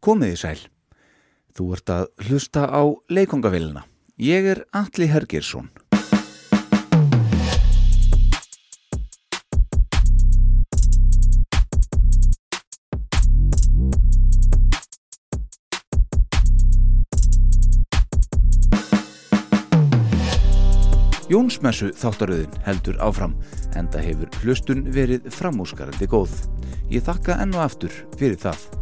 Komiði sæl. Þú ert að hlusta á leikongavillina. Ég er Alli Hergersson. Jónsmessu þáttaröðin heldur áfram, enda hefur hlustun verið framúskarandi góð. Ég þakka ennu aftur fyrir það.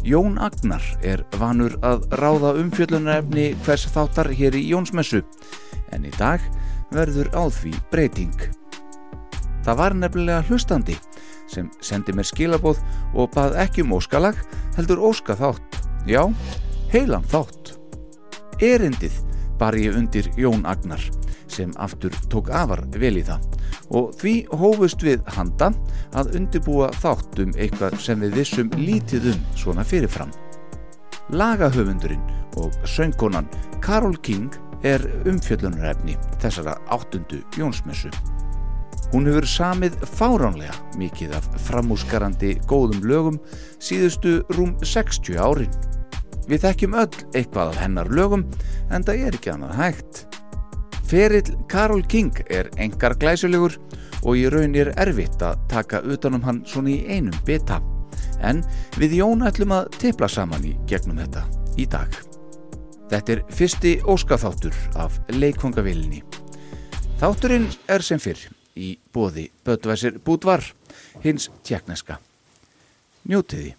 Jón Agnar er vanur að ráða umfjöllunarefni hvers þáttar hér í Jónsmessu, en í dag verður á því breyting. Það var nefnilega hlustandi sem sendi mér skilabóð og bað ekki um óskalag, heldur óska þátt. Já, heilan þátt. Erindið bar ég undir Jón Agnar sem aftur tók afar vel í það og því hófust við handa að undibúa þátt um eitthvað sem við vissum lítið um svona fyrirfram. Lagahöfundurinn og söngkonan Karol King er umfjöllunarefni þessara áttundu Jónsmessu. Hún hefur samið fáránlega mikið af framúsgarandi góðum lögum síðustu rúm 60 árin. Við þekkjum öll eitthvað af hennar lögum en það er ekki annað hægt. Ferill Karol King er engar glæsulegur og í raun er erfitt að taka utanum hann svona í einum beta. En við Jón ætlum að tipla saman í gegnum þetta í dag. Þetta er fyrsti óskaþáttur af leikvangavillinni. Þátturinn er sem fyrr í bóði Böttvæsir Búdvar, hins tjekneska. Njótiði.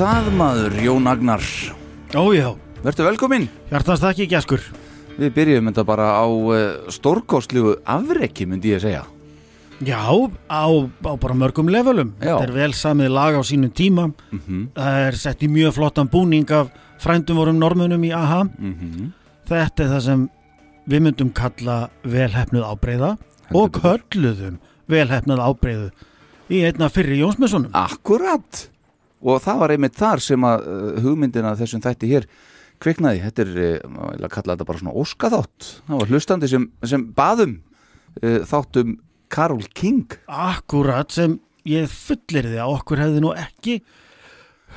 Það maður, Jón Agnar? Ójá, Vertu velkominn. Hjartans þakki geskur. Við byrjum þetta bara á uh, stórkostlugu afrekki myndi ég að segja. Já, á, á bara mörgum levelum. Já. Þetta er vel samið lag á sínum tíma. Mm Það er sett í mjög flottan búning af frændum vorum normunum í AHA -hmm. Þetta er það sem við myndum kalla velhefnuð ábreyða og kölluðum velhefnuð ábreyðu í einna fyrri Jónsmessunum. Akkurat Og það var einmitt þar sem að uh, hugmyndina þessum þætti hér kviknaði. Þetta er, vil að kalla þetta bara svona óskaþátt. Það var hlustandi sem, sem baðum uh, þáttum Karol King. Akkurat sem ég fullir því að okkur hefði nú ekki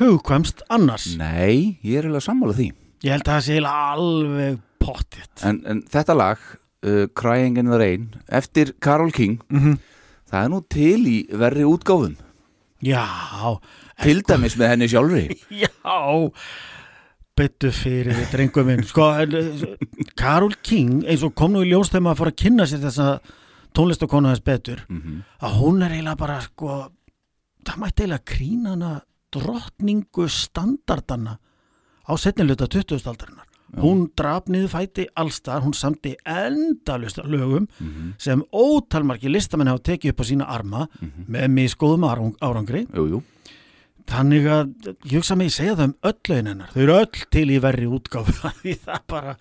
hugkvæmst annars. Nei, ég er eiginlega sammála því. Ég held að það sé eiginlega alveg pottitt En, en þetta lag, uh, Crying in the Rain eftir Karol King mm það er nú til í verri útgáfum. Já, til dæmis með henni sjálfri. Já. Byttu fyrir þið drengum minn. Sko, en, eh, Karol King eins og kom nú í ljós þegar maður fór að kynna sér þessa tónlistakonu hans betur mm að hún er eiginlega bara sko, það mætti eiginlega krína hana drottningu standardana á setniluta 20. aldarinnar. Hún draf niður fæti allstar hún samti endalust lögum -hmm. sem ótalmarki listamenn hafa tekið upp á sína arma með miskóðum árang, árangri. Jú, jú, þannig að ég hugsa mig að segja það um öll lögin hennar. Þau eru öll til í verri útgáfu því það bara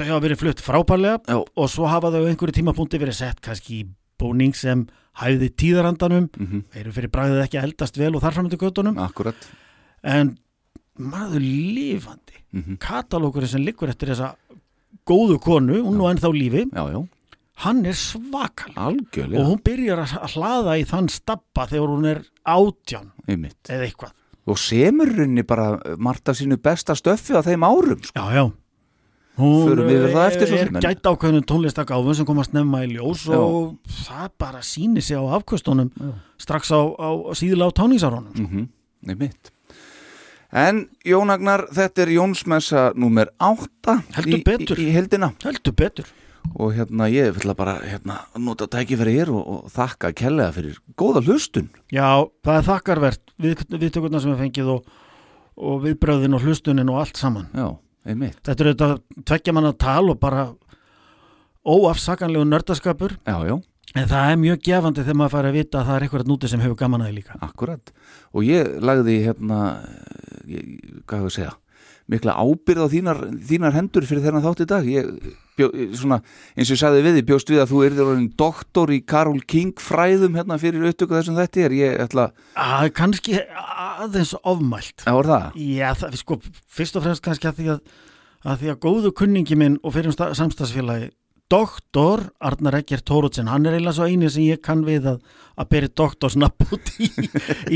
þau hafa verið flutt frábærlega Já. og svo hafa þau einhverju tímapunkti verið sett kannski í búning sem hæði tíðarandanum mm eru fyrir bragðið ekki að eldast vel og þarframundu göttunum akkurat en maður lifandi mm katalókurinn sem liggur eftir þessa góðu konu, hún nú ennþá lífi Já, já, hann er svakal algjörlega og hún byrjar að að hlaða í þann stappa þegar hún er átján einmitt. eða eitthvað Og semur runni bara margt af sínu besta stöffi á þeim árum sko. Já, já Hún Förum yfir það eftir svo er sem, en- gætt ákveðnum tónlistagáfum sem komast nefna í ljós Já. og það bara sýnir sig á afkvöstunum strax á, á síðla á táningsárunum mm -hmm. Einmitt En Jón Agnar, þetta er Jónsmessa númer 8 Heldur í, betur. í, í heldina heldur betur og hérna ég vil bara hérna, nota tækifæri hér og, og þakka kellega fyrir góða hlustun. Já, það er þakkarvert við, viðtökurna sem við fengið og, og viðbröðin og hlustunin og allt saman. Já, einmitt. Þetta er þetta tveggja manna tal og bara óafsakanlegu nördaskapur. Já, já, en það er mjög gefandi þegar maður fær að vita að það er eitthvað núti sem hefur gaman að því líka. Akkurat. Og ég lagði hérna ég, hvað hefur að segja mikla ábyrð á þínar, þínar hendur fyrir þennan þátt í dag. Ég, bjó, svona, eins og ég sagði við því, bjóst við að þú erður orðin doktor í Karol King fræðum hérna fyrir upptöku þessum þetta er. Ég ætla, að, Kannski aðeins ofmælt. Að voru það? Já, það, sko, fyrst og fremst kannski að því að, að því að góðu kunningi minn og fyrir um samstagsfélagi doktor Arnar Eggert Tóruðsson hann er eiginlega svo eini sem ég kann við að að beri doktorsnapp út í,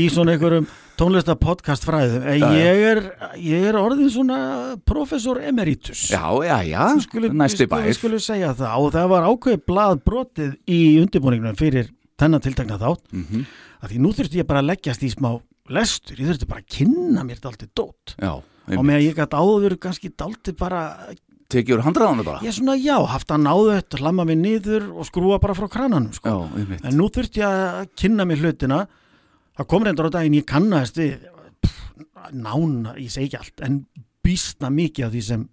í svona einhverjum tónlista podcast fræðum já. ég er, ég er orðin svona professor emeritus. Já, já, já, Skulum- næsti bær. við skulum segja það. Og það var ákveð blað brotið í undirbúningnum fyrir þennan tiltekna þátt. Mm að því nú þurfti ég bara að leggjast í smá lestur, ég þurfti bara að kynna mér daldið dót. Já, og með að ég gæti áður kannski daldið bara tekið úr handræðanu bara? Ég svona já, haft að náðu þetta hlamma mig niður og skrúa bara frá krananum sko. Já, en nú þurfti ég að kynna mér hlutina. Það kom reyndar á daginn ég kannast nána, ég segi ekki allt en býstna mikið af því sem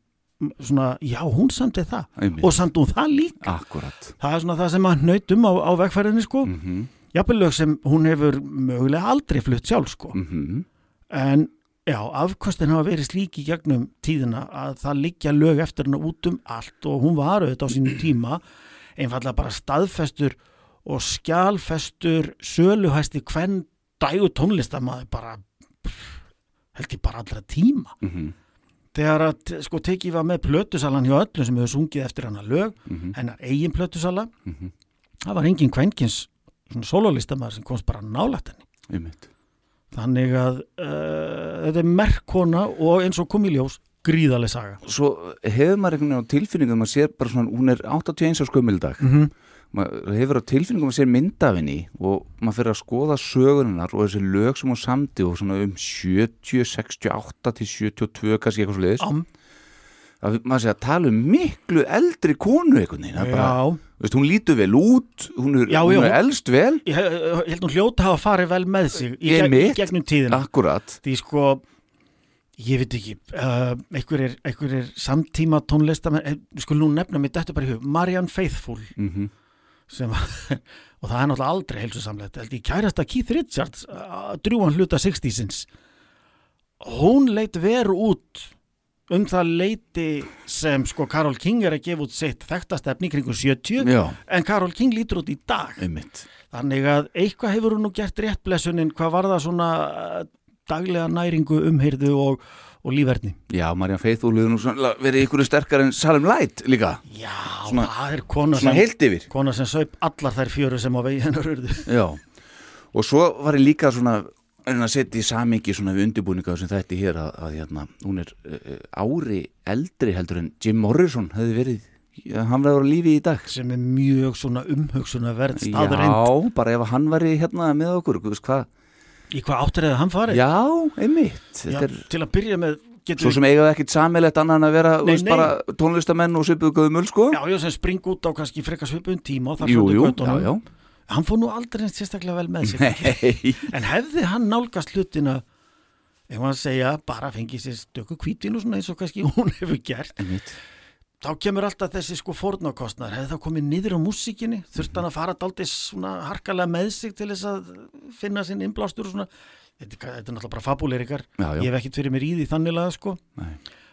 svona, já, hún samtið það. Einmitt. og samt hún það líka. Akkurat. Það er svona það sem að nautum á, á vegfærinni sko. Mm -hmm. jafnvel lög sem hún hefur mögulega aldrei flutt sjálf sko. Mm en já, afkostin hafa verið slík í gegnum tíðina að það liggja lög eftir hana út um allt og hún var auðvitað á sínum tíma einfallega bara staðfestur og skjálfestur söluhæsti hvern dægu tónlistamaður bara held ég bara allra tíma -hmm. þegar að sko tekið var með plötusalan hjá öllum sem hefur sungið eftir hana lög Mhm. hennar eigin plötusala Mhm. það var engin kvenkins svona sólólistamaður sem komst bara nálægt henni Einmitt Þannig að uh, þetta er merkkona og eins og kom í ljós gríðaleg saga. Svo hefur maður einhvern veginn á tilfinningum maður sér bara svona, hún er 81 á skömmildag Mm -hmm. maður hefur á tilfinningum að sér myndafinni og maður fyrir að skoða sögunar og þessi lög sem hún samdi og svona um 70, 68 til 72 kannski eitthvað svo leiðis Am, að maður sé að tala um miklu eldri konu einhvern veginn, það er bara, veist, hún lítur vel út hún er, Já, hún já, er hún- elst vel. Ég ég held hún hljóta hafa farið vel með sig í, Einmitt. gegnum tíðina. Akkurat, því sko ég veit ekki uh, einhver, er, einhver er samtíma tónlistamenn eh, skulum nú nefna mér þetta bara í hug Marianne Faithfull. Mm sem, og það er náttúrulega aldrei heilsusamlegt held ég kærasta Keith Richards drjúan hluta 60-sins hún leit veru út um það leiti sem sko Karol King er að gefa út sitt þekktastefni kringu 70 já, en Karol King lítur út í dag. Einmitt. Þannig að eitthvað hefur hún nú gert rétt blessunin hvað var það svona uh, daglega næringu, umheyrðu og, og lífverðni. já, Marjan Faithfull hefur nú svona verið ykkur sterkar en Salem Light líka, Já, Svona- það er kona sem, kona sem saup allar þær fjöru sem á vegi hennar urðu. já, og svo var ég líka svona en að setja í samingi svona við undirbúninga sem þetta hér að, að hérna, hún er uh, ári eldri heldur en Jim Morrison hefði verið, hann verður á lífi í dag sem er mjög svona umhugsuna verð staðurinn. Já, bara ef hann væri hérna með okkur, hvað Í hvað áttur eða hann farið? Já, einmitt Já, er til að byrja með svo sem eigaði ekkit samilegt annan að vera Nei, veist, nei. bara tónlistamenn og svipuðu göðumöl sko Já, já, sem spring út á kannski frekar svipun tíma og jú, já, göttunum. Hann fór nú aldrei neitt sérstaklega vel með sig. En hefði hann nálgast hlutina ef hann segja bara fengið sér stöku kvítin og svona eins og kannski hún hefur gert einmitt. þá kemur alltaf þessi sko fórnarkostnar hefði það komið niður á músíkinni þurft hann að fara daldið svona harkalega með sig til þess að finna sinn innblástur og svona. Þetta, þetta er náttúrulega bara fabuleirikar ég hef ekkit fyrir mér í því þannilega sko. Nei.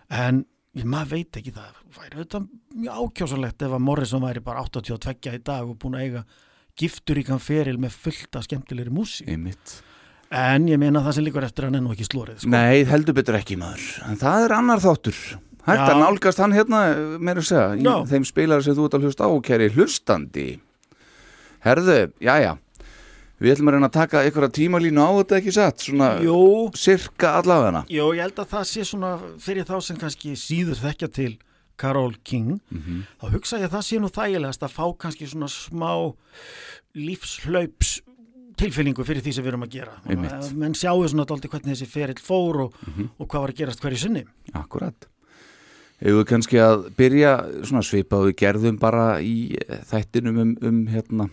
en ég, maður veit ekki það væri auðvitað mjög ákjásalegt ef að Morrison væri bara 82 í dag og búin að eiga giftur í kann feril með fullt af skemmtilegri músík. En ég meina það sem líkur eftir hann er nú ekki slórið sko. Nei, heldur betur ekki maður. En það er annar þáttur. Hægt að nálgast hann hérna, meira að segja í Já. þeim spilar sem þú ert að hlusta á, kæri hlustandi. Herðu, jæja Við ætlum að reyna að taka að tímalínu á þetta ekki satt, svona Jú, sirka allavegana Jó, ég held að það sé svona fyrir þá sem kannski síður þekkja til Karol King, Mhm. þá hugsa ég að það sé nú þægilegast að fá kannski svona smá lífslaups tilfinningu fyrir því sem við erum að gera. Einmitt. Menn sjáu svona dálítið hvernig þessi ferill fór og, Mhm. og hvað var að gerast hverju sinni. Akkurat. Hefur kannski að byrja svona svipað við gerðum bara í þættinum um, um hérna,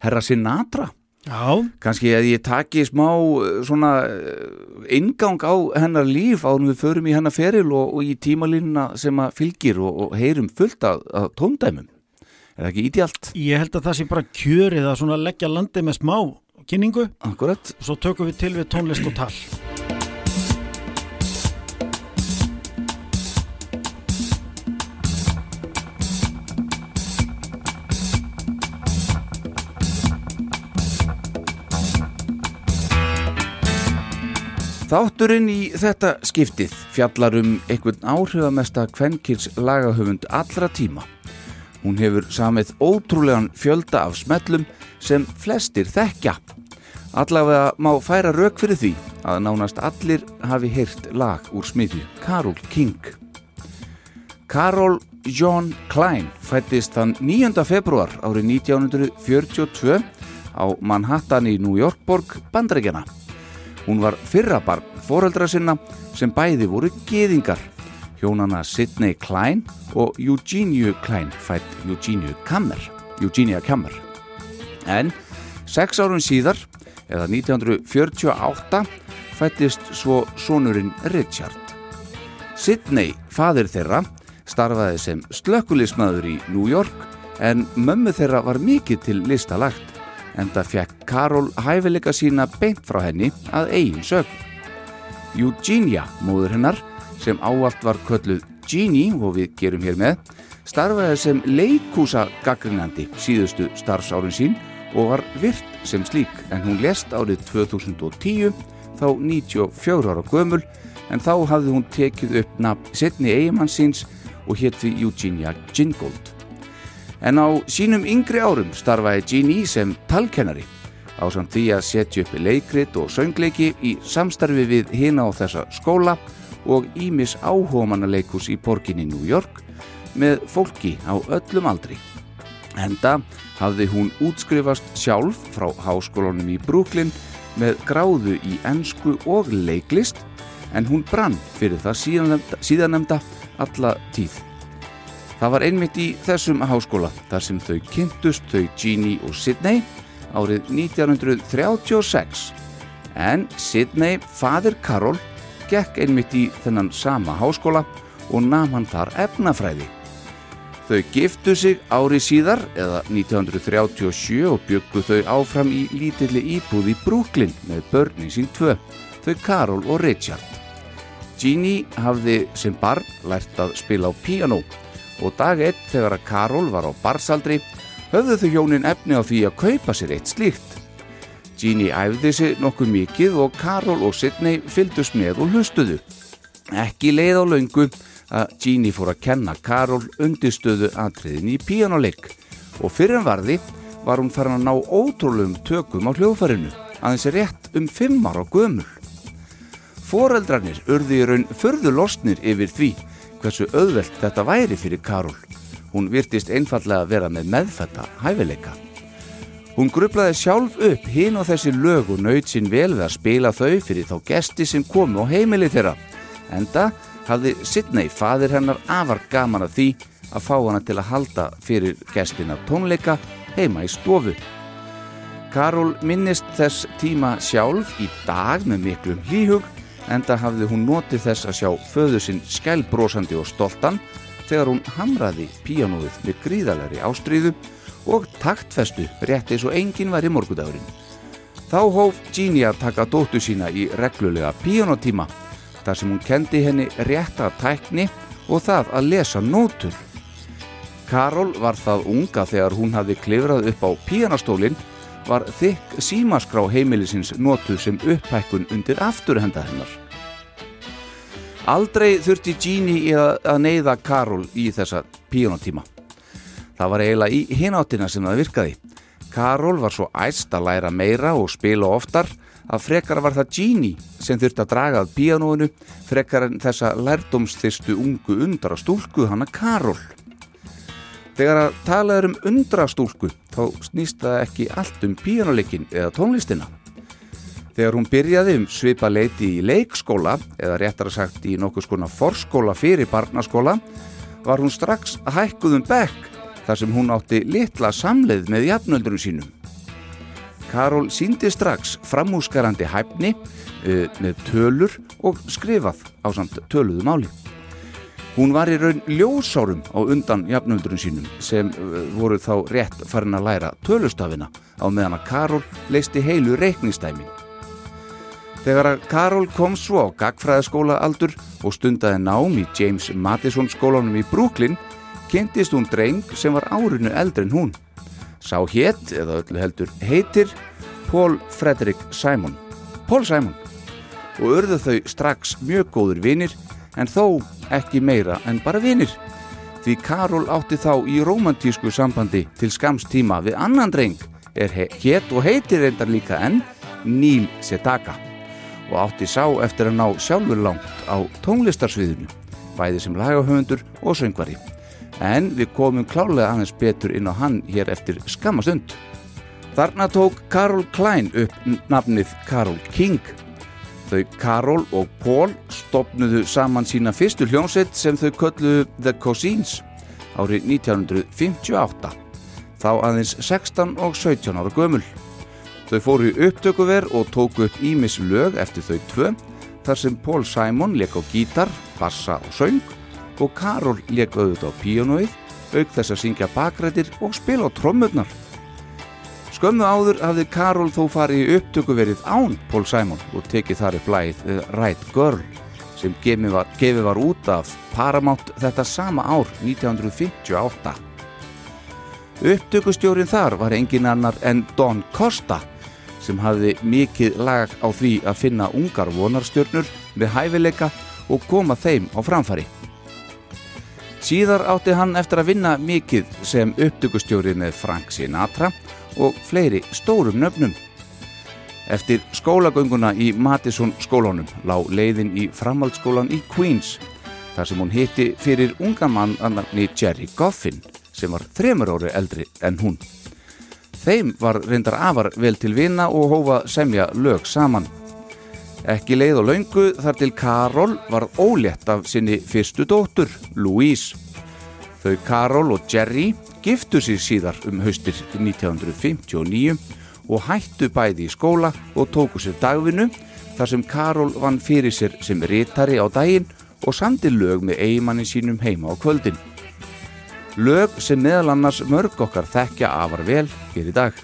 herra Sinatra. Kannski að ég taki smá eh, svona eh, inngang á hennar líf á við förum í hennar feril og, og í tímalínuna sem að fylgir og, og heyrum fullt af, af tóndæmum. Er það ekki ídjalt? ég held að það sé bara kjörið að svona leggja landið með smá kynningu Akkurat. og svo tökum við til við tónlist og tal. Þátturinn í þetta skiptið fjallar um einhvern áhrifamesta kvenkils lagahöfund allra tíma. Hún hefur samið ótrúlegan fjölda af smellum sem flestir þekkja. Allavega má færa rauk fyrir því að nánast allir hafi heyrt lag úr smiðju Karol King. Karol John Klein fættist þann 9. februar árið 1942 á Manhattan í New Yorkborg, Bandaríkjana. Hún var fyrra barn foreldra sinna sem bæði voru geðingar. Hjónana Sidney Klein og Eugeniu Klein fætt Eugeniu Kammer. Eugenia Kammer. En sex árun síðar, eða 1948, fættist svo sonurinn Richard. Sidney, fadir þeirra, starfaði sem slökkulismæður í New York en mömmu þeirra var mikið til listalagt en það fekk Karol hæfileika sína beint frá henni að eigin sögn. Eugenia, móður hennar, sem áallt var kölluð Jeannie og við gerum hér með, starfaði sem leikúsa gaggrinandi síðustu starfsárin sín og var virt sem slík en hún lest árið 2010 þá 94 ára gömul en þá hafði hún tekið upp nafn setni eigimann síns og hétt við Eugenia Gingold. En á sínum yngri árum starfaði Jeannie sem talkennari á samt því að setja upp leikrit og söngleiki í samstarfi við hina á þessa skóla og ímis áhómanaleikús í borginni New York með fólki á öllum aldri. Enda hafði hún útskrifast sjálf frá háskólanum í Brooklyn með gráðu í ensku og leiklist en hún brann fyrir það síðanemda alla tíð. Það var einmitt í þessum háskóla þar sem þau kynntust þau Jeannie og Sidney árið 1936 en Sidney, fadir Karol, gekk einmitt í þennan sama háskóla og nam hann þar efnafræði. Þau giftu sig ári síðar eða 1937 og byggu þau áfram í lítilli íbúð í Brooklyn með börnin sín tvö, þau Karol og Richard. Jeannie hafði sem barn lært að spila á piano og dag eitt þegar að Karol var á barsaldri höfðu þau hjónin efni á því að kaupa sér eitt slíkt. Jeannie æfði sig nokkuð mikið og Karol og Sidney fyldust með og hlustuðu. Ekki leið á laungu að Jeannie fór að kenna Karol undirstöðu atriðin í píjánuleik og fyrir en varði var hún farin að ná ótrúlegum tökum á hljóðfærinu aðeins rétt um fimm ára gömul. Foreldrarnir urði í raun förðu losnir yfir því hversu auðvelt þetta væri fyrir Karol. Hún virtist einfallega að vera með meðfætta hæfileika. Hún grublaði sjálf upp hinn og þessi lög og nöyt sín vel við að spila þau fyrir þá gesti sem komu á heimili þeirra. Enda hafði Sidney, fadir hennar, afar gaman af því að fá hana til að halda fyrir gestina tónleika heima í stofu. Karol minnist þess tíma sjálf í dag með miklum hlýhug enda hafði hún notið þess að sjá föðu sinn skælbrósandi og stoltan þegar hún hamraði píanóið með gríðalari ástríðu og taktfestu rétt eins og enginn var í morgudagurinn. Þá hóf Jeannie að taka dóttu sína í reglulega píanótíma þar sem hún kendi henni rétta tækni og það að lesa nótur. Karol var það unga þegar hún hafði klifrað upp á píanastólinn var þykk símaskrá heimilisins notuð sem upphækkun undir afturhenda hennar. Aldrei þurfti Jeannie að neyða Karol í þessa píanotíma. Það var eiginlega í hináttina sem það virkaði. Karol var svo æst að læra meira og spila oftar að frekar var það Jeannie sem þurfti að draga að píanóinu frekar en þessa lærdomstyrstu ungu undra stúlku hana Karol. Þegar að talaður um undrastúlku þá snýst það ekki allt um píjánuleikin eða tónlistina. Þegar hún byrjaði um svipa leiti í leikskóla eða réttar að sagt í nokkuð skona forskóla fyrir barnaskóla var hún strax hækkuð um bekk þar sem hún átti litla samleið með jafnöldurum sínum. Karol síndi strax framúskarandi hæfni uh, með tölur og skrifað á samt töluðu máli. Hún var í raun ljósárum á undan jafnöldurinn sínum sem uh, voru þá rétt farin að læra tölustafina á meðan að Karol leisti heilu reiknistæmin. Þegar að Karol kom svo á gagfræðaskóla aldur og stundaði nám í James Madison skólanum í Brooklyn kynntist hún dreng sem var árinu eldri en hún. Sá hétt, eða öllu heldur heitir, Paul Frederick Simon. Paul Simon. Og örðu þau strax mjög góður vinir en þó ekki meira en bara vinir. Því Karol átti þá í romantísku sambandi til skamstíma við annan dreng er hétt og heitir reyndar líka enn Neil Sedaka og átti sá eftir að ná sjálfur langt á tónlistarsviðinu, bæði sem lagahöfundur og söngvari. En við komum klálega aðeins betur inn á hann hér eftir skamastund. Þarna tók Karol Klein upp nafnið Karol King. Þau Karol og Paul stopnuðu saman sína fyrstu hljómsveit sem þau kölluðu The Cousins árið 1958. Þá aðeins 16 og 17 ára gömul. Þau fóru í upptökuver og tóku upp ímis lög eftir þau tvö þar sem Paul Simon leik á gítar, bassa og söng og Karol leik auðvitað á píjónuið auk þess að syngja bakrættir og spila á trommurnar. Skömmu áður hafði Karol þó farið í upptökuverið án Paul Simon og tekið þar upp lægið The Right Girl sem gefið var, gefi var út af Paramount þetta sama ár 1958. Upptökustjórin þar var engin annar en Don Costa sem hafði mikið lag á því að finna ungar vonarstjörnur með hæfileika og koma þeim á framfari. Síðar átti hann eftir að vinna mikið sem upptökustjóri með Frank Sinatra og fleiri stórum nöfnum. Eftir skólagönguna í Madison skólunum lág leiðin í framhaldsskólan í Queens þar sem hún hitti fyrir unga mann annarni Jerry Goffin sem var þremur ári eldri en hún. Þeim var reyndar afar vel til vina og hófa semja lög saman. Ekki leið og laungu þar til Karol var ólétt af sinni fyrstu dóttur, Louise. Þau Karol og Jerry giftu sér síðar um haustir 1959 og hættu bæði í skóla og tóku sér dagvinnu þar sem Karol vann fyrir sér sem rítari á daginn og samdi lög með eigimannin sínum heima á kvöldin. Lög sem meðal annars mörg okkar þekkja afar vel hér í dag.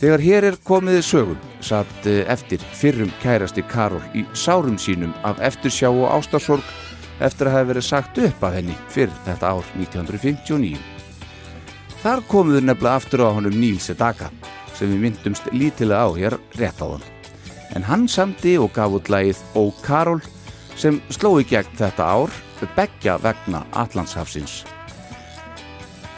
Þegar hér er komið sögum satt eh, eftir fyrrum kærasti Karol í sárum sínum af eftirsjá og ástarsorg eftir að hafa verið sagt upp af henni fyrir þetta ár 1959. Þar komuður nefnilega aftur á honum Níls Edaka sem við myndumst lítilega á hér rétt á hann. En hann samdi og gaf út lagið Ó Karol sem sló í gegn þetta ár beggja vegna Allandshafsins.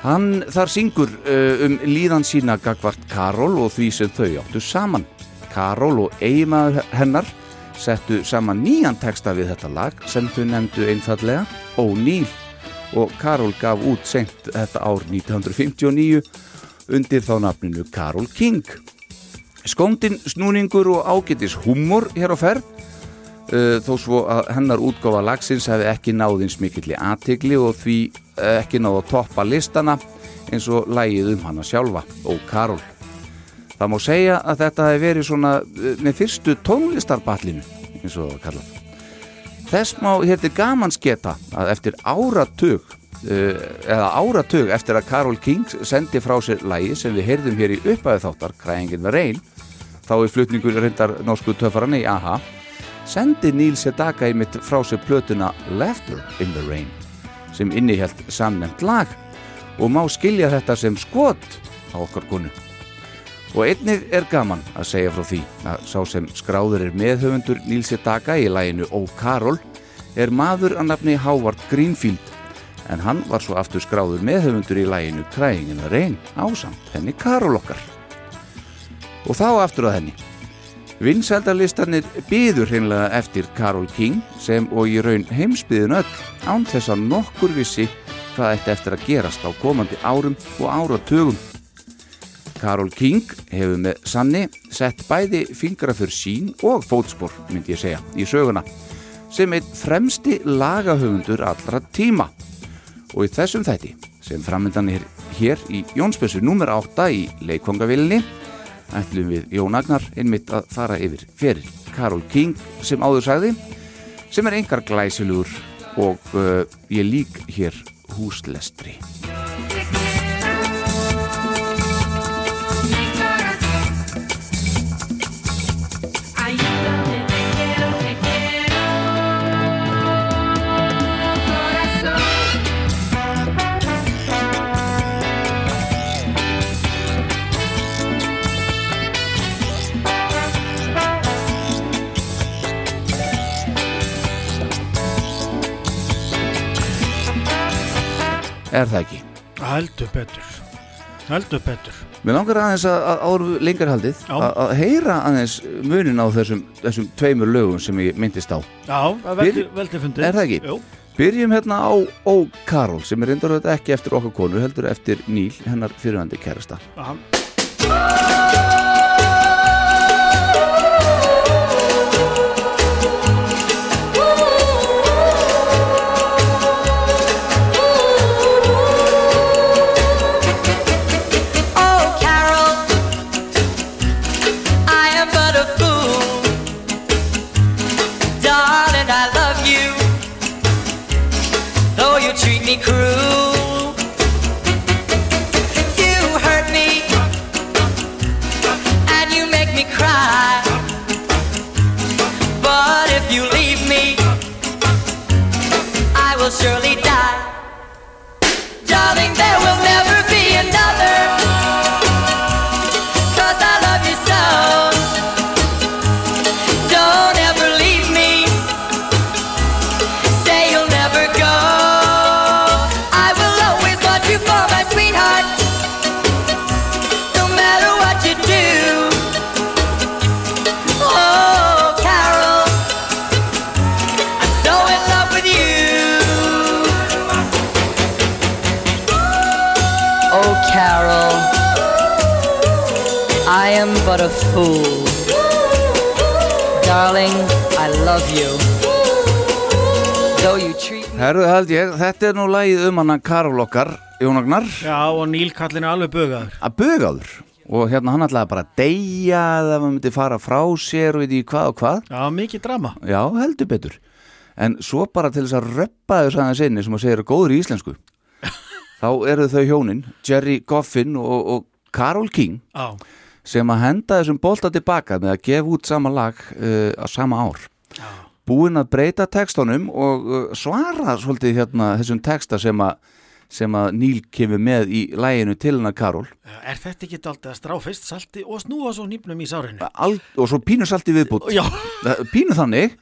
Hann þar syngur uh, um líðan sína gagvart Karol og því sem þau áttu saman. Karol og eigimaður hennar settu saman nýjan texta við þetta lag sem þau nefndu einfallega O'Neill og Karol gaf út sent þetta ár 1959 undir þá nafninu Karol King. Skóndin, snúningur og ágetis humor hér á ferð uh, þó svo að hennar útgáfa lagsins hefði ekki náðins mikilli aðtigli og því uh, ekki náð að toppa listana eins og lægið um hana sjálfa og Karol. Það má segja að þetta hefði verið svona uh, með fyrstu tónlistarballinu eins og það var kallað. Þess má hér til gaman sketa að eftir áratug uh, eða áratug eftir að Karol King sendi frá sér lægi sem við heyrðum hér í uppæðu þáttar Kræðingin var reyn þá er flutningur reyndar norsku töffarann í AHA sendi Níl Sedaka í mitt frá sér plötuna Laughter in the Rain sem innihjalt samnefnt lag og má skilja þetta sem skot á okkar konu og einnig er gaman að segja frá því að sá sem skráður er meðhöfundur Níl Sedaka í læginu Ó Karol er maður að nafni Howard Greenfield. En hann var svo aftur skráður meðhöfundur í læginu Crying in the Rain ásamt henni Karol okkar. Og þá aftur að henni. Vinsældarlistarnir byður hreinlega eftir Karol King sem og í raun heimsbyðin öll án þess að nokkur vissi hvað ætti eftir að gerast á komandi árum og áratugum. Karol King hefur með sanni sett bæði fingra fyrir sín og fótspor, myndi ég segja, í söguna sem einn fremsti lagahöfundur allra tíma. Og í þessum þætti sem framöndan er hér í Jónsbessu nr. 8 í leikkongavillinni ætlum við Jón Agnar einmitt að fara yfir fyrir Karol King sem áður sagði sem er engar glæsilugur og uh, ég lík hér húslestri Er það ekki? Heldur betur. Heldur betur. Mér langar aðeins að, að áru lengar haldið Já. að, að heyra aðeins munin á þessum, þessum tveimur lögum sem ég myndist á. Já, veldi, veldi fundið. Er það ekki? Jú, Byrjum hérna á Ó Karol sem er reyndar auðvitað ekki eftir okkar konu heldur eftir Níl, hennar fyrirhandi kærasta. Já Herðu held ég, þetta er nú lagið um hann Karol okkar, Jónagnar Já, og Níl kallin er alveg bögaður að bugaður? Og hérna hann ætlaði bara að deyja eða maður myndi fara frá sér og veit ég hvað og hvað. Já, mikið drama. Já, heldur betur. En svo bara til þess að röppa þess aðeins inni sem að segja eru góður í íslensku þá eru þau hjónin, Jerry Goffin og, og Karol King Já, sem að henda þessum bolta tilbaka með að gefa út sama lag uh, á sama ár já, búinn að breyta textunum og uh, svara svolítið hérna þessum texta sem að sem að Níl kemur með í læginu til hennar Karol. Er þetta ekki daldið að strá fyrst salti og snúa svo nýpnum í sárinu? Al, og svo pínu salti viðbútt Já, pínu þannig.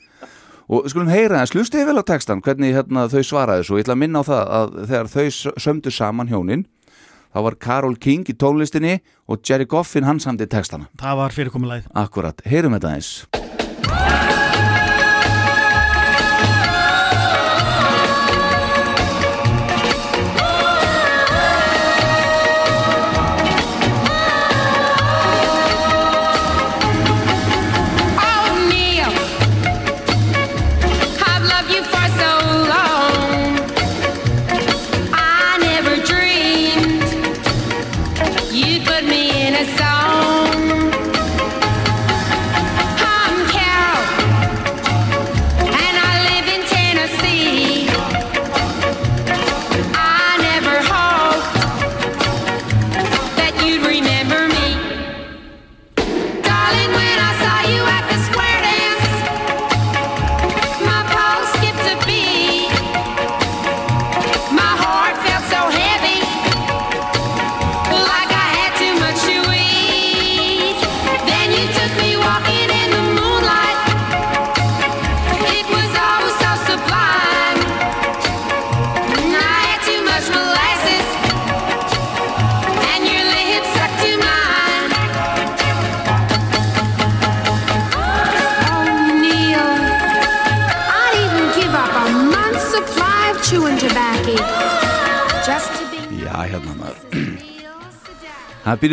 Og skulum heyra þess, hlustið vel á textan hvernig hérna, þau svaraði svo, ég ætla að minna á það að þegar þau sömdu saman hjónin þá var Karol King í tónlistinni og Jerry Goffin hann samdi textana. Það var fyrirkomulæð akkurat, heyrum þetta eins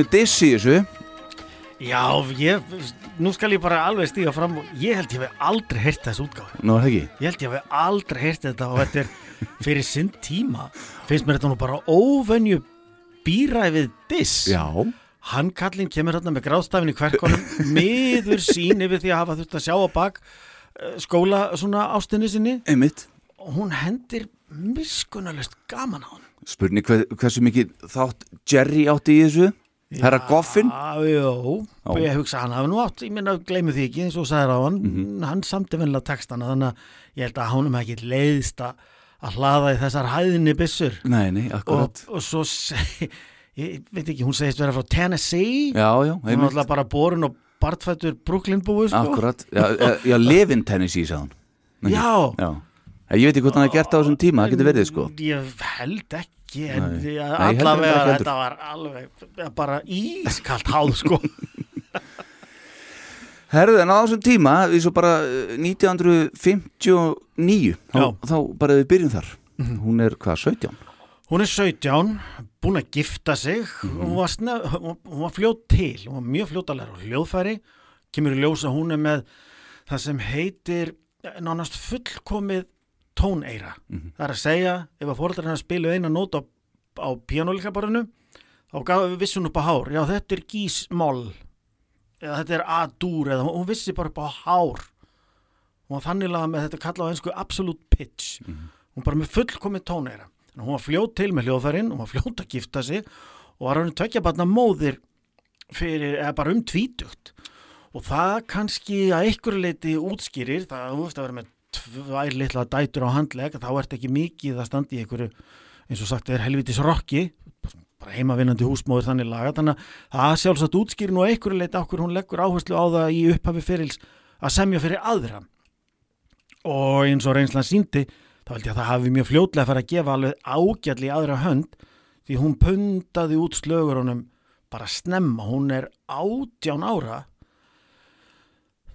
Byrjuð diss í þessu. Já, ég, nú skal ég bara alveg stíga fram og ég held ég hef aldrei heyrt þessu útgáfi Nú er það ekki? Ég held ég hef aldrei heyrt þetta og þetta er fyrir sinn tíma. Finnst mér þetta nú bara óvenju býræfið diss. Já, Hann kallinn kemur hérna með gráðstafin í kverkonum miður sín yfir því að hafa þurft að sjá á bak eh, skóla svona ástinni sinni. Einmitt. Og hún hendir miskunnalist gaman á hann. Spurning hver, hversu mikið þátt Jerry átti í þessu Herra Goffin? Já. ég hugsa hann hafi nú átt, ég minna gleymu því ekki eins og þú sagðir á hann, Mhm. hann samti vennilega textana þannig að ég held að hánum ekki leiðist að að hlaða í þessar hæðinni byssur. Nei, nei, og, akkurat. Og svo seg, ég veit ekki, hún segist vera frá Tennessee. Já, já, hún einmitt. alltaf bara borin og bartfættur Brooklyn búi sko. Akkurat, já, já, já Levin Tennessee sagði hann Já, Já, ég veit ekki hvort hann hafði gert á þessum tíma, það getur verið sko Ég held ekki en Nei. Nei, ég heldur allavega ekki heldur. þetta var alveg bara ískalt háð sko Herðu, en á þessum tíma, við svo bara eh, 1959 þá, Já. þá bara við byrjum þar Hún er hvað, 17? Hún er 17, búin að gifta sig hún, var snef, hún hún var fljót til hún var mjög fljót að læra á hljóðfæri kemur í ljós að hún er með það sem heitir eh, nánast fullkomið tóneira. Það er að segja, ef að fóreldrar hennar spilu eina nót á, á píanólikabarinu þá gaf við vissun upp á hár. Já þetta er gísmál eða þetta er A-dúr eða hún vissi bara upp á hár. Var þannig laga með þetta kalla á einsku absolute pitch. Hún bara með fullkomið tóneira. Hún var fljót til með hljóðfærin hún var fljót að gifta sig og var hann tvekja barna móðir fyrir, eða bara um tvítugt. Og það kannski að ykkur leiti útskýrir, það þú veist að vera með tvær litla dætur á handleg þá ert ekki mikið að standi í einhverju eins og sagt er helvitis rokki bara heimavinnandi húsmóður þannig laga. Þannig að það sjálfsagt útskýrir nú ykkur leiti okkur hún leggur áherslu á það í upphafi fyririls að semja fyrir aðra. Og eins og reynslan síndi þá held ég að það hafi mjög fljótlega að fara að gefa alveg ágjalli aðra hönd því hún pundaði út slögur honum bara snemma, hún er átján ára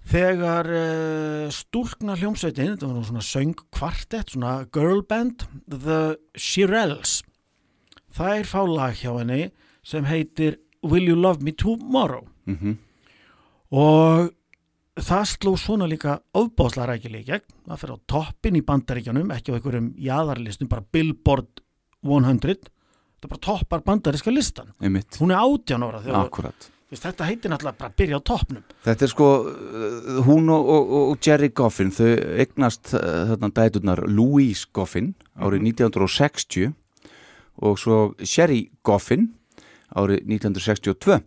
þegar uh, stúlkna hljómsveitin, þetta var svona söng kvartett, svona girl band The Shirelles. Þær fá lag hjá henni sem heitir Will You Love Me Tomorrow? Mm og það sló svona líka ofbásla rækilega í gegn, það fyrir á toppin í bandaríkjanum, ekki á einhverjum jaðarlistum, bara Billboard 100 það bara toppar bandaríska listan einmitt, hún er átján ára þegar akkurat þetta heitir náttúrulega bara að byrja á toppnum. Þetta er sko, uh, hún og, og, og Jerry Goffin, þau eignast uh, þarna dæturnar Louise Goffin árið 1960 og svo Sherry Goffin árið 1962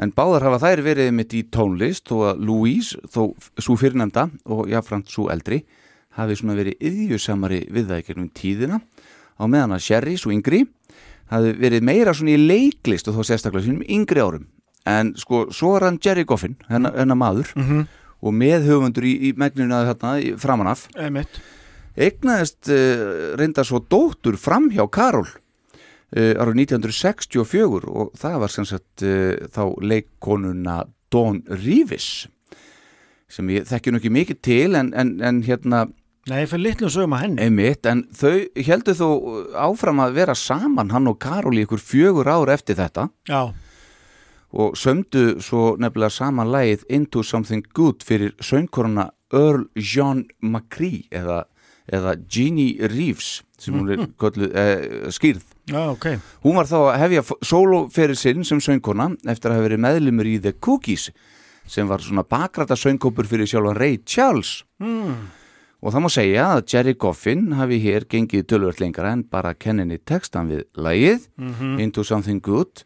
en báðar hafa þær verið mitt í tónlist þó að Louise, þó svo fyrirnefnda og jáfnframt svo eldri hafi svona verið yðjusamari við það í gegnum tíðina. Á meðan að Sherry, svo yngri hafi verið meira svona í leiklist og þó sérstaklega sínum yngri árum en sko, svo er hann Jerry Goffin hennar, hennar maður -hmm. og meðhöfundur í, í megninu að þarna í- framan af. Einmitt. eignaðist uh, reynda svo dóttur fram hjá Karol uh, árið 1964 og það var sem sagt uh, þá leikkonuna Dawn Reeves sem ég þekki nú ekki mikið til en, en, en hérna Nei, fyrir litlu sögum að henni. Einmitt, en þau heldur þó áfram að vera saman hann og Karol í ykkur fjögur ár eftir þetta. Já, og sömdu svo nefnilega saman lagið Into Something Good fyrir söngkoruna Earl John McCree eða, eða Jeannie Reeves sem hún er kölluð, eh, skýrð. já, ok Hún var þá að hefja sólóferið sinn sem söngkona eftir að hafa verið meðlumur í The Cookies sem var svona bakræta söngkópur fyrir sjálfan Ray Charles. mm. Og það má segja að Jerry Goffin hafi hér gengið tölvöld lengra en bara kenninni textan við lagið Into Something Good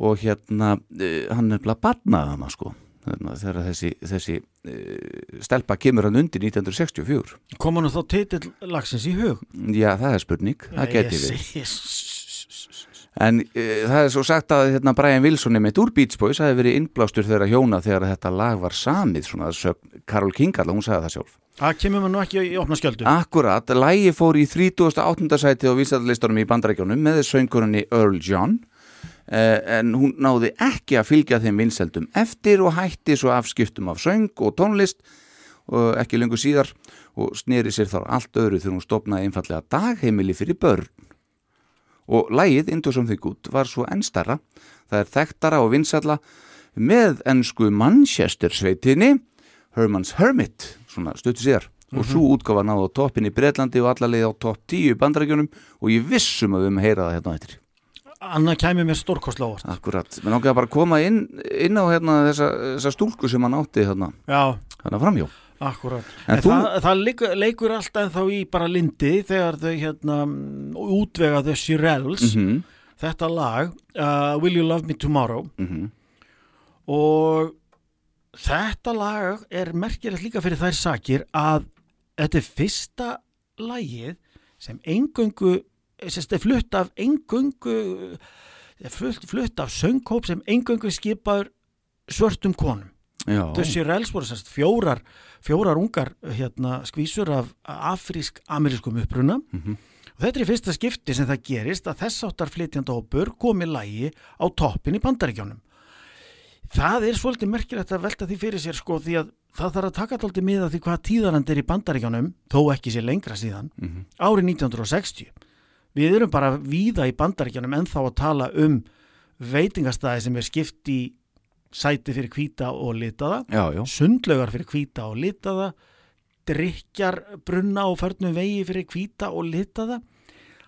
og hérna uh, hann er bara barnað hana sko. Þarna, þegar þessi, þessi uh, stelpa kemur hann undir 1964 Kom hann þá titill lagsins í hug? Já, það er spurning, það geti við En uh, það er svo sagt að hérna, Brian Wilson er meitt úr Beach Boys það hefur verið innblástur þegar hjóna þegar þetta lag var samið, svona Karol King allar, hún sagði það sjálf. Það kemur maður nú ekki í opna skjöldu Akkurat, lægi fór í 38. sæti á vísarlistunum í bandarækjónum með söngurunni Earl John en hún náði ekki að fylgja þeim vinseldum eftir og hætti svo afskiptum af söng og tónlist og ekki lengur síðar og sneri sér þar allt öðru þegar hún stopnaði einfallega dagheimili fyrir börn. Og lægið Into Something Good var svo ennstara það er þekktara og vinsalla með ennsku Manchester sveitinni Herman's Hermit svona stuttu síðar. Og svo útgáfa náðu á toppin í Breitlandi og allarleið á topp 10 í bandarækjunum og ég vissum að við um að heyra það hérna á eftir Anna kæmi mér stórkostla óvart. Akkurat, menn ákveða bara að koma inn, inn á hérna, þessa, þessa stúlku sem hann átti hérna, hérna framjó akkurat. En En, þú- það, það leikur, leikur alltaf ennþá í bara lindi þegar þau hérna mm, útvega The Shirelles mm þetta lag uh, Will You Love Me Tomorrow? -hmm. og þetta lag er merkilegt líka fyrir þær sakir að þetta er fyrsta lagið sem engöngu sem er flutt af engöngu er flutt, flutt af söngkóp sem engöngu skipaður svörtum konum. The Shirelles voru semst fjórar fjórar ungar hérna, skvísur af afrísk-amerískum uppruna. Mhm. og þetta er í fyrsta skipti sem það gerist að þess áttar flytjanda hópur komi lægi á toppin í bandaríkjónum það er svolítið merkilegt að velta því fyrir sér sko því að það þarf að taka tólti miða því hvað tíðarand er í bandaríkjónum þó ekki sér lengra síðan Mhm. árið 1960 við erum bara víða í bandaríkjónum en þá að tala um veitingastæði sem er skipt í sæti fyrir hvíta og litaða já, já, sundlaugar fyrir hvíta og litaða drikjar brunna og förnum vegi fyrir hvíta og litaða.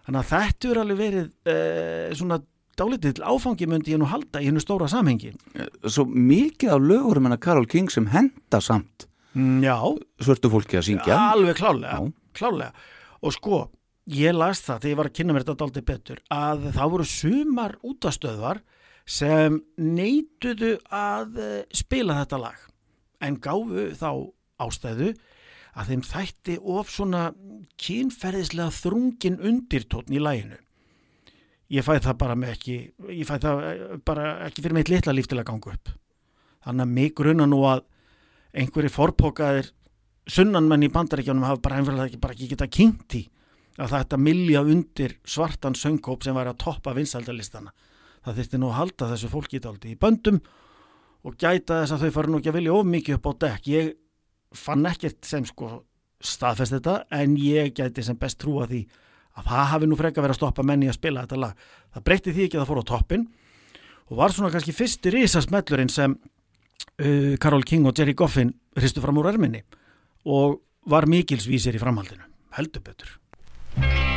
Þannig að þetta er alveg verið uh, svona dálítið til áfangi myndi ég nú halda í hennu stóra samhengi. Svo mikið af lögurum en að Karol King sem henda samt mm, Já, svörtu fólki að syngja. Alveg klálega, klálega og sko, ég las það þegar ég var að kynna mér þetta dálítið betur að það voru sumar útastöðvar sem neituðu að eh, spila þetta lag en gáfu þá ástæðu að þeim þætti of svona kynferðislega þrungin undirtótn í laginu. Ég fæ það bara með ekki ég fæ það eh, bara ekki fyrir meitt litla líf til að ganga upp. Þannig að mig gruna nú að einhverju forpókaðir sunnanmenn í bandaríkjánum hafa bara einfallega ekki, bara ekki geta kynnt í að þetta milja undir svartan söngkóp sem væri að toppa vinsaldalistana það þyrfti nú að halda þessu fólki í böndum og gæta þess að þau fara nú ekki að vilja of mikið upp á dekk. Ég fann ekkert sem sko staðfest þetta en ég gæti sem best trúa því að það hafi nú freka verið að stoppa menni að spila þetta lag. Það breytti því ekki að það fór á toppin og var svona kannski fyrsti risasmellurinn sem uh, Karol King og Jerry Goffin hristu fram úr erminni og var mikilsvísir í framhaldinu. Heldur betur Bye.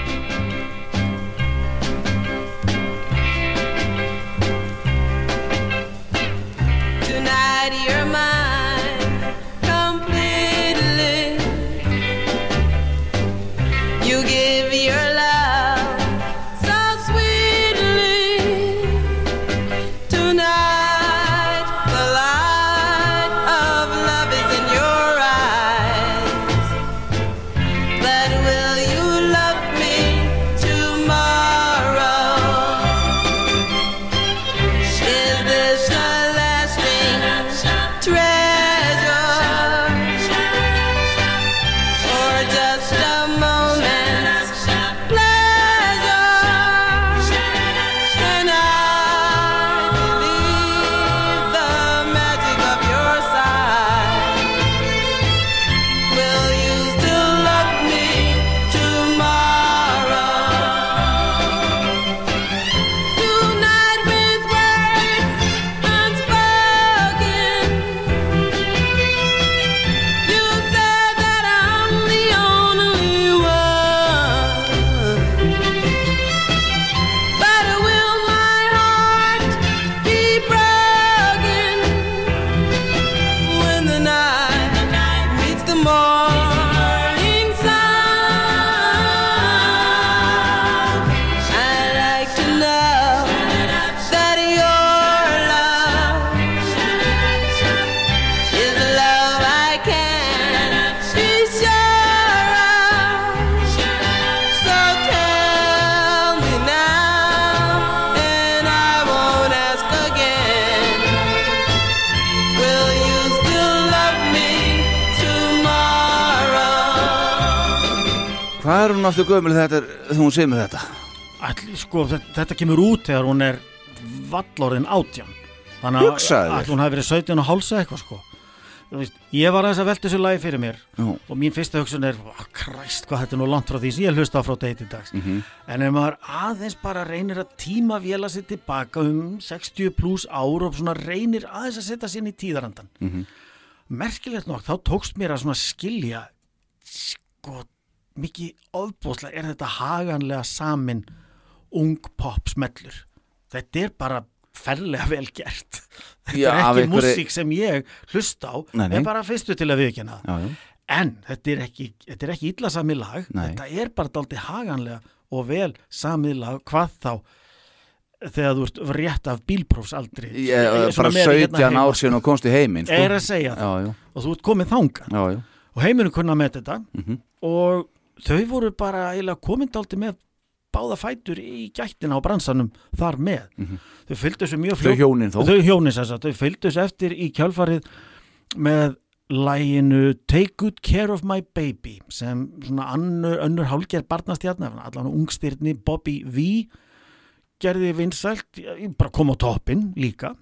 Hvað er hún aftur gömul þegar hún segir með þetta? Ætli, sko, þetta, þetta kemur út þegar hún er vallorðin átján þannig að hún hafi verið 17 og hálsa eitthvað sko Þú veist, ég var aðeins að velta þessu lagi fyrir mér Já. og mín fyrsta hugsun er "Vá, kræst hvað þetta er nú langt frá því sem ég hlusta á frá til dags Mhm. en ef maður aðeins bara reynir að tíma vela sér tilbaka um 60 pluss ár og svona reynir aðeins að setja sér inn í tíðarandan Mhm. merkilegt nokk, þá tókst mér að svona skilja sko, mikið ofbúðslega er þetta haganlega samin ung pop smellur þetta er bara ferlega vel gert þetta Já, er ekki músík sem ég hlusta á nei. er bara fyrstu til að já. en þetta er ekki, þetta er ekki illa samið lag Nei. þetta er bara daldi haganlega og vel samið lag hvað þá þegar þú ert rétt af bílprófsaldri með 17 hérna heima. ár síðan og komst í heiminn sko. er að segja það Já, já, og þú ert komið já. og heiminu kunna með þetta Mhm. og þau voru bara eiginlega komindaldi með báða fætur í gættina á bransanum þar með. Þau fylgdu þessu mjög Mhm. Þau hjónin þó? Þau hjónin sem sagt, þau fylgdu þessu eftir í kjálfarið með læginu Take Good Care of My Baby sem svona annur, önnur hálger barnastjarnar, allan ungstyrni Bobby V. gerði vinsælt, bara kom á toppin líka.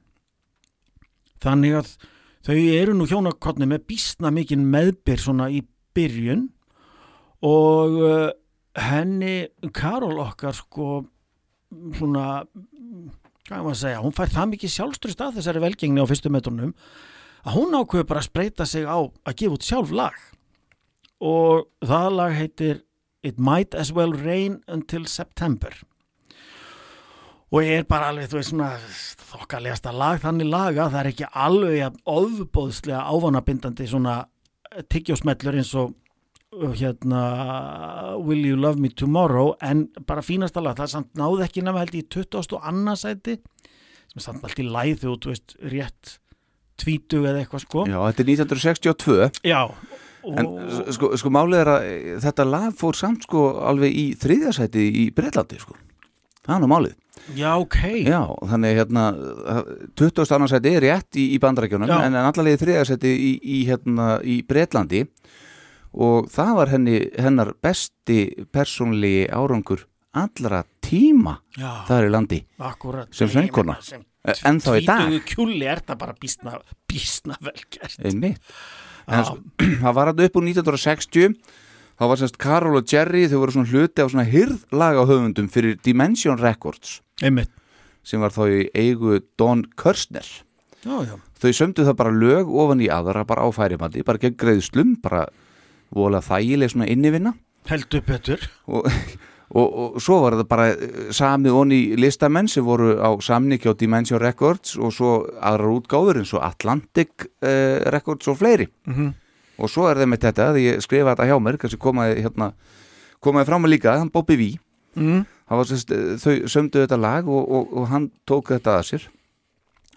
Þannig að þau eru nú hjónakotni með býstna mikinn meðbyr svona í byrjun og uh, henni Karol okkar sko svona hvað er maður að segja, hún fær það mikið sjálfstrust að þessari velgengni á fyrstu metrunum að hún ákveður bara að spreita sig á að gefa út sjálf lag. Og það lag heitir It Might As Well Rain Until September. Og ég er bara alveg, þú veist svona þokkalegasta lag, þannig laga það er ekki alveg ofbóðslega ávanabindandi svona tyggjósmellur eins og hérna Will You Love Me Tomorrow en bara fínasta lag, það er samt náði ekki nema held í 20. og annarsæti sem er samt allt í læð þegar þú veist rétt tvítu eða eitthvað sko Já, þetta er 1962 Já, En og, sko, sko málið er að þetta lag fór samt sko alveg í þriðjasæti í Breitlandi sko. Það er nú málið. já ok Já, þannig hérna 20. annarsæti er rétt í, í bandarækjunum en allavega þriðjasæti í, í, hérna, í Breitlandi og það var henni, hennar besti persónlegi árangur allra tíma Já, þar í landi. akkurat sem söngkona. sem Eh, ennþá í dag. kjúli er það bara býstna, býstna velgert Einmitt. En það var hann upp úr 1960 þá var semst Karol og Jerry þau voru svona hluti á svona hyrðlaga höfundum fyrir Dimension Records einmitt sem var þá í eigu Don Kirshner Já, já. þau sömdu það bara lög ofan í aðra bara á færibandi, bara gegn greiðslum bara voðalega þægileg svona innivinna Heldur betur. og, og, og svo var það bara eh, samið onni listamenn sem voru á samningi á Dimension Records og svo aðrar útgáður eins og Atlantic uh, Records og fleiri Mhm. og svo er það með þetta, því ég skrifa þetta hjá mér kannski komaði hérna komaði frá mig líka, hann Bobby V Mm. Var sérst, þau sömdu þetta lag og, og, og hann tók þetta að sér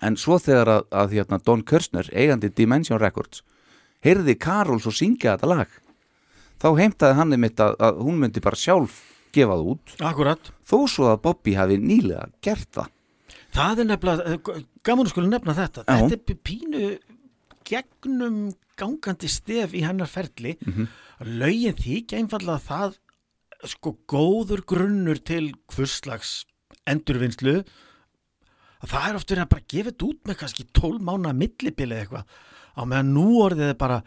en svo þegar að, að hérna, Don Kirstner, eigandi Dimension Records heyrði Karol svo syngja þetta lag þá heimtaði hann einmitt að, að hún myndi bara sjálf gefa það út Akkurat. þó svo að Bobby hafi nýlega gert það Það er nefnilega, eh, gaman að skulu nefna þetta. Já. Þetta er pínu gegnum gangandi stef í hennar ferli. Mhm. Lögin þykja einfallega það sko góður grunnur til hvurslags endurvinnslu að það er oft verið að bara gefa þetta út með kannski 12 mánu að millibili eitthvað á meðan nú orðið er bara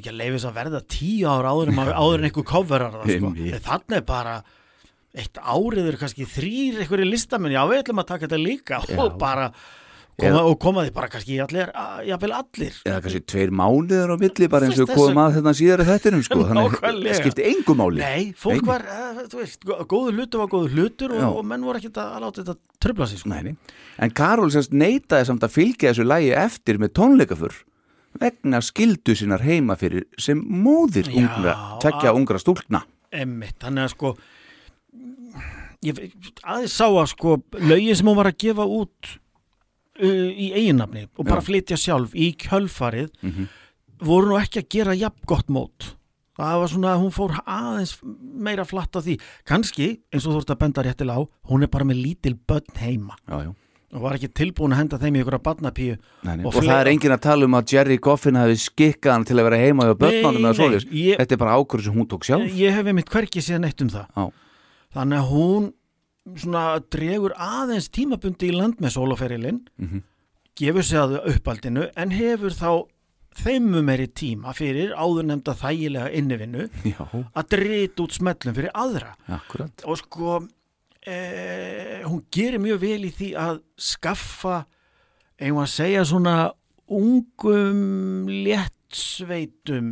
ekki að leifis að verða 10 ára áður en, áður en einhver coverar það sko. Þannig er bara eitt árið er kannski þrýr einhverju listamenn, já við ætlum að taka þetta líka Já. og bara koma, og koma því bara kannski allir, jafnvel allir eða kannski tveir mánuður á milli bara eins og Þessu- komum að þetta síðar þettinum sko. þannig Nákvæmlega. að skipti engu máli Nei, fólk Nei. var, uh, þú veist, gó- góður hlutur var góður hlutur og, og menn voru ekkert að láta þetta tröfla sig sko. Nei, nei. En Karol sérst neitaði samt að fylgja þessu lægi eftir með tónleikafur vegna skildu sinnar heima fyrir sem móðir Já, ungra, tvekja að- ungra stúlkna. Emmitt, þannig að sko ég aðeins sá að sko lögin sem hún var að gefa út uh, í eiginnafni og bara Já. flytja sjálf í kjölfarið Mhm. voru nú ekki að gera jafn gott mót það var svona að hún fór aðeins meira flatt á því kannski, eins og þú ert að benda réttilega á hún er bara með lítil börn heima Já, já. Og var ekki tilbúin að henda þeim í ykkur að nei. Og Og, það er enginn að tala um að Jerry Goffin hafi skikkað hann til að vera heima börnunum Nei, eða ég- Þetta er bara ákvörðu sem hún tók sjálf. ég hef einmitt hverki síðan eitt um það Já. þannig að hún svona dregur aðeins tímabundi í land með sólaferilinn Mhm. gefur sig að uppaldinu en hefur þá þeimu meiri tíma fyrir áður nefnda þægilega innivinnu Já, að drita út smellum fyrir aðra akkurat. og sko eh, hún gerir mjög vel í því að skaffa eigum að segja svona ungum léttsveitum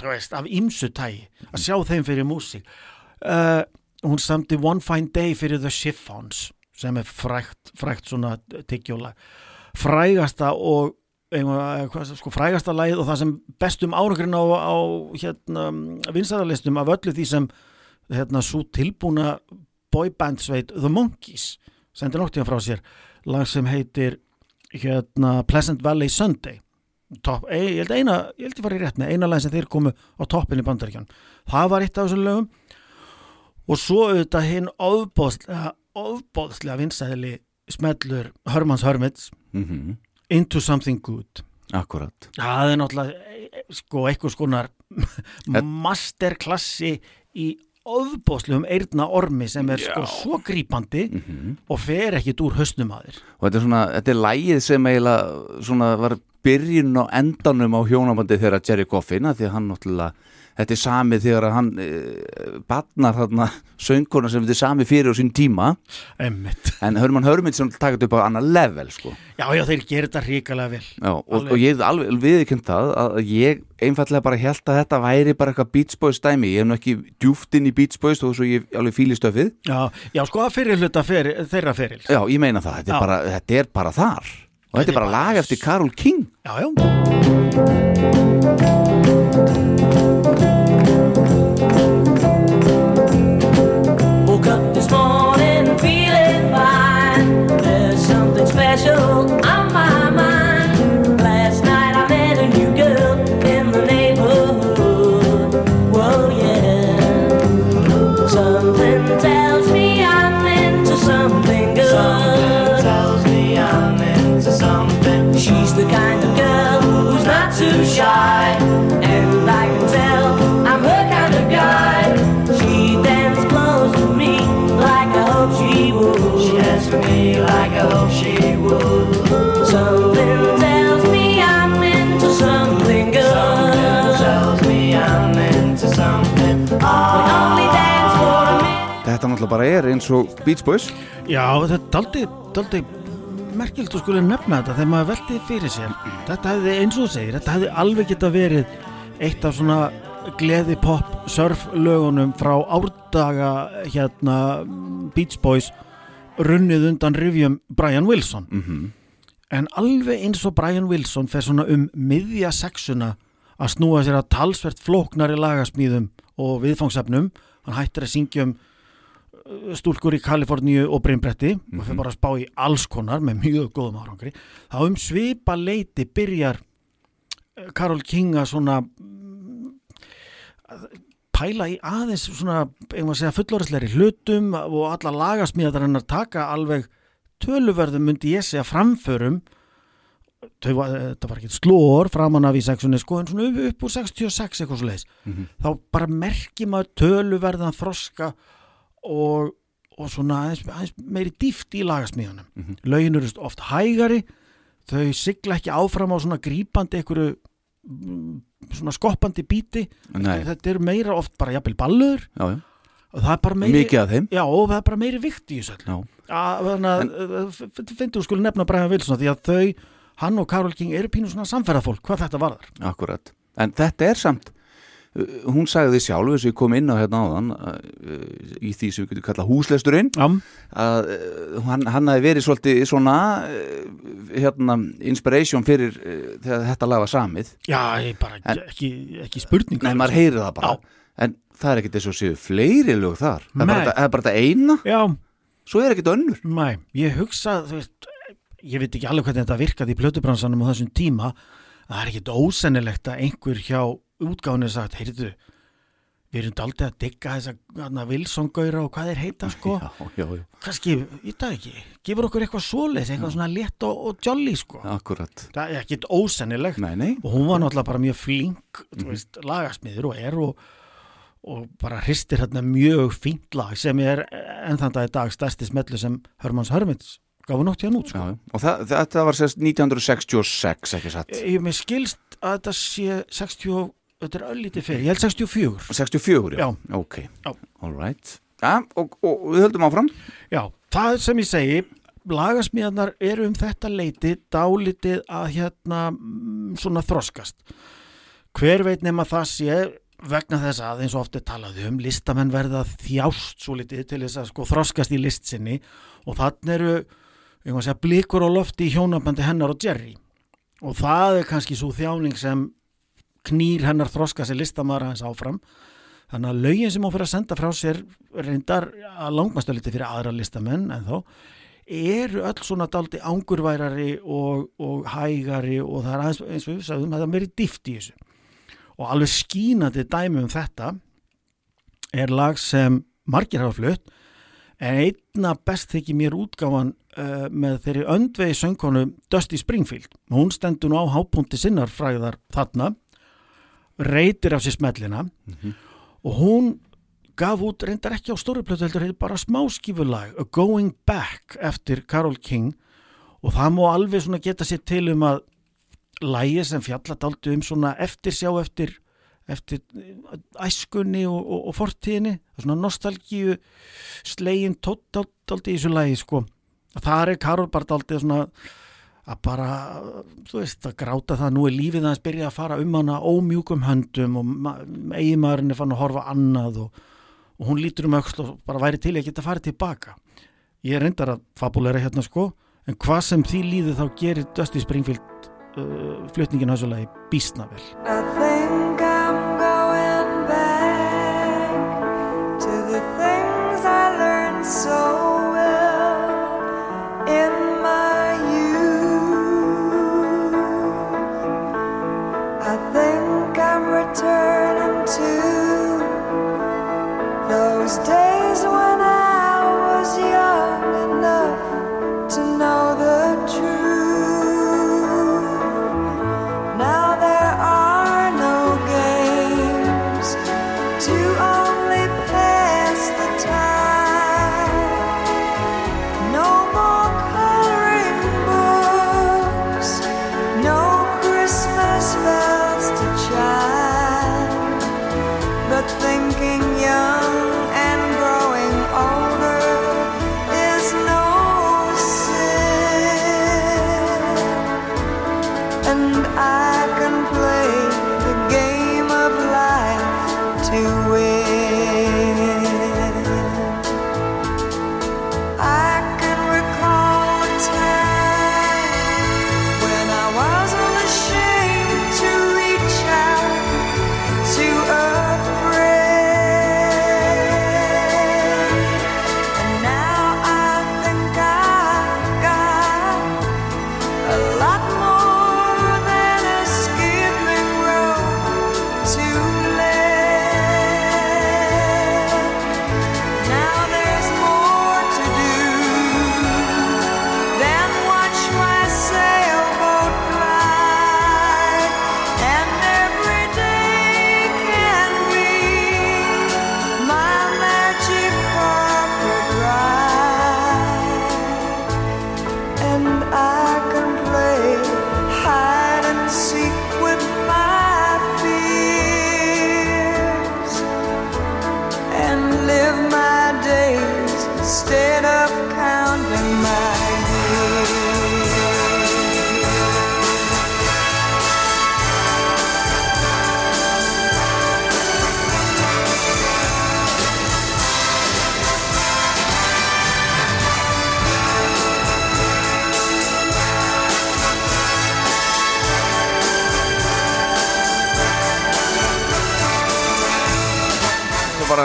veist, af ýmsu tægi að sjá þeim fyrir músík. Uh, hún samti One Fine Day fyrir The Chiffons sem er frægt, frægt svona tyggjólag. Frægasta og eigum að- hvað- sko, frægasta lagið og það sem bestum árangurinn á, á hérna, vinsæðarlistum af öllu því sem hérna, svo tilbúna boybandsveit The Monkees. Sendi noktíðan frá sér. Lag sem heitir hérna, Pleasant Valley Sunday. Top, ei, ég held eina, ég held ég var í rétt með eina lag sem þeir komu á toppin í bandaríkjan það var eitt af þessum lögum. Og svo auðvitað hinn ofbóðslega, ofbóðslega vinsæðli smellur Hermans Hermits. Mm Into Something Good. Akkurat. það er náttúrulega eh, sko eitthvað skonar masterklassi í ofbóðslegum eirna ormi sem er sko svo grípandi Mm og fer ekkit úr höstnum að þér. Og þetta er svona, þetta er lægið sem eiginlega svona var byrjun á endanum á hjónabandi þegar Jerry Goffin að því að hann náttúrulega, þetta er samið þegar að hann e, batnar þarna söngkona sem þetta er samið fyrir á sín tíma. Einmitt. en Hörmann Hörmundsson takat upp á annar level sko. Já, já, þeir gerir þetta ríkalega vel. Já, og, og ég hef alveg viðkjönd það að ég einfallega bara held að þetta væri bara eitthvað Beach Boys dæmi, ég hef nú ekki djúft inn í Beach Boys þó svo ég alveg fíli stöfið. Já, já sko að fyrir hluta fyrir, þeirra fyrir Já, ég meina það, þetta er, bara, þetta er bara þar. Og þetta er bara lag eftir Karol King. Já, já Thank you. Bara er eins og Beach Boys. Já, þetta er daldi merkilt að skulle nefna þetta þegar maður veltið fyrir sér. Þetta hefði eins og segir, þetta hefði alveg geta verið eitt af svona gleði pop surf lögunum frá árdaga hérna Beach Boys runnið undan rifjum Brian Wilson. Mhm. en alveg eins og Brian Wilson fer svona um miðja sexuna að snúa sér að talsvert flóknari lagasmíðum og viðfangsefnum. Hann hættir að syngja um stúlkur í Kaliforníu og Brimbretti og fyrir bara að spá í alls konar með mjög góðum árangri þá um svipa leiti byrjar Karol King að svona mm, pæla í aðeins svona, eigum að segja, fullorðsleiri hlutum og alla lagasmíðar hennar taka alveg töluverðum myndi ég segja framförum. Var, þetta var ekki slór framan af í sexunni sko en svona upp, úr 66 eitthvað svo leiðis Mhm. þá bara merki maður töluverðan þroska og, og svona aðeins, aðeins meiri dýft í lagasmíðunum. Mhm. lögin eru oft hægari þau sigla ekki áfram á svona grípandi einhverju mm, svona skoppandi bíti Nei, þetta eru meira oft bara jafnvel ballur. Já, já, og það er bara meiri mikið af þeim. Já, og það er bara meiri vikt í þessu öllu. Já. Að- Þannig að finnstu skuli nefna Brian Wilson því að þau, hann og Karol King eru pínu svona samferðafólk, hvað þetta varðar. Akkurat, en þetta er samt hún sagði því sjálf þess að ég kom inn á hérna áðan uh, í því sem við getum kallað húslesturinn Já, að uh, hann, hann hafi verið svolítið svona hérna, inspiration fyrir þegar þetta lag var samið. Já bara En- ekki, ekki spurning Nei, maður heyrir það bara. En það er ekkert þess að séu fleiri lög þar. Það er bara, það er bara þetta eina. Já, svo er ekkert önnur. Nei, ég hugsa, þú veist, ég veit ekki alveg hvernig þetta virkaði í plötubransanum á þessum tíma, að það er ekkit ósennilegt að einhver hjá útgáfunni sagt, heyrðu, við erum daldið að digga þessa hana, Wilson-gaura og hvað þeir heita, sko, já, já, já, kannski, ég það ekki, gefur okkur eitthvað svoleiðis, eitthvað svona létt og, og jolly, sko. akkurat. Það er ekkit ósennilegt. Nei, nei, og hún var náttúrulega bara mjög flink, þú veist, lagasmiður og er og, og bara hristir hérna mjög fínt lag sem er enn þann dag í dag stærsti smellu sem Hörmanns Hörmits gafu nótt hérna út, já, sko. já. og það, þetta var sérst 1966 ekki satt? Ég mér skilst að þetta sé 60, og- þetta er öllítið fyrir, ég held 64. 64, já, Já. ok Já. all right ja, og, og, og við höldum áfram Já, það sem ég segi, lagasmíðarnar eru um þetta leiti dálítið að hérna mm, svona þroskast. Hver veit nema það sé vegna þess að eins og oft er talað um listamenn verða þjást svo litið til þess að sko þroskast í list sinni og þannig eru segja, blikur á lofti í hjónabandi hennar og Jerry og það er kannski svo þjáning sem knýr hennar þroska sér listamæður hans áfram. Þannig að lögin sem hún fyrir að senda frá sér reyndar að langmastu litið fyrir aðra listamenn en þó eru öll svona daldi angurværari og, og hægari og það er aðeins eins og við sagðum það er meiri dýft í þessu. Og alveg skínandi dæmi um þetta er lag sem margir hafa flutt en einna best þykir mér útgáfan uh, með þeirri öndvegi söngkonu Dusty Springfield. Hún stendur nú á hápunti sinnar fræðar þarna reytir af sér smellina og hún gaf út reyndar ekki á stóri plötu heldur heitir bara smáskifulag A Going Back eftir Carol King. Og það má alveg svona geta sér til um að lægi sem fjallat aldrei um svona eftir sjá eftir eftir æskunni og, og, og fortíðinni svona nostalgíu slegin tótt aldrei í þessu lægi sko. Það er Karol bara aldrei svona að bara, þú veist, að gráta það nú er lífið hans byrjað að fara um hana ómjúkum höndum og eiginmaðurinn er fann að horfa annað og, og hún lítur um öxl og bara væri til að geta farið tilbaka. Ég er reyndar að fabulera hérna sko en hvað sem því líður þá gerir Dusty Springfield uh, flutningin hausulegi býstna vel. I think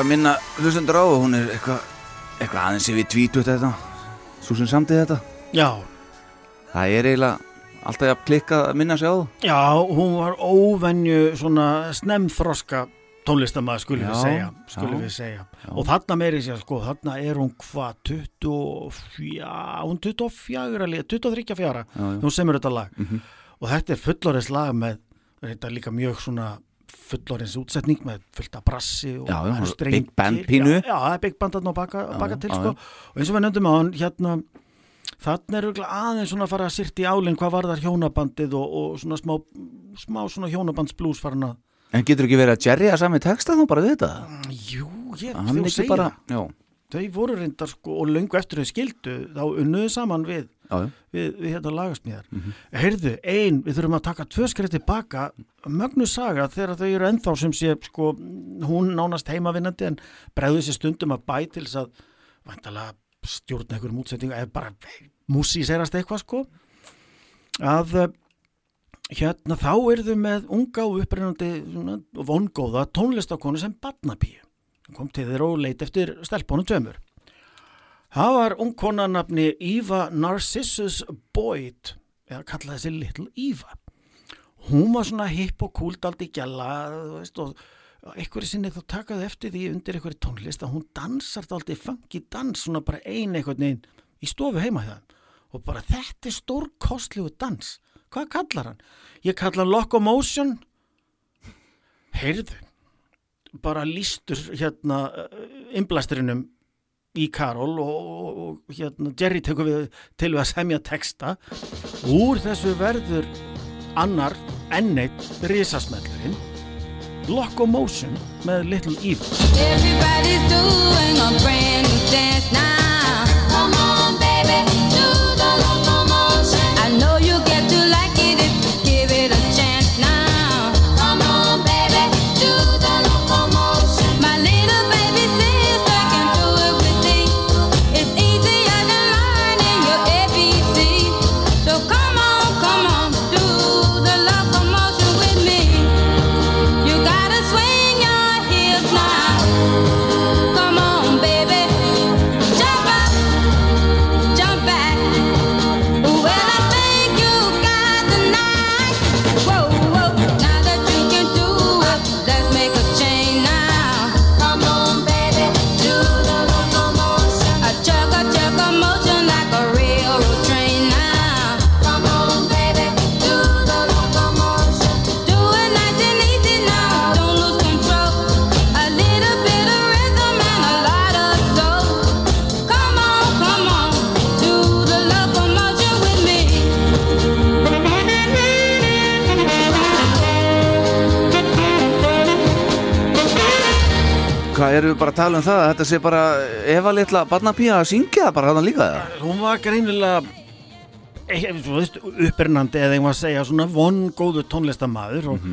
að minna hlustendur á og hún er eitthvað eitthva aðeins yfir tvítut þetta. Svo sem samtið þetta. Já, það er eiginlega alltaf jafn klikkað að minna sig á. Það já, hún var óvenju svona snemþroska tónlistamæður skulum við segja, skulum já, við segja. og þarna meiri sér sko, þarna er hún hvað 24, hún 24 líka, 23 fjara, hún semur þetta lag. Mhm. og þetta er fullorins lag með þetta er líka mjög svona fullorins útsetning með fullt af brassi og Já, já, eru big strengir. band pínu. já, það er big band á baka, baka til sko. og eins og við nefndum á hann hérna þarna er aðeins svona að fara að sýrt í álinn hvað var þar hjónabandið og, og svona smá, smá svona hjónabandsblús farin að en getur ekki verið að Jerry að sami texta þá bara við þetta jú, ég, þú segir bara já, þau voru reyndar sko og löngu eftir þau skildu þá unnuðu saman við já, já. við, við hérna lagasmíðar Mhm. heyrðu, ein, við þurfum að taka tvö skrið tilbaka, mögnu saga þegar þau eru ennþá sem sé sko, hún nánast heimavinnandi en bregðu sér stundum að bæ til þess að vantalega stjórna einhverjum útsettingu eða bara músíserast eitthvað sko að eh, hérna þá eru þau með unga og upprennandi og vongóða tónlistakonu sem barnapíu kom til þeir og leit eftir stelpunum tveimur. Það var ungkona nafni Eva Narcissus Boyd eða kallaði þessi Little Eva hún var svona hipp og kúlt aldrei gjalla veist, og einhverju sinni þá takaði eftir því undir einhverju tónlist að hún dansar aldrei funky dans svona bara ein einhvern veginn í stofu heima þeim. Og bara þetta er stórkostlegu dans. Hvað kallar hann? Ég kalla hann Locomotion. Heyrðu bara lístur hérna innblæsturinnum í Karol og, og, og hérna Jerry tekur við til við að semja texta úr þessu verður annar enneitt risasmellurinn Locomotion með Little Eve Everybody's doing a brand new dance now. Hvað eru við bara að tala um það að þetta sé bara Eva litla barnapía að syngja það bara hann líka það hún var greinilega e- þú veist, uppernandi eða einhvað að segja svona vongóðu tónlistamæður og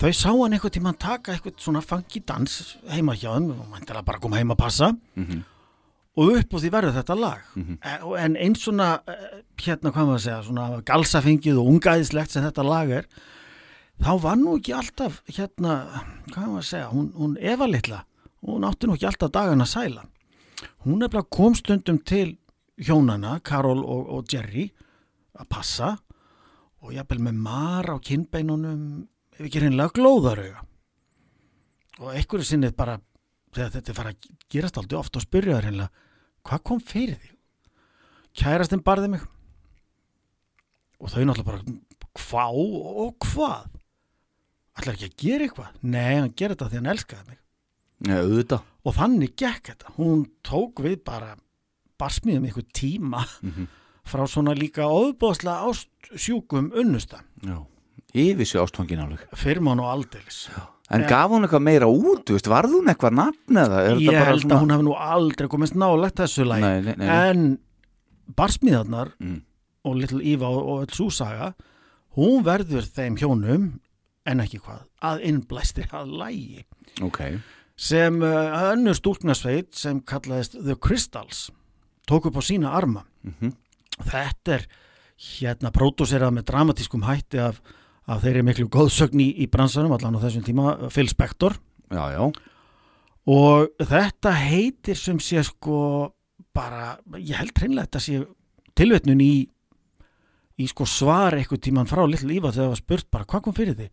þau sá hann einhvern tímann taka eitthvað svona funky dans heima hjá þeim og mæntilega bara koma heim að passa. Og upp úr því verður þetta lag. E- og- en eins svona eh, hérna hvað maður að segja, svona galsafengið og ungaðislegt sem þetta lag er þá var nú ekki alltaf hérna, hvað maður að segja hún, hún Eva litla, hún átti nú ekki alltaf dagana sæla hún er bara kom stundum til hjónana Karol og, og Jerry að passa og jafnvel með mar á kinnbeinunum ef ekki reynilega glóðarauga. Og einhverju sinnið bara þegar þetta fara að gerast aldrei oft og spyrja það reynilega hvað kom fyrir því kærastinn barði mig. Og þau náttúrulega bara hvá og hvað? Ætlar ekki að gera eitthvað? Nei, hann gerir þetta því hann elskaði mig Já, auðvitað. og þannig gekk þetta hún tók við bara barsmiðum ykkur tíma frá svona líka óbóðslega ástsjúkum unnusta Já. Yfir sér ástfangin áleg. firman og aldeilis En gaf hún eitthvað meira út, veist, varð hún eitthvað nafn eða? Ég held svona- að hún hafi nú aldrei komist nálægt þessu lagi Nei, nei, nei, en barsmiðarnar Mm. og Little Eva og, og öll súsaga hún verður þeim hjónum en ekki hvað, að innblæstir að lægi Ok. Sem uh, önnur stúlknarsveit sem kallaðist The Crystals tók upp á sína arma Mhm. þetta er hérna pródúserað með dramatískum hætti af, af þeirri miklu góðsögn í, í bransanum allan á þessum tíma, Phil Spector Já, já. og þetta heitir sem sé sko bara, ég held hreinlega þetta sé tilvetnun í í sko svar eitthvað tíman frá Little Eva þegar það var spurt bara hvað kom fyrir því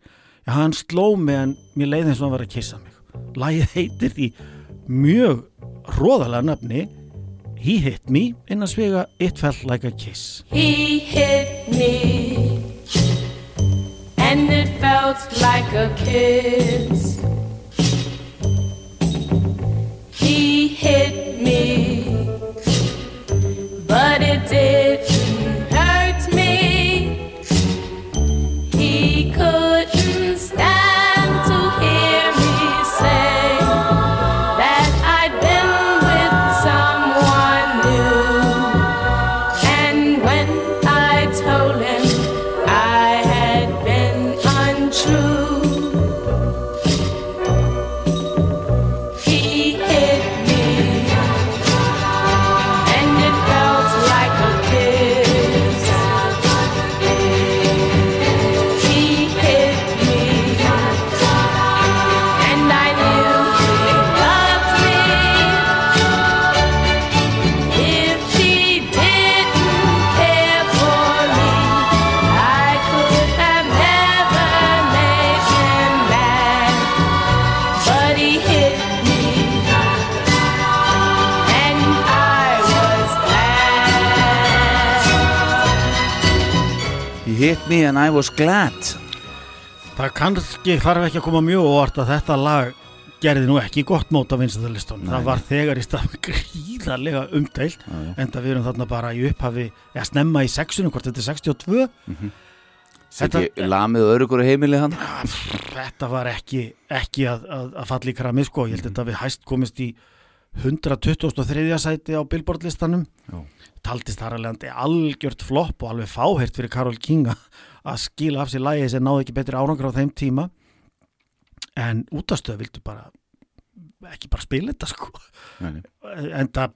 já hann sló mig en mér leiði eins og hann var að kissa mig lagið heitir því mjög róðalega nafni He Hit Me innan svega It Felt Like a Kiss He hit me, and it felt like a kiss. He hit me, but it didn't and I was glad. það kannski þarf ekki að koma mjög óvart að þetta lag gerði nú ekki gott mót á vinstæðalistunum það var þegar í stað gríðarlega já. en það við erum þarna bara í upphafi eða snemma í sexunum, hvort þetta er 62 Þetta ekki lamið örugur heimilið hann. þetta var ekki, ekki að, að, að falla í krami sko, ég held þetta við hæst komist í 123. sæti á Billboard-listanum Já. taldist þar að leiðandi algjört flopp og alveg fáhært fyrir Karol King að- skila af sér lægi sem náði ekki betri árangur á þeim tíma. En útastöð vildu bara ekki bara spila þetta sko. Nei, en það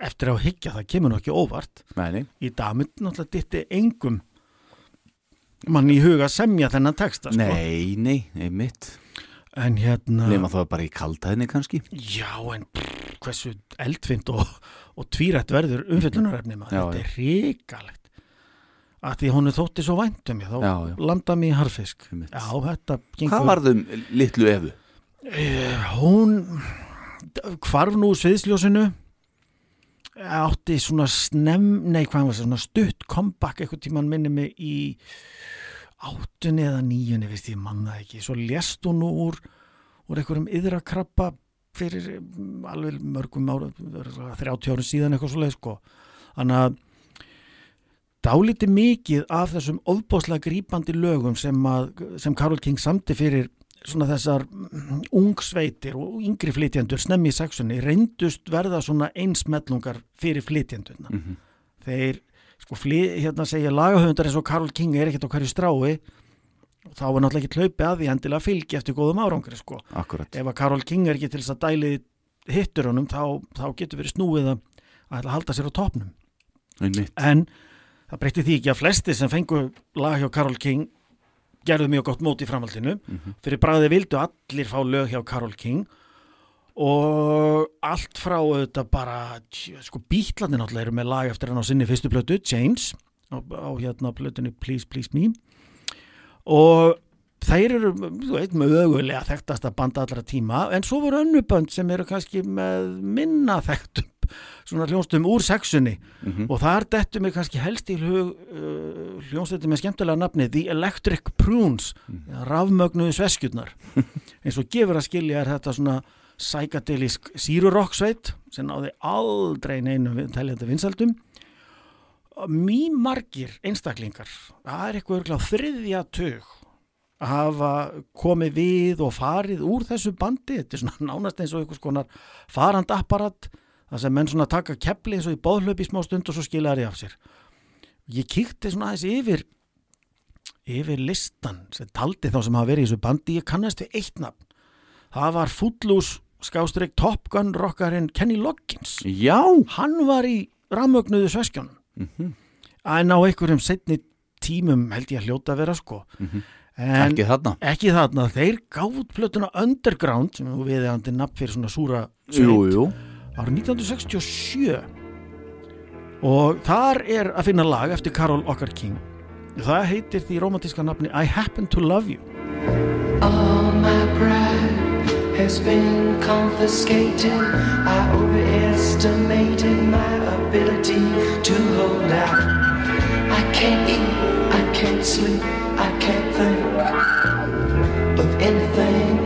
eftir að higgja það kemur nú ekki óvart. Nei, í dag mynd náttúrulega ditti engum mann í huga semja þennan texta sko. Nei, nei, einmitt. en hérna Nefna það bara í kaldhæðinni kannski. já en prr, hversu eldfind og, og tvírætt verður umfyllunarefni maður, Já, þetta er ríkalegt að því hún er þótti svo væntum ég þá Já, já. landa mig í harfisk já þetta gengur Hvað varðum litlu efu? Eh, hún hvarf nú sviðsljósinu átti svona snem nei hvað var það, svona stutt comeback eitthvað tíman minni mig í áttunni eða níunni veist ég manna ekki, svo lést hún úr úr einhverjum yðrakrabba fyrir mm, alveg mörgum ára 30 árum síðan eitthvað svo leið sko þannig að dálítið mikið af þessum ofbáslega grípandi lögum sem, að, sem Karol King samti fyrir svona þessar mm, ungsveitir og yngri flytjendur snemmi í sexunni reyndust verða svona einsmellungar fyrir flytjendurna. Mhm. þeir sko fli, hérna segja lagahöfundar eins og Karl King er ekkert á hverju strái. Þá er náttúrulega ekki hlaupið að því endilega fylgi eftir góðum árangri sko. Akkurat. Ef að Karol King er ekki til þess að dæli hittur honum þá, þá getur verið snúið að, að halda sér á topnum einmitt, en það breytti því ekki að flesti sem fengu lag hjá Karol King gerðu mjög gott mót í framhaldinu. Fyrir bræði vildu allir fá lög hjá Karol King. Og allt frá þetta bara sko bítlarnir náttúrulega eru með lag eftir hann á sinni fyrstu plötu, James á, á hérna plötunni Please Please Me. Og þeir eru þú veit, mögulega þekktasta banda allra tíma. En svo voru önnubönd sem eru kannski með minna þekktum svona hljónstum úr sexunni. Og þar dettu mig kannski helst í hug uh, hljónstum með skemmtilega nafni The Electric Prunes mm. rafmögnuðu sveskjurnar. Eins og gefur að skilja er þetta svona psychedelisk sírurokk sveit sem náði aldrei neinu teljandi vinsaldum mjög margir einstaklingar það er eitthvað örgulega þriðja tug að hafa komið við og farið úr þessu bandi. Þetta er svona nánast eins og einhvers konar farandapparat það sem menn svona taka kepli eins og í bóðhlaup í smá stund og svo skilja það af sér. Ég kíkti svona aðeins yfir yfir listan sem taldi þá sem hafa verið í þessu bandi. Ég kannast við eitt nafn. Það var Footloose skástrík Top Gun rockarinn Kenny Loggins. Já, hann var í rammögnuðu sveskjónum en á einhverjum setni tímum held ég að hljóta að vera sko. En ekki þarna. ekki þarna, þeir gátt plötuna Underground sem við við andi nafn fyrir svona súra jú, jú, árið 1967 og þar er að finna lag eftir Karol Okkar King það heitir því romantíska nafni I Happen to Love You All my pride has been confiscated. I overestimated my ability to hold out. I can't eat, I can't sleep, I can't think of anything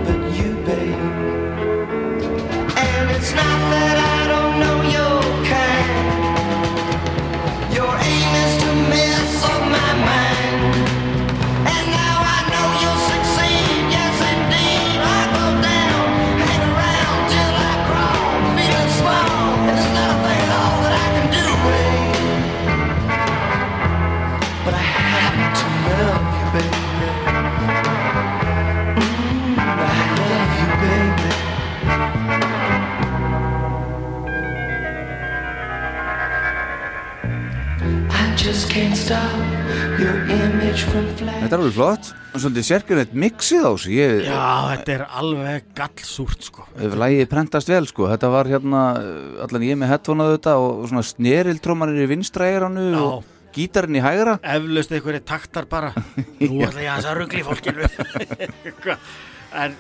þetta er alveg flott. Svolítið sérkjörnett mixið á sig ég, Já, þetta er alveg gallsúrt sko. Lægið prentast vel sko. Þetta var hérna, allan ég með á þetta og, svona snerildrómanir í vinstra eiranu Já. og gítarinn í hægra. Eflaust einhverju taktar bara. Nú ætla ég að þess að ruggli fólkinu. En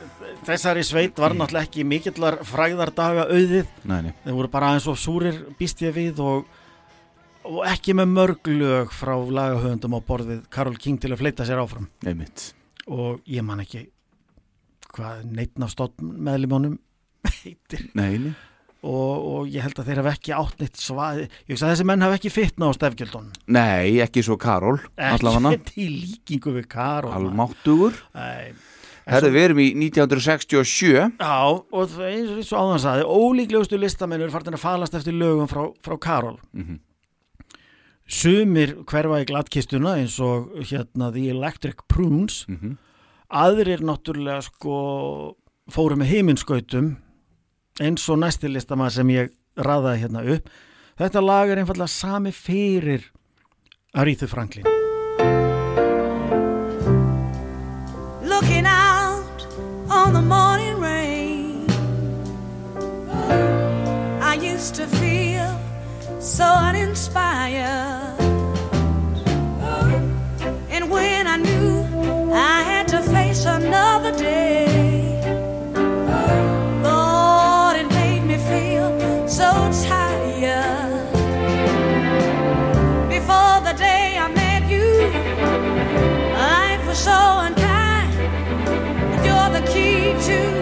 þessari sveit var náttúrulega ekki mikillar fræðardaga auðið. Nei, nei, þeir voru bara aðeins og súrir býst ég við og, og ekki með mörg lög frá lagahöfundum á borðið Karol King til að fleita sér áfram. Einmitt. Og ég man ekki hvað neittn af stótt meðlimunum heitir. Nei, nei. og, og ég held að þeir hafa ekki átt neitt svað ég veist að þessi menn hafa ekki fittna á stefgjöldun nei, ekki svo Karol allavega, ekki til líkingu við Karol almáttugur. Herðu, við erum í 1967 Já, og er eins og- og áðan saði ólíklegustu listamennur farin að falast eftir lögum frá, frá Karol Sumir hverfa í glattkistuna eins og hérna The Electric Prunes. Aðrir náttúrulega sko fóru með heiminskautum eins og næsti listamaður sem ég raðaði hérna upp. Þetta lag er einfallega sami fyrir Aretha Franklin. Looking out on the morning rain. I used to feel so uninspired. And when I knew I had to face another day, Lord, it made me feel so tired. Before the day I met you, life was so unkind. And you're the key to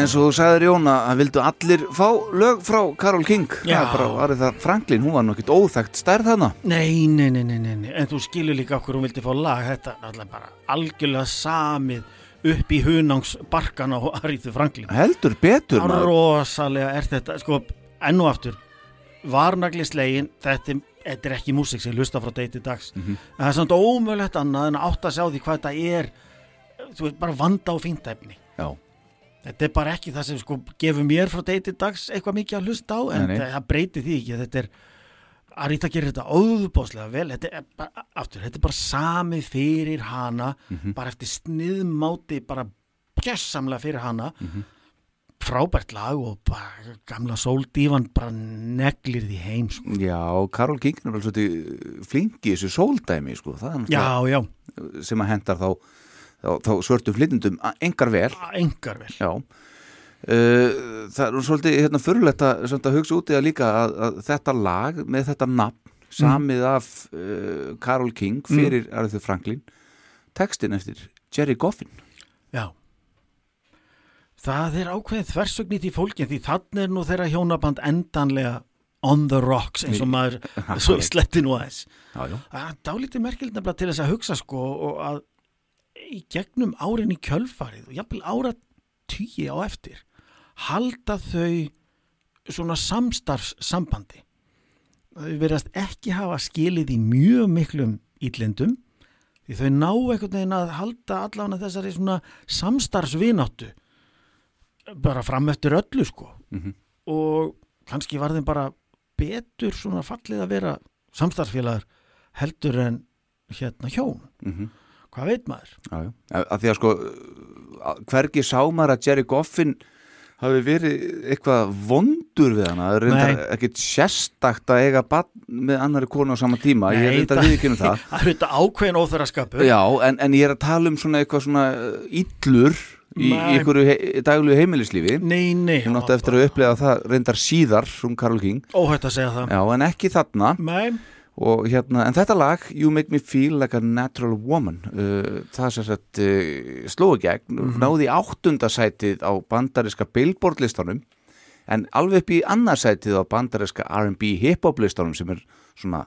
eins og þú sagðir Jón að vildu allir fá lög frá Karol King það Franklin, hún var ekkert óþægt stærð þarna Nei, nei, nei, nei, nei, en þú skilur líka okkur hún vildi fá lag, þetta náttúrulega bara algjörlega samið upp í hunangsbarkan á Aríðu Franklin. Heldur betur maður. Rosalega er þetta, sko, enn og aftur, varnaglislegin, þetta, er- þetta er ekki músík sem ég hlusta frá deiti dags. Mhm. En það er samt ómögulegt annað en að átta að sjá því hvað þetta er, þú veit, bara vanda og fínt efni. Já, Þetta er bara ekki það sem sko gefur mér frá deiti dags eitthvað mikið að hlusta á en Nei, það, breytir því ekki þetta er Arita gerir þetta óðubóðslega vel þetta er bara, aftur, þetta er bara samið fyrir hana Mhm. bara eftir sniðmáti bara gjössamlega fyrir hana Mhm. frábært lag og bara gamla sóldífan bara neglir því heim sko. já Karol King er vel svolítið flinki í þessu sóldæmi sko. já, já, sem að hendar þá, þá, svörtum flytendum engar vel. Engar vel. Já. Uh, það er svolítið hérna fyrirlegt að, hugsa út í það líka að, að þetta lag með þetta nafn samið af uh, Karol King fyrir mm. Arthur Franklin textin eftir Jerry Goffin. Já. Það er ákveðin þversögnit í fólkin því þannig er nú þeirra hjónaband endanlega on the rocks eins og maður sletti nú aðeins. Það er dálítið merkild nefnilega til þess að hugsa sko og að í gegnum árin í kjölfarið og jafnvel ára tíi á eftir halda þau svona samstarfssambandi. Þau verðast ekki hafa skilið í mjög miklum íllindum því þau ná einhvern veginn að halda allavega þessari svona samstarfsvináttu bara fram eftir öllu sko. Mhm. og kannski var þeim bara betur svona fallið að vera samstarfsfélagar heldur en hérna hjón. Mm hvað veit maður? já. Að, því að sko hvergi sá maður að Jerry Goffin hafi verið eitthvað vondur við hana, það er reyndar Nei. ekkit sérstakt að eiga með annari konu á sama tíma, ég er reyndar við ekki um það. það er þetta ákveðin óþverraskapur Já, en, en ég er að tala um svona eitthvað svona uh, illur í, Nei. he daglu heimilislífi. Nei, nei, hún átti eftir að upplega það reyndar síðar hún Karol King, óhætt að segja það. Já, en ekki þarna. Nei, og hérna, en þetta lag You Make Me Feel Like a Natural Woman uh, það sem sagt uh, slói gegn, Mhm. náði í áttundasætið á bandariska Billboard listanum en alveg upp í annarsætið á bandariska R&B hip-hop listanum sem er svona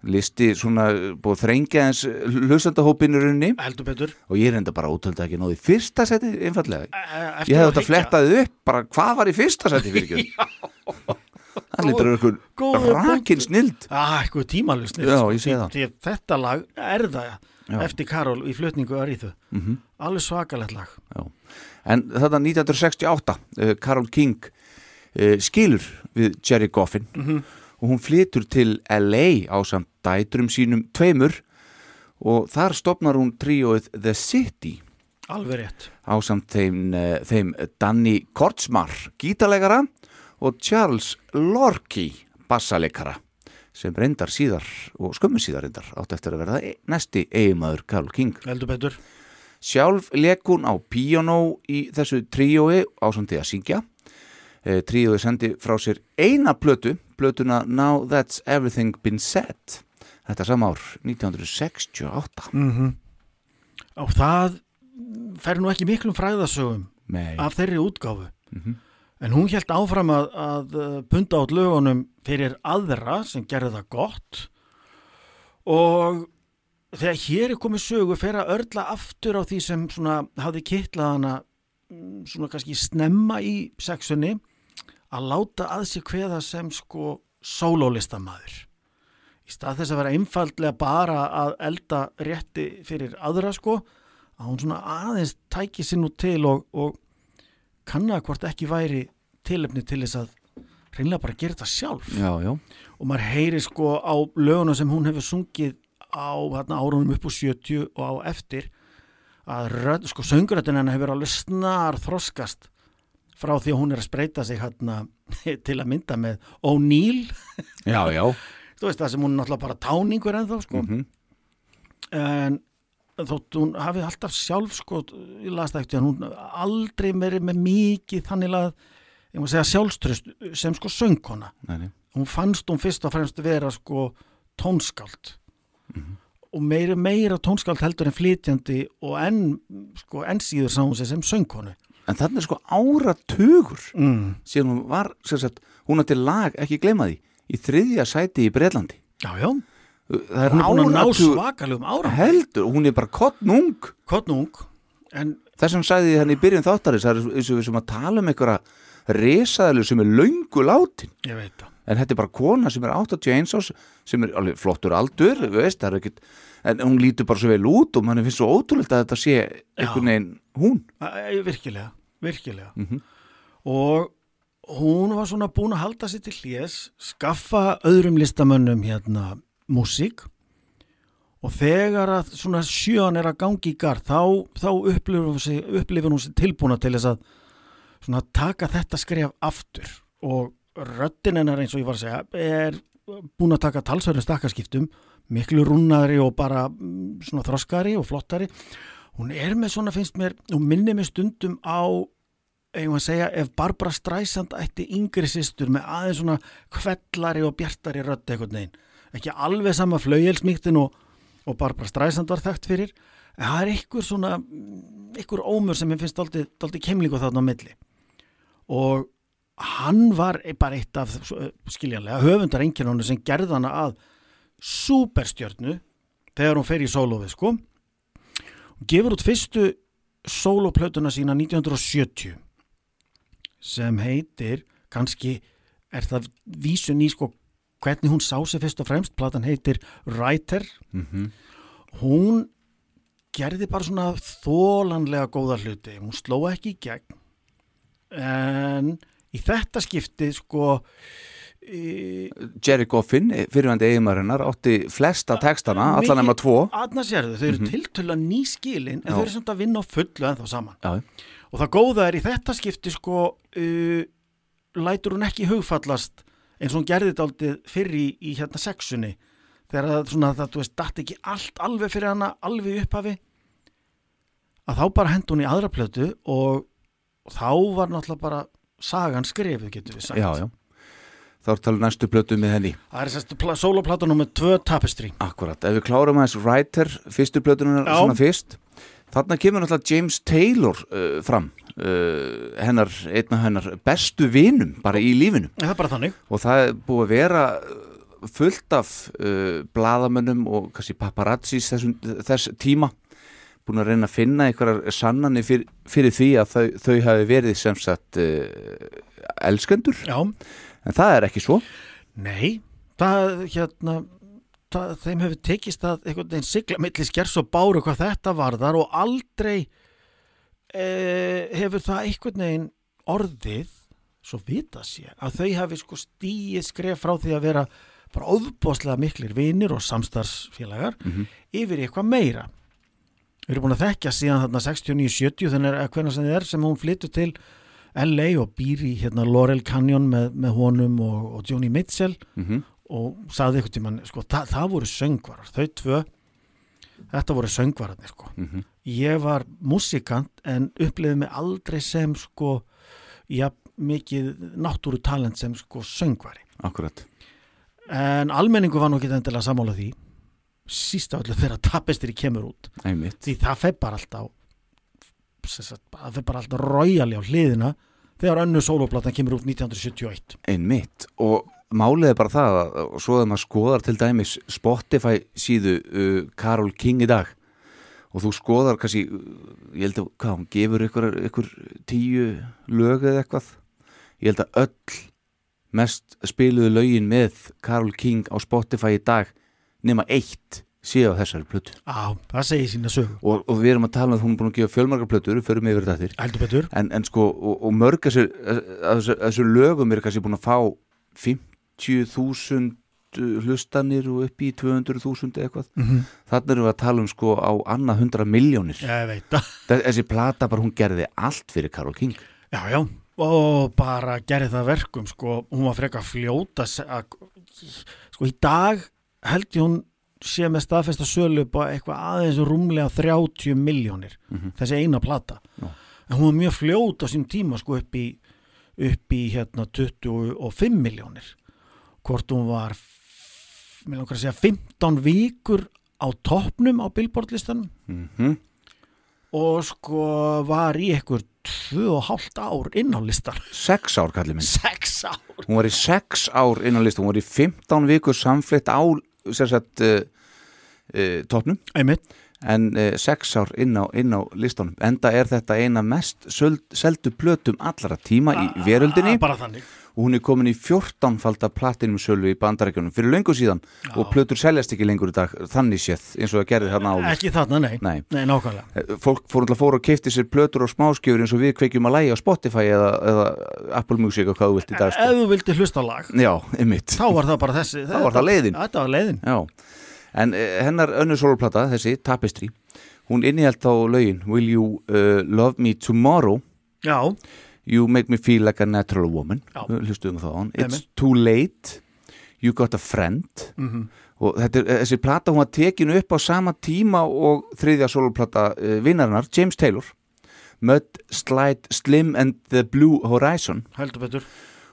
listi svona búið þrengja eins hlustandahópinurunni og ég reynda bara ótölda ekki náði í fyrsta seti einfallega, E- ég hefði þetta flettaði upp bara hvað var í fyrsta seti fyrir ekki það lítur rakin punktur. snild. Ah, eitthvað tímalust Já, ég sé það. því að þetta lag er það Já. eftir Karol í flutningu Aríðu mm alveg svakalegt lag. En þetta 1968 uh, Karol King uh, skilur við Jerry Goffin og hún flytur til LA á samt dætrum sínum tveimur og þar stopnar hún tríóið The City. Alveg rétt. Á samt þeim, uh, þeim Danny Kortsmar gítalegara og Charles Lorky bassaleikara sem reyndar síðar og skömmu síðar reyndar átt eftir að verða e- næsti eiginmaður Karol King heldur betur Sjálf leik hún á píanó í þessu tríói ásandi að syngja. E, tríói sendi frá sér eina plötu, plötuna Now That's Everything Been Said. Þetta sama ár, 1968. mm og það fer nú ekki miklum fræðasögum Nei. af þeirri útgáfu Mhm. En hún held áfram að, að uh, punda át lögunum fyrir aðra sem gerði það gott. Og þegar hér er komið sögu fer að örla aftur á því sem svona hafði kittlað hana mm, svona kannski snemma í sexunni að láta að sér kveða sem sko sólólistamaður. Í stað þess að vera einfaldlega bara að elda rétti fyrir aðra sko að hún svona aðeins tæki sér nú til og, og kanna hvort ekki væri tilefni til þess að hreinlega bara gera þetta sjálf já, já, og maður heyri sko á lögunum sem hún hefur sungið á hérna, árunum upp úr 70 og á eftir að rödd, sko sönguröddin hennar hefur alveg snar þroskast frá því að hún er að spreita sig hérna til að mynda með O'Neill já, já. þú veist það sem hún náttúrulega bara táningur sko Mhm. en þótt hún hafið alltaf sjálf sko, ég las það eftir að hún aldrei meiri með mikið þannig að ég má segja sjálfströst sem sko söngkona. Nei, hún fannst hún fyrst og fremst vera sko tónskáld. Og meira meira tónskáld heldur en flytjandi og enn sko enn síður sá hún sig sem söngkonu. En þannig er sko áratugur mm. síðan hún var, sagt, hún átti lag, ekki gleyma því, í þriðja sæti í Bretlandi. já já, Það er hún búin að ná áratugur, svakalegum ára heldur, hún er bara kottnung. kottnung Þess vegna sagði ég henni í byrjun þáttarins, það er eins og við sem að tala um einhverja resaðalu sem er löngu látin. En þetta er bara kona sem er 81 ás, sem er alveg flottur aldur, veist, ekkit, en hún lítur bara svo vel út og mann finnst svo ótrúlegt að þetta sé einhvern veginn hún. Virkilega, virkilega Mhm. og hún var svona búin að halda sér til hlés skaffa öðrum listamönnum hérna músík. Og þegar að svona sjöan er að gangi í garð þá, þá upplifir hún hún sig tilbúna til þess að svona taka þetta skref aftur. Og röddin hennar eins og ég var að segja er búin að taka talsverðum stakkarskiptum miklu rúnari og bara mm, svona þroskari og flottari. Hún er með svona finnst mér og minni mig stundum á segja ef Barbara Streisand ætti yngri systur með aðeins svona kvellari og bjartari rödd eitthvað neginn ekki alveg sama flaugjelsmíktin og, og Barbara Streisand var þekkt fyrir en það er einhver svona einhver ómur sem ég finnst aldrei, kemlingu þarna á milli. Og hann var bara eitt af svo- skiljanlega höfundar enginónu sem gerði hana að superstjörnu þegar hún fer í sólófið sko. Hún gefur út fyrstu sólóplötuna sína 1970 sem heitir kannski er það vísun í sko hvernig hún sá sig fyrst og fremst platan heitir Writer. Mm hún gerði bara svona þólanlega góða hluti hún sló ekki í gegn. En í þetta skipti sko í, Jerry Goffin, fyrirvændi eiginmarinnar, átti flesta textana, allan nema tvo. Aðna sérðu, þau eru tiltölu að ný skilin en Já. þau eru samt að vinna á fullu ennþá saman. Já, og það góða er í þetta skipti sko uh, lætur hún ekki hugfallast eins og hún gerði þetta aldrei fyrir í, í hérna sexunni þegar það, svona, það þú veist, datt ekki allt alveg fyrir hana, alveg upphafi að þá bara hendi hún í aðra plötu og, og þá var náttúrulega bara sagan skrifuð getur við sagt já, já. Þá er talað næstu plötu með henni. það er sérstu soloplata nummer 2 tapestry Akkurat, ef við klárum aðeins Writer, fyrstu plötunar Já. svona fyrst, þarna kemur náttúrulega James Taylor uh, fram, uh, hennar, einn af hennar bestu vinum bara í lífinu. Það bara og það er búið að vera uh, fullt af uh, bladamönnum og kannski paparazzis þessum, þess tíma búin að reyna að finna einhverjar sannanir fyr, fyrir því að þau, þau hafi verið sem sagt uh, elskendur, já, en það er ekki svo. Nei það hérna það, þeim hefur tekist að einhvern veginn sigla milli skers og báru hvað þetta varðar og aldrei e, hefur það einhvern veginn orðið svo vita sé að þau hafi sko stíið skref frá því að vera bara óðbóðslega miklir vinir og samstarfsfélagar yfir í eitthvað meira. Við erum búin að þekkja síðan þarna 69-70 þannig að hvernig sem þið er sem hún flyttur til LA og býr í hérna Laurel Canyon með, með honum og, og Joni Mitchell mm og sagði eitthvað tímann, sko, það, það voru söngvarar, þau tvö þetta voru söngvararnir, sko. Mhm. Ég var músikant en upplifði mig aldrei sem, sko já, mikið náttúru talent sem, sko, söngvari. Akkurat. En almenningu var nú ekki endilega sammála því. Síst af öllu þegar tapestir í kemur út. Einmitt. því það fer bara alltaf það fer bara alltaf royali á hliðina þegar önnu sólóplatan kemur út 1971 Einmitt. Og málið er bara það að og svo að maður skoðar til dæmis Spotify síðu uh, Karol King í dag og þú skoðar kannski, ég held að hvað, hún gefur ykkur, ykkur tíu lög eða eitthvað? Ég held að öll mest spiluðu lögin með Karol King á Spotify í dag nema eitt séu á þessari plötu. Á, það segir sína sögu. Og, og við erum að tala um að hún er búin að gefa fjölmargar plötur, við förum yfir þetta en, en sko, og, og mörg þessu, þessu, þessu lögum eru kannski búin að fá 50.000 hlustanir og upp í 200.000 eitthvað Mhm. þannig erum við að tala um sko á annað 100 miljónir þessi plata bara hún gerði allt fyrir Karol King Já, já, og bara gerði það verkum, sko, hún var frekar fljóta, sko, í dag held ég hún sé með staðfesta sölu á eitthvað aðeins rúmlega 30 miljónir, þessi eina plata. Já. En hún var mjög fljóta á sínum tíma, sko, upp í, upp í hérna 25 miljónir. Hvort hún var, mér langar að segja, 15 vikur á toppnum á Billboard-listanum. Mm og sko var í og hálft ár inn á listan. Sex ár kallir minn. Sex ár. Hún var í sex ár innan list hún var í 15 vikur samflitt á sagt uh, uh, topnum einmitt, en uh, sex ár inn á, inn á listanum. Enda er þetta eina mest söld, seldu plötum allra tíma í veröldinni. Ah, bara þannig og hún er komin í 14 falda platinum sölu í bandarækjunum fyrir löngu síðan og plötur seljast ekki lengur í dag þannig séð eins og það gerði þarna áður. Ekki þarna, nei, Nei. nei nákvæmlega. Eh, fólk fór alltaf fór og keifti sér plötur og smáskjöfur eins og við kveikjum að lægi á Spotify eða, eða Apple Music og hvað þú vilt í dag sko. ef þú vildi hlusta lag. Já, þá var það bara þessi Þá var það leiðin. var leiðin. Já, en uh, hennar önnur soloplata, þessi, Tapestry hún innihjalt á lögin Will you uh, love me tomorrow? Já, You make me feel like a natural woman. Hlustuðum það á hann. It's too late. You got a friend. Mhm. og þetta er, þessi plata hún var tekin upp á sama tíma og þriðja soloplata uh, vinnarinnar, James Taylor. Mud, Slide, Slim and the Blue Horizon. Heldur betur.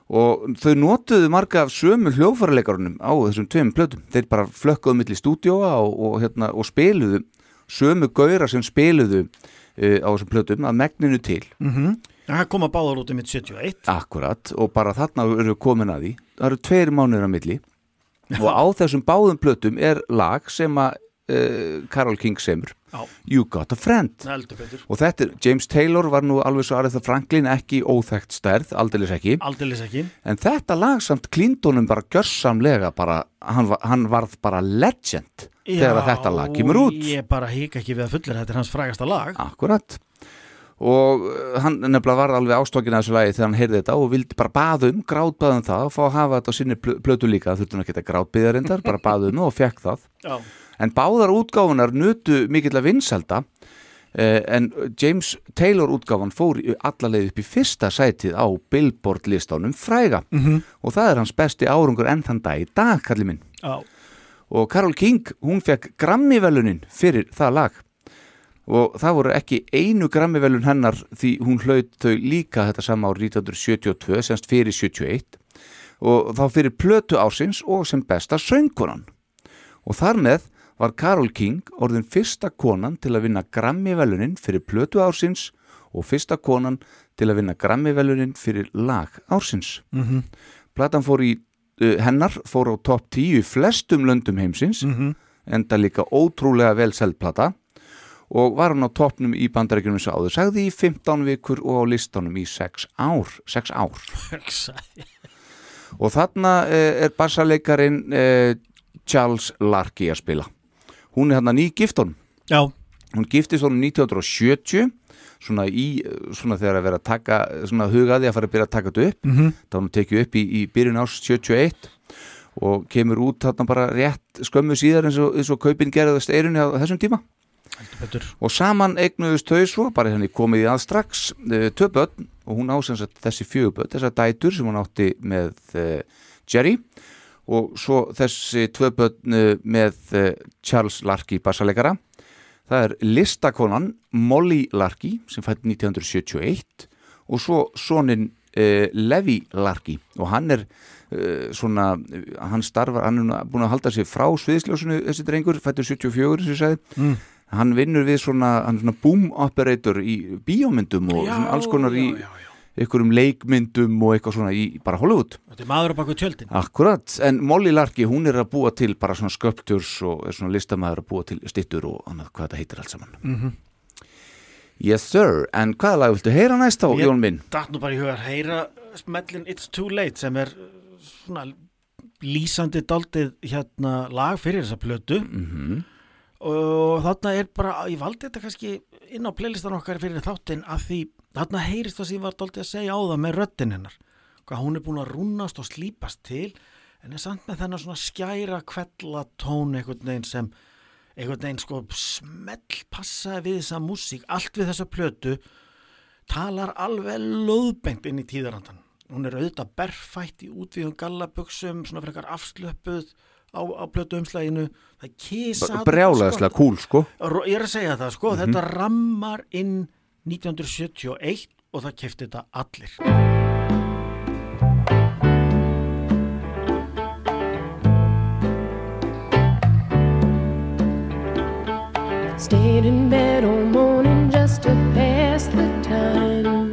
Og þau notuðu marga af sömu hljóðfæralegarunum á þessum tveim plötum. Þeir bara flökkuðu milli stúdíóa og, og, hérna, og spiluðu sömu gaura sem spiluðu uh, á þessum plötum að megninu til. Mm það koma báðar út mitt 71 akkurat og bara þarna eru við komin að því. Það eru tveir mánuður á milli. Og á þessum báðum plötum er lag sem að uh, Karol King semur. Já. You Got a Friend. Og þetta er, James Taylor var nú alveg svo Aretha Franklin ekki óþekkt stærð, aldeilis ekki. Ekki. En þetta lag samt klíndunum bara gjörsamlega bara, hann, var- hann varð bara legend þegar að þetta lag kemur út. ég bara hík ekki við að fullir þetta er hans frægasta lag. Akkurat. Og uh, hann nefnilega var alveg ástokkin að þessu lagi þegar hann heyrði þetta og vildi bara baðum, grátbaðum það og fá að hafa þetta á sinni plö- plötu líka, þurfti hann að grátbyðja reyndar, bara baðum og fekk það. já, En báðar útgáfunar nutu mikill að vinsalda eh, en James Taylor útgáfan fór í- alla leið upp í fyrsta sætið á Billboard listanum fræga Mhm. og það er hans besti árungur enn þann dag í dag, kallir minn. já, Og Karol King, hún fekk Grammy-velunin fyrir það lag og það voru ekki einu Grammy-velun hennar því hún hlaut þau líka þetta sama ár 1972, semst fyrir 71 og þá fyrir plötu ársins og sem besta söngkonan. Og þar með var Karol King orðin fyrsta konan til að vinna Grammy-velunin fyrir plötu ársins og fyrsta konan til að vinna Grammy-velunin fyrir lag ársins. mhm, Platan fór í uh, hennar, fór á topp 10 í flestum löndum heimsins, mhm. enda líka ótrúlega vel seldplata og var hann á toppnum í bandarækjunum sem áður sagði í 15 vikur og á listanum í 6 ár, 6 ár. Og þarna uh, er bassaleikarin uh, Charles Larky að spila. Hún er hann að ný giftunum. já, Hún giftist honum 1970 svona í, eh, svona þegar að vera að taka, svona hugaði að fara að byrja að taka þetta upp mhm þá hún tekið upp í, í byrjun árs 71 og kemur út þarna bara rétt skömmu síðar eins og, eins og kaupin gerðast eirunni á þessum tíma og saman eignuðust þau svo bara henni komið í að strax tvö börn. Og hún ásens að þessi fjögubörn þessar dætur sem hún átti með uh, Jerry. Og svo þessi börn uh, með Charles Larky bassalegara. Það er listakonan Molly Larky sem fætt 1971 og svo sonin Levi Larky. Og hann er uh, svona, hann starfar hann er búin að halda sig frá sviðsljósinu þessi drengur, fættur 74 sem ég sagði. Mm. Hann vinnur við svona, svona boom operator í bíómyndum og svona alls konar í já, já, já. einhverjum leikmyndum og eitthvað svona í bara Hollywood þetta er maður á baku tjöldin Akkurat, en Molly Larky hún er að búa til bara svona sköpturs og er svona listamæður að búa til stittur og annað hvað þetta heitir allt saman Mhm. Yes sir, en hvaða lag viltu heyra næst á, Ég- Jón minn? datt nú bara í huga að heyra smellin It's Too Late sem er svona lýsandi daldið hérna lag fyrir þessa plötu Mm og þarna er bara, ég valdi þetta kannski inn á playlistan okkar fyrir þáttinn að því þarna heyrist það sem ég var daldið að segja á það með röddin hennar. Hvað hún er búin að rúnast og slípast til en er samt með þennan svona skæra kvella tón einhvern veginn sem einhvern veginn sko smell passaði við þessa músík, allt við þessa plötu talar alveg löðbengt inn í tíðarandan hún er auðvitað berfætt í útvíðum gallabuxum, svona frekar afslöpuð á, á plötu umslæginu það kisa Brjálæðislega kúl sko Ég er að segja það sko, þetta rammar inn 1971 og það kefti þetta allir. Stayed in bed all morning just to pass the time.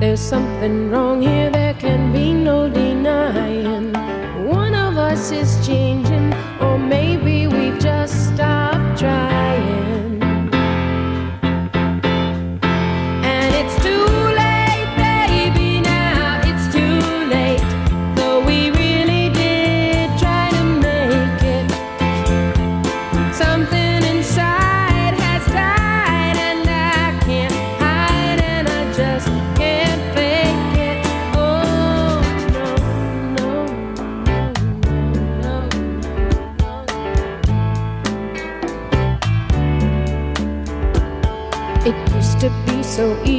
There's something wrong here, there can be no denying. Us is changing, or maybe so easy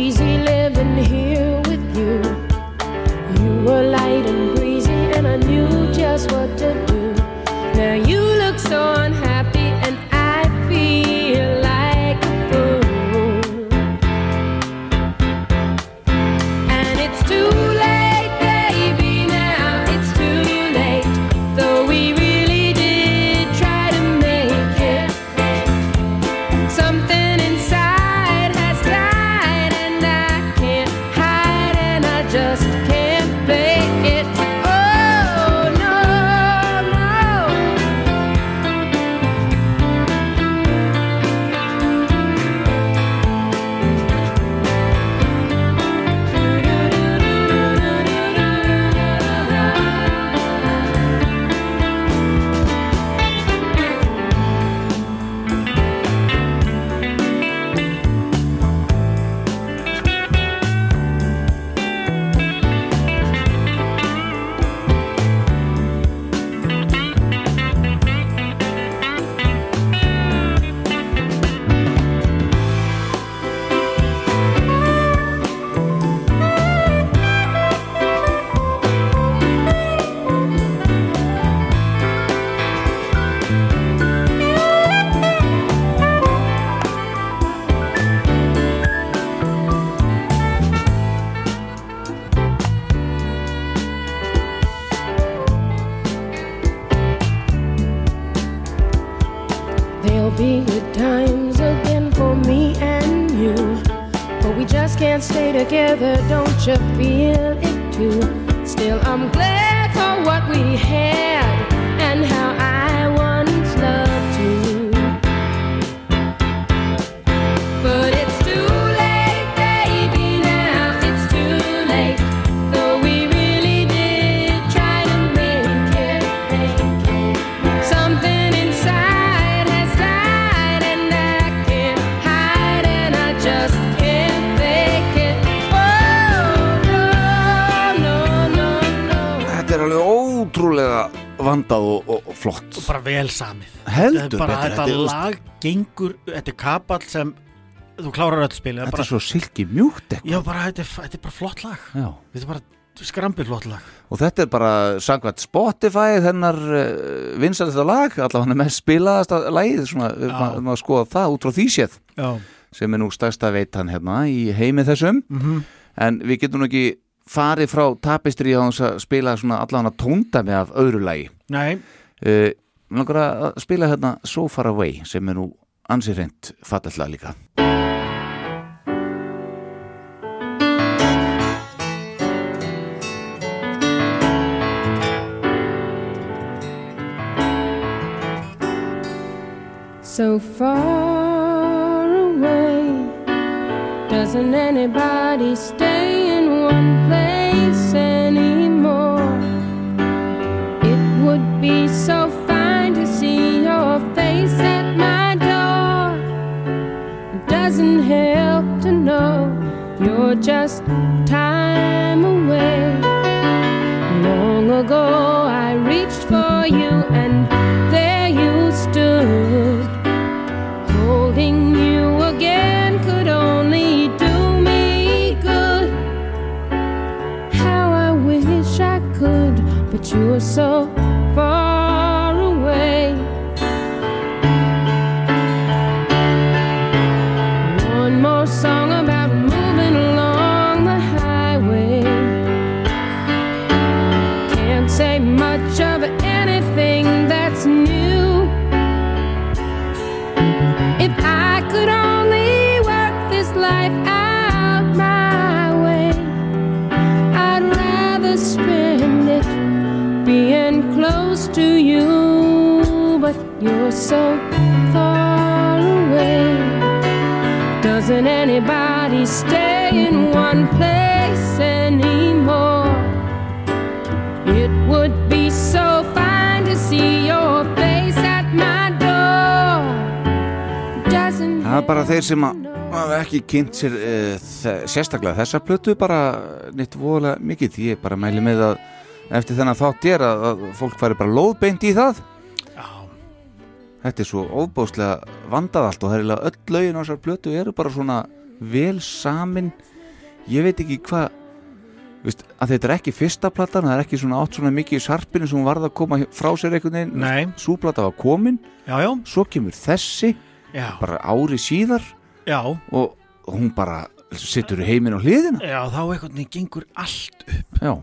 together, don't you feel it too? Still, I'm glad for what we had ótrúlega vandað og, og, flott Og bara vel samið. Heldur bara, betur, þetta er- lag gengur, þetta er kapall sem þú klárar öll spilið. Þetta bara, er svo silki mjúkt eitthvað Já, bara, þetta er, þetta er bara flott lag. Já. Þetta er bara skrambil flott lag. Og þetta er bara sangvært Spotify þennar uh, vinsalista lag allavega mest spilaðasta lagið svona, maður ma skoða það út frá því séð Já. sem er nú stærsta veitan hérna í heimi þessum Mhm. en við getum ekki farið frá tapistri á þess að spila svona allavega tóndami af öðru lagi. Nei, uh, langar að spila hérna So Far Away sem er nú ansið reynd fallallega líka. So far away, doesn't anybody stay in one be so fine to see your face at my door. It doesn't help to know you're just time away. Long ago I reached for you and there you stood. Holding you again could only do me good. How I wish I could, but you are so far so far away. Doesn't anybody stay in one place anymore? It would be so fine to see your face at my door. Doesn't Það er bara þeir sem að hafa ekki kynnt sér uh, sérstaklega þessa plötu bara neitt voðalega mikið því ég bara mæli með að eftir þennan þátt er að, að fólk fari bara lóðbeint í það þetta er svo óbáslega vandað allt og það er eiginlega öll lögin á þessar plötu eru bara svona vel samin. Ég veit ekki hvað að þetta er ekki fyrsta platan það er ekki svona átt svona mikið í sarpinu sem hún varð að koma frá sér einhvern veginn. Nei. súplata var komin, já, já, svo kemur þessi já, bara ári síðar. Já, og hún bara sittur heiminn á hliðina. Já, þá einhvern veginn gengur allt upp. já,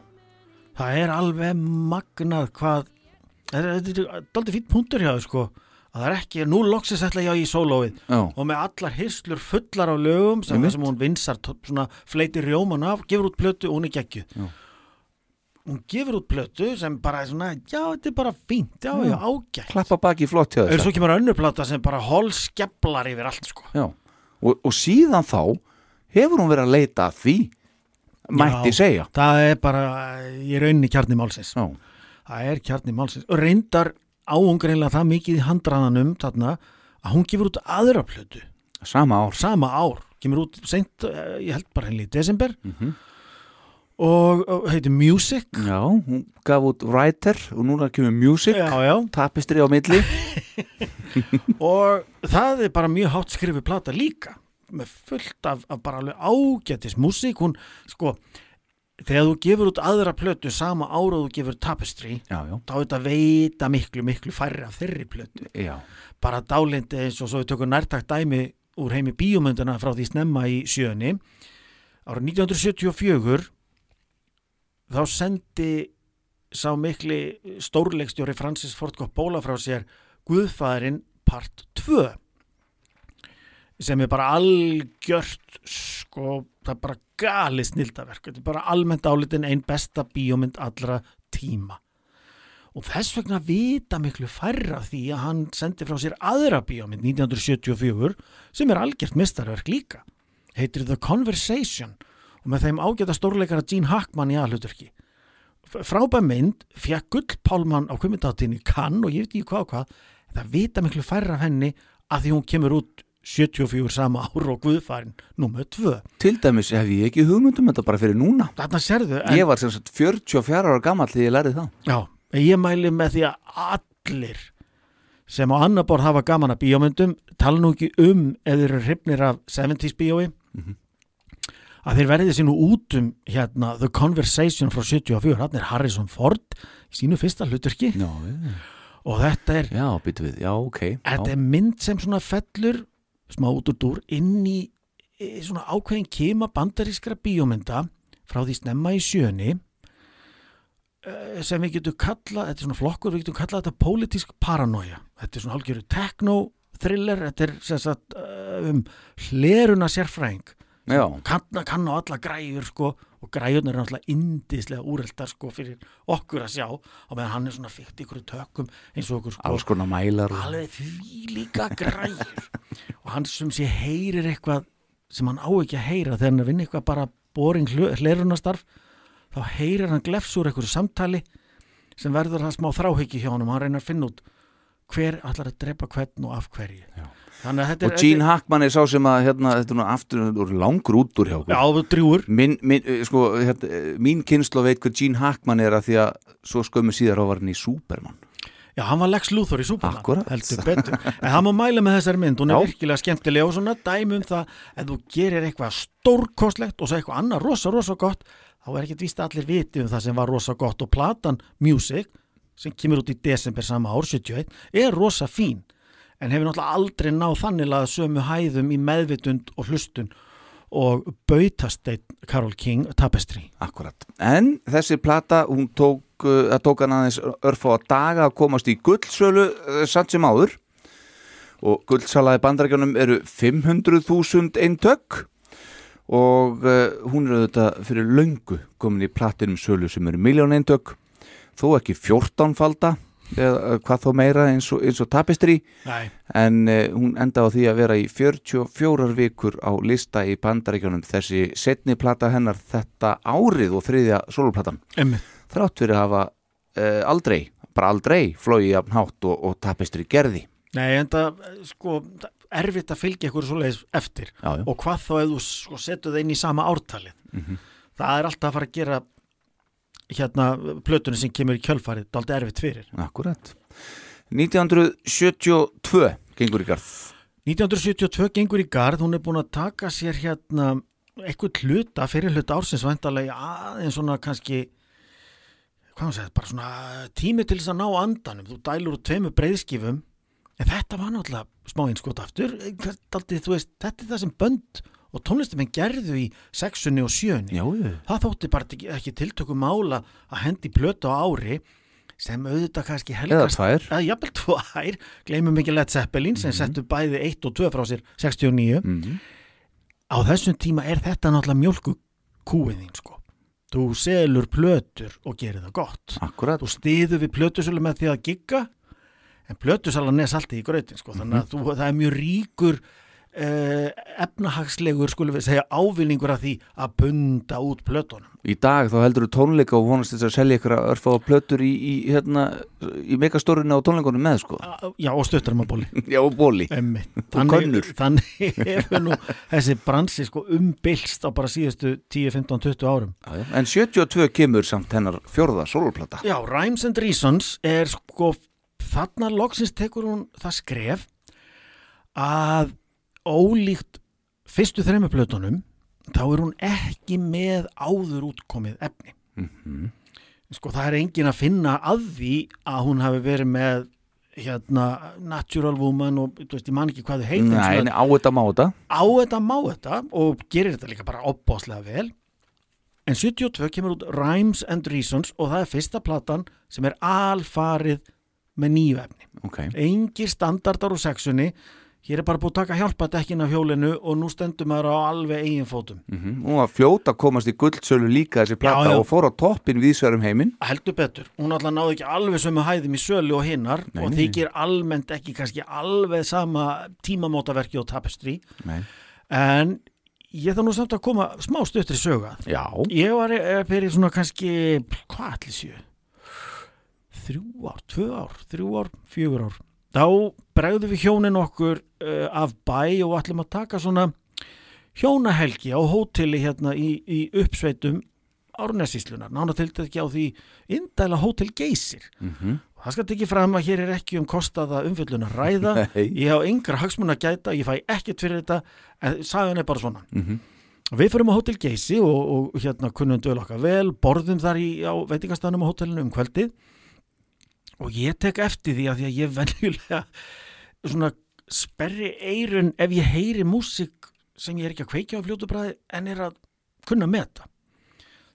Það er alveg magnað hvað, þetta er- þetta er daldið fýtt punktur hjá þau sko, að það er ekki, nú loksins ætla ég í sólóið og með allar hyslur fullar af lögum sem, sem hún vinsar, svona fleitir rjóman af, gefur út plötu og hún er geggjuð. Já. Hún gefur út plötu sem bara er svona, já, þetta er bara fínt, já, já, ágætt. klappa baki flott hjá En þess svo kemur önnur plata sem bara holskeplar yfir allt sko. Og, og síðan þá hefur hún verið að leita að því mætti Já. segja Það er bara í rauninni kjarni málsins. já, Það er kjarni málsins. Og reyndar áungreinlega það mikið í handraðanum þarna að hún gefur út aðra plötu. sama ár Sama ár. Kemur út seint, eh, ég held bara henni í desember. Mhm. Og, og heitir Music. já, hún gaf út Writer og núna kemur Music tapistri á milli og það er bara mjög hátt skrifið plata líka með fullt af, af bara alveg ágætis músík, hún sko þegar þú gefur út aðra plötu sama ára og þú gefur tapestry já, já, þá er þetta veita miklu, miklu færri af þeirri plötu. Já, bara dálindi eins og svo við tökum nærtakt dæmi úr heimi bíómynduna frá því snemma í sjöunni. Árið 1974 þá sendi sá mikli stórleikstjóri Francis Ford Coppola frá sér Guðfæðurinn part 2 sem er bara algjört sko, það er bara gali snildaverk, þetta er bara almennt álitin einn besta bíómynd allra tíma. Og þess vegna vita miklu færra því að hann sendi frá sér aðra bíómynd 1974 sem er algjört mistarverk líka. Heitir The Conversation og með þeim ágæta stórleikara Gene Hackman í aðhluturki frábæð mynd fekk gullpálmann á kvimindáttinni kann og ég veit ekki hvað og hvað það vita miklu færra henni að því hún kemur út 74 sama ár og guðfærin nummer 2 til dæmis hef ég ekki hugmyndum þetta bara fyrir núna. Þarna sérðu en, ég var sem sagt 44 ára gammal þegar ég lærið það. Já, ég mæli með því að allir sem á annar borð hafa gaman að bíómyndum tala nú ekki um þeir eru hrifnir af 70s bíói að þeir verði nú út um hérna The Conversation frá 74 hann er Harrison Ford í sínu fyrsta hluturki já, og þetta er, já, við, já, ok. Þetta já, er mynd sem svona fellur smá út úr dúr inn í, svona ákveðin kema bandarískra bíómynda frá því snemma í sjöni eh, sem við getum kalla, þetta er svona flokkur við getum kalla þetta pólitísk paranoia. Þetta er svona hálfgjöru techno thriller þetta er sem sagt eh, um hleruna sérfræðing. já, kann, kann á alla græjur sko og græjurnar er náttúrulega indislega úreldar sko fyrir okkur að sjá og meðan hann er svona fyrt ykkur tökum eins og okkur sko. Alls konar mælar og... alveg því líka græjur. Og hann sem sé heyrir eitthvað sem hann á ekki að heyra þegar hann er að vinna eitthvað bara boring hlerunastarf þá heyrir hann glefs úr einhverju samtali sem verður það smá þráhyggji hjá honum. Hann reynir að finna út hver allar að drepa hvern og af hverju. Já. Að og Gene Hackman er sá sem að hérna, þetta er nú aftur langur út úr hjá Já, drjúur Min, min, eh, sko, hérna, eh, mín kynslu veit hvað Gene Hackman er að því að svo skömmu síðar á var hann í Superman. Já, hann var Lex Luthor í Superman. Akkúrat. heldur betur, en hann má mæla með þessari mynd. Hún er Já. virkilega skemmtilega og svona dæmi um það ef þú gerir eitthvað stórkostlegt og svo eitthvað annað rosa, rosa gott þá er ekkert víst að allir viti um það sem var rosa gott. Og platan Music sem kemur út í desember sama ár 71 er rosa fín en hefur náttúrulega aldrei náð þannig að sömu hæðum í meðvitund og hlustun og bautasteit Karol King Tapestry Akkurat. En þessi plata, hún tók, uh, það tók hann aðeins örfá að daga að komast í gullsölu uh, samt sem áður. Og gullsalaði bandarækjunum eru 500.000 eintök. Og uh, hún er auðvitað fyrir löngu komin í platinum sölu sem eru miljón eintök. Þó ekki 14 falda eða hvað þó meira eins og, eins og tapestri. Nei. en uh, hún enda á því að vera í 44 vikur á lista í bandaríkjunum þessi setni plata hennar þetta árið og þriðja soloplatan. Þrátt fyrir að hafa uh, aldrei, bara aldrei flói jafn hátt og, og tapestri gerði. Nei, en það, sko, er erfitt að fylgja ykkur svoleiðis eftir. Já, já. og hvað þá ef þú sko, setur það inn í sama ártalið? Það er alltaf að fara að gera hérna plötunni sem kemur í kjölfarið er alltaf erfitt fyrir. Akkurat. 1972 gengur í garð. 1972 gengur í garð, hún er búin að taka sér hérna eitthvað hluta fyrir hluta ársins væntalega aðeins svona kannski hvað hann segir, bara svona tími til þess að ná andanum, þú dælur úr tveimu breyðskifum en þetta var náttúrulega smá einskot aftur, aldrei, þetta er það sem bönd og tónlistamenn gerðu í sexunni og sjöunni. Það þótti bara ekki, ekki tiltökum mála að hendi plötu á ári sem auðvitað kannski eða helgast tvær. Að jafnvel tvær, gleymum ekki Led Zeppelin sem settu bæði 1 og 2 frá sér 69, mm á þessum tíma er þetta náttúrulega mjölku kúið þín sko. Þú selur plötur og gerir það gott. Akkurat þú stiður við plötusölu með því að gigga en plötusalan er saltið í grötin sko. þannig að þú, það er mjög ríkur efnahagslegur skulum við segja ávilningur af því að bunda út plötunum. Í dag þá heldur þú tónleika og vonast þess að selja ykkur að örfa á plötur í, í, hérna, í megastórinu á tónleikunum með sko. Á- já og stuttar maður bóli já, og bóli könnur. þannig hefur nú þessi bransi sko umbylst á bara síðustu 10, 15, 20 árum. Já, já. en 72 kemur samt hennar fjórða soloplata Já, Rhymes and Reasons er sko þarna loksins tekur hún það skref að ólíkt fyrstu þremmu plötunum þá er hún ekki með áður útkomið efni. Sko það er engin að finna að því að hún hafi verið með hérna Natural Woman og þú veist ég man ekki hvað þau heitir á þetta má þetta. Á þetta má þetta og gerir þetta líka bara opbáslega vel. En 72 kemur út Rhymes and Reasons og það er fyrsta platan sem er alfarið með nýju efni. Ok, engir standardar úr sexunni hér er bara búið að taka hjálpadekkin af hjólinu og nú stendur maður á alveg eigin fótum mm hún var fljóta að komast í guldsölu líka þessi plata Já, já. og fór á toppin viðsverum heiminn heldur betur, hún alltaf náði ekki alveg sömu hæðum í sölu og hinnar Nei, og þykir almennt ekki kannski alveg sama tímamótaverki og tapestry Nei. en ég þarf nú samt að koma smá stuttri söga já, Ég var fyrir svona kannski, hvað allir séu? Þrjú ár, tvö ár, þrjú ár, fjögur ár. Þá bregðum við hjónin okkur uh, af bæ og ætlum að taka svona hjónahelgi á hóteli hérna í, í uppsveitum Árnessíslunar. Nána til þetta ekki á því indæla hótel geysir. mm Og Það skal tekið fram að hér er ekki um kostaða umfjöllun að ræða. Nei. Ég á yngra hagsmun að gæta, ég fæ ekkert fyrir þetta, en sagan er bara svona. Mhm. Við fyrir á Hotel Geysi og, og hérna kunnum döl okkar vel, borðum þar í, á veitingastanum á hótelinu um kvöldið og ég tek eftir því að því að ég venjulega svona sperri eirun ef ég heyri músík sem ég er ekki að kveikja á fljótu bræði en er að kunna meta.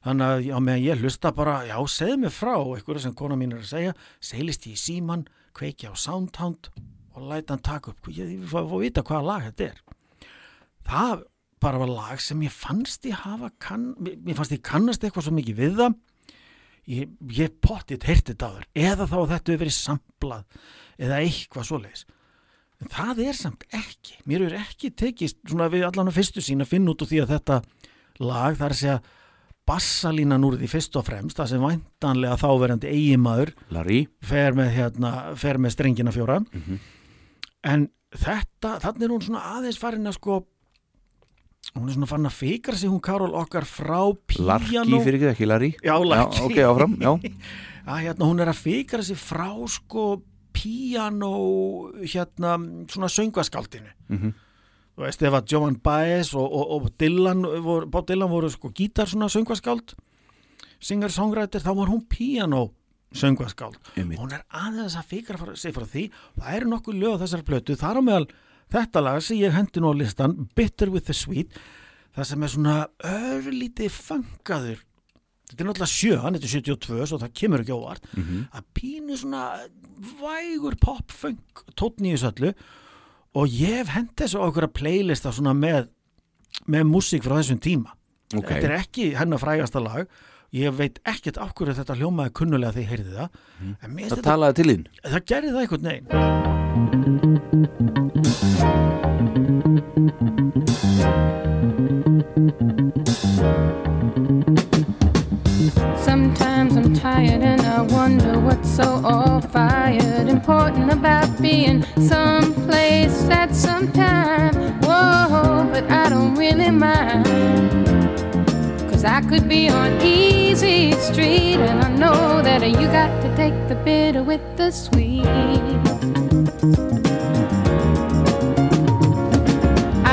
Þannig að já, meðan ég hlusta bara, já, segð mér frá eitthvað sem kona mín er að segja, seilist ég í síman, kveikja á Soundhound og læta hann taka upp, ég, ég fá að vita hvaða lag þetta er. Það bara var lag sem ég fannst ég hafa kann, mér fannst ég kannast eitthvað svo mikið við það ég, ég pottið heyrti þetta áður eða þá þetta hefur verið samplað eða eitthvað svoleiðis en það er samt ekki. Mér er ekki tekist svona við allan að fyrstu sín að finna út úr því að þetta lag það er að bassalínan úr því fyrst og fremst það sem væntanlega þáverandi eigimaður Larry. fer með, hérna, fer með strengina fjóra. En þetta, þannig er hún svona aðeins farin að sko hún er svona farin að fikra sig hún Karol okkar frá Larki píanó fyrir ekki, ekki Larry? Já, Larki. Já, ok, áfram, já. Að hérna hún er að fikra sig frá sko píanó hérna svona söngvaskaldinu. Mhm. þú veist ef að Joan Baez og, og, og Dylan voru, Bob Dylan voru sko gítar svona söngvaskáld singer-songwriter þá var hún píanó söngvaskáld Einmitt. hún er aðeins að fikra frá, sig frá því það eru nokkuð lög á þessari plötu þar á meðal þetta lag sem ég hendi nú á listan Bitter with the Sweet það sem er svona örlítið fangaður þetta er náttúrulega sjö, hann er 72 svo það kemur ekki óvart. Að pínu svona vægur pop-funk tótni í þessu öllu og ég hef hent þessu á einhverja playlista svona með með músík frá þessum tíma. Ok. þetta er ekki hennar frægasta lag. Ég veit ekkert af hverju þetta hljómaði kunnulega þegar ég heyrði það. Finnst Það þetta, talaði til þín. Það gerði það einhvern veginn tired and I wonder what's so all fired important about being someplace at some time. Whoa, but I don't really mind. Cause I could be on easy street and I know that you got to take the bitter with the sweet.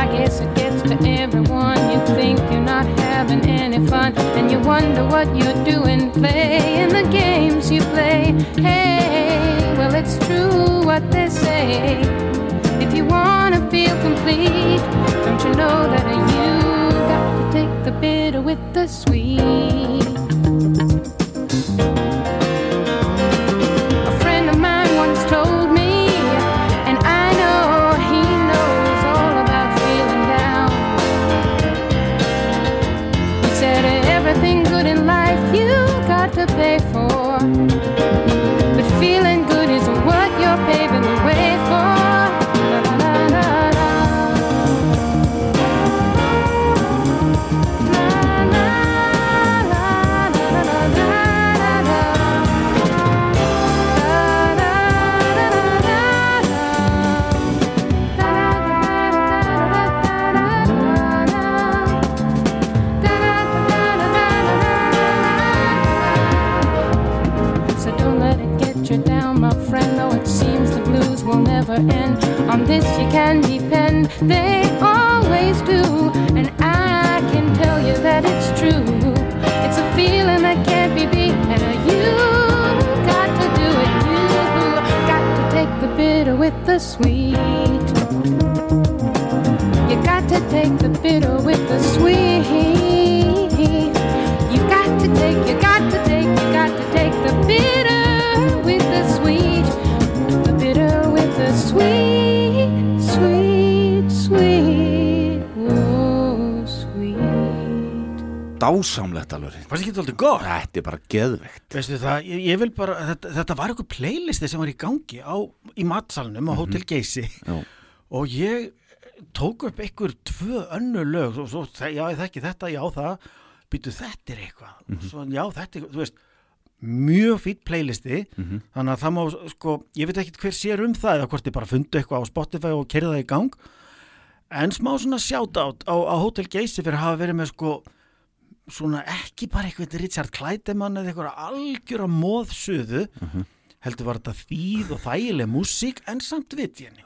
I guess it gets to everyone. You think you're not having any fun, wonder what you're doing, playing the games you play. Hey, well, it's true what they say. If you want to feel complete, don't you know that you got to take the bitter with the sweet? They always do. And I can tell you that it's true. It's a feeling that can't be beat. And you got to do it. You got to take the bitter with the sweet. You got to take the bitter with the sweet. You got to take, you got to take, you got to take the bitter Dásamlegt alveg. Hvað sem getur aldrei gott? Þetta er bara geðvegt Veistu það, ég, ég vil bara, þetta, þetta var eitthvað playlisti sem var í gangi á, í matsalnum á Hotel Geysi. Já. og ég tók upp einhver tvö önnu lög og svo, já, ég þekki þetta, já, það. Býtu þetta er eitthvað. Svo, já, þetta er, þú veist mjög fýtt playlisti. Þannig að það má, sko, ég veit ekki hver sér um það eða hvort þið bara fundu eitthvað á Spotify og kerði það í gang. En smá svona shoutout á, á Hotel Geysi fyrir að hafa verið með sko svona ekki bara eitthvað Richard Kleidemann eða eitthvað algjör að móðsuðu heldur var þetta þýð og þægileg músík en samt vit ég.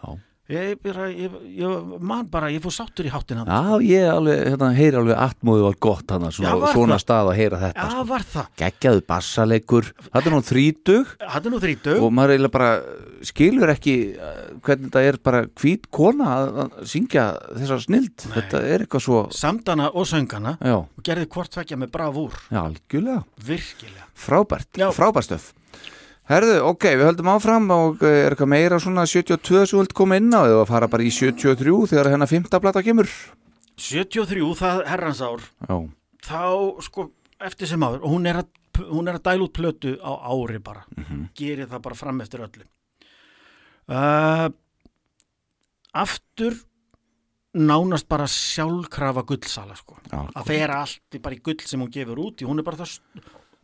Ég, bara, ég, ég man bara, ég fór sáttur í háttin hann Já, ég alveg, hérna, heyri alveg atmóðu var gott hann Já, svona, var svona stað að heyra þetta Já, sko. var það, Geggjaðu bassalegur. Þetta er nú þrítug hann er nú þrítug og maður eiginlega bara skilur ekki uh, hvernig þetta er bara hvít kona að, syngja þessa snild. Þetta er eitthvað svo samdana og söngana. Já, og gerði hvort tvekja með bravúr. Já, algjörlega, virkilega. Frábært. Já. Herðu, ok, við höldum áfram og uh, er eitthvað meira svona 72 sem þú vilt koma inn á eða fara bara í 73 þegar hennar fymta plata kemur? 73, það er herrans ár. Já, þá sko eftir sem áður og hún er að, hún er að dæla út plötu á ári bara. Gerir það bara fram eftir öllu. Uh, aftur nánast bara sjálfkrafa gullsala sko. Já, að fera allt í bara í gull sem hún gefur út því hún er bara það,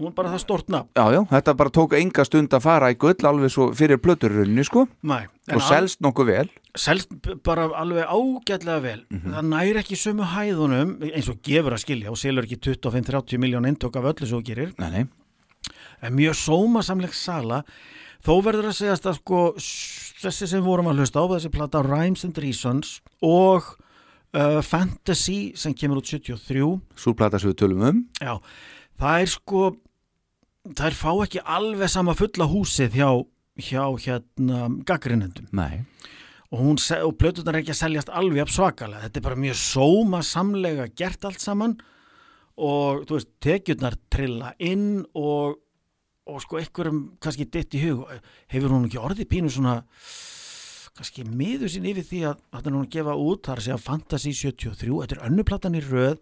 hún er bara það stort nafn. Já, já, þetta bara tók enga stund að fara í gull alveg svo fyrir plöturunni sko. Nei, og selst nokkuð vel. Selst bara alveg ágætlega vel. Það næri ekki sömu hæðunum eins og gefur að skilja og selur ekki 25-30 miljón eintök af öllu svo gerir. Nei, nei, en mjög sómasamleg sala. Þó verður að segjast að sko þessi sem vorum að hlusta á þessi plata Rhymes and Reasons og uh, Fantasy sem kemur út 73 súrplata sem við tölum um. Já, það er sko er fá ekki alveg sama fulla húsið hjá, hjá hérna gaggrinnendum Nei, og, og plötunar er ekki að seljast alveg svakalega, þetta er bara mjög sómasamlega gert allt saman. Og þú veist, tekjurnar trilla inn og, og sko einhverjum kannski ditt í hug. Hefur hún ekki orðið pínu svona kannski miður sín yfir því að þetta er hún að gefa út, það er að segja Fantasy 73, þetta er önnuplatan í röð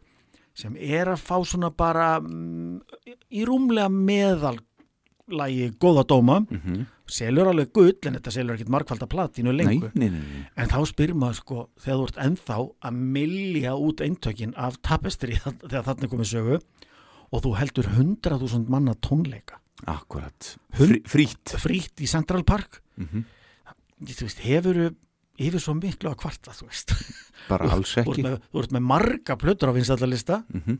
sem er að fá svona bara mm, í rúmlega meðallægi góða dóma. Mm selur alveg gull en þetta selur ekkit markvalda platínu lengur. Nei, nei, nei. en þá spyr maður sko þegar þú ert ennþá að milja út eintökin af tapestri þegar þarna komið sögu og þú heldur 100.000 manna tónleika. Akkurat, Hund- Frí, frýtt frýtt í Central Park. Mm þú veist, hefur yfir svo miklu að kvarta þú veist. Bara alls þú ekki. með, þú ert með marga plötur á vinstallalista mm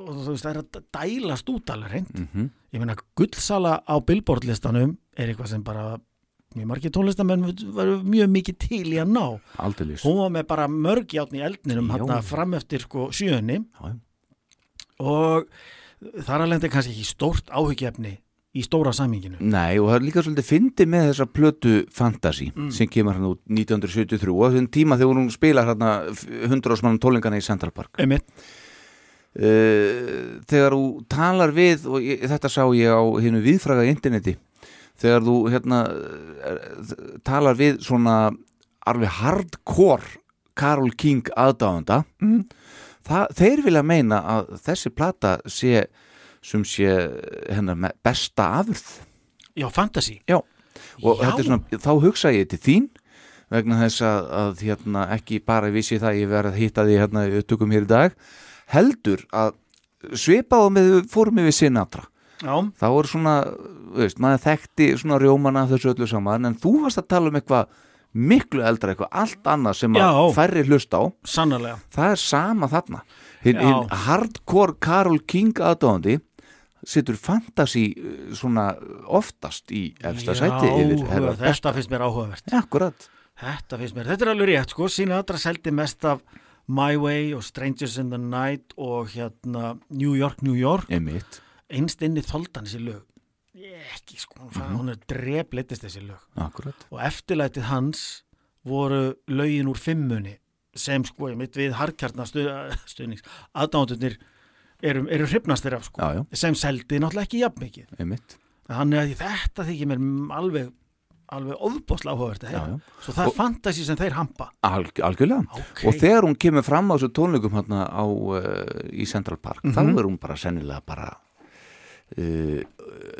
og þú veist, það er að dælast út alveg reynd -hmm. ég meina, gullsala á billboardlistanum er eitthvað sem bara mjög margir tónlistamenn varu mjög mikið til í að ná. Aldeilis. Hún var með bara mörg játn í eldninum hann fram eftir sko sjöunni. Og þar að lendi kannski ekki stórt áhyggjefni í stóra saminginu Nei, og það er líka svolítið fyndi með þessa plötu Fantasy Mm. sem kemur hann út 1973 og þessum tíma þegar hún spilar hérna 100 ásmannum tólingana í Central Park einmitt, uh, þegar þú talar við og ég, þetta sá ég á hinu viðfraga interneti þegar þú hérna eh, talar við svona alveg hardcore Karol King aðdáðanda Mm. þeir vilja meina að þessi plata sé sem sé hennar me- besta afurð. Já, fantasy. Og Já. þetta er svona, þá hugsa ég til þín vegna þess að, að hérna, ekki bara vissi það að ég verið að hitta því hérna í upptökum hér í dag heldur að svipaðu með við fórum yfir Sinatra. Já, þá er svona, veist, maður þekkti svona rjómana þessu öllu saman en þú varst að tala um eitthvað miklu eldra eitthvað, allt annað sem að Já. færri hlusta á, sannarlega. Það er sama þarna. Hinn Já. hin hardcore Karol King aðdóðandi situr fantasy uh, svona oftast í efsta sæti yfir herra þetta finnst mér áhugavert. Ja, þetta finnst mér, þetta er alveg rétt sko Sinatra seldi mest af My Way og Strangers in the Night og hérna New York, New York. Einst inni þoldan þessi lög. Ekki sko, hún, Mhm. hún er drefleitist þessi lög. Akkurat, og eftirlætið hans voru lögin úr fimmunni sem sko, ég mitt við harkjarnastuðnings aðdándunir eru, eru hrifnastir af sko. Já, já, sem seldi náttúrulega ekki jafn mikið. Þannig að þetta þykir mér alveg alveg ofbóðslega áhugavert að svo það er fantasi sem þeir hampa. Alg, algjörlega. Ok, og þegar hún kemur fram á þessu tónleikum hérna á, uh, í Central Park þá Mhm. er hún bara sennilega bara uh,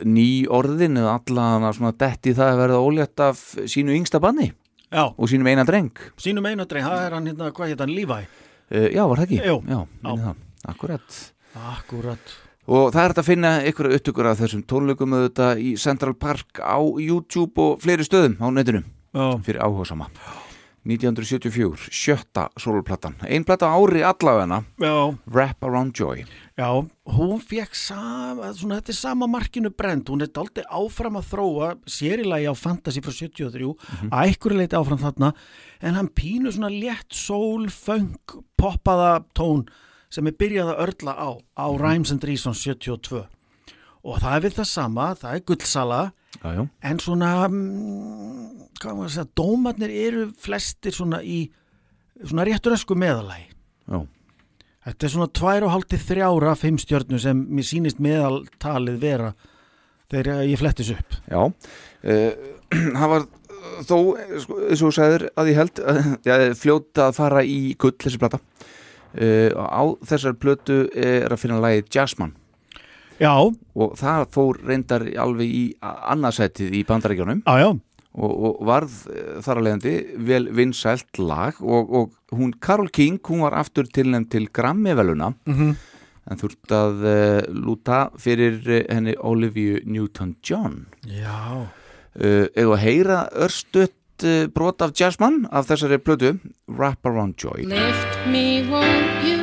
ný orðin eða allan svona detti það að verða ólétt af sínu yngsta banni. Já, og sínum eina dreng. Sínum einadrein, það er hann hérna, hvað heit hann, Levi? Uh, já, var það ekki? Jú. já, minni það, akkurat akkurat, og það er hægt að finna ykkur upptökur af þessum tónleikum auðvitað í Central Park á YouTube og fleiri stöðum á netinu. Já, fyrir áhugasama. 1974, sjötta sólplatan. Ein plata á ári allavegna Wrap Around Joy. Já, hún fekk sama, svona, þetta er sama markinu brend, hún er daldi áfram að þróa sérilagi á Fantasy frá 73, að einhverju leiti áfram þarna, en hann pínu svona létt sól, funk, poppaða tón sem er byrjað að örla á, á Rhymes and Reasons 72 og það er við það sama, það er guldsala já, já. en svona mm, hvað maður að segja, dómarnir eru flestir svona í svona réttur ösku meðalagi já. Þetta er svona tvær og hálfti þrjára fimm stjörnu sem mér sýnist meðaltalið vera þegar ég flettis upp. Já, uh, það var uh, þó, eh, sko, eins og þú sagðir að ég held, uh, já, fljóta að fara í gull þessi plata. Uh, á þessar plötu er að finna lagið Jazzman. Já, og það fór reyndar alveg í annarsætið í já, og, og varð uh, þar að leiðandi vel vinsælt lag og, og hún Karol King, hún var aftur tilnæmt til Grammy-veluna Mhm. en þurft að uh, lúta fyrir henni Olivia Newton-John. Já, uh, eða að heyra örstutt eitt uh, brot af Jazzman af þessari plötu Wrap Around Joy. Lift me, won't you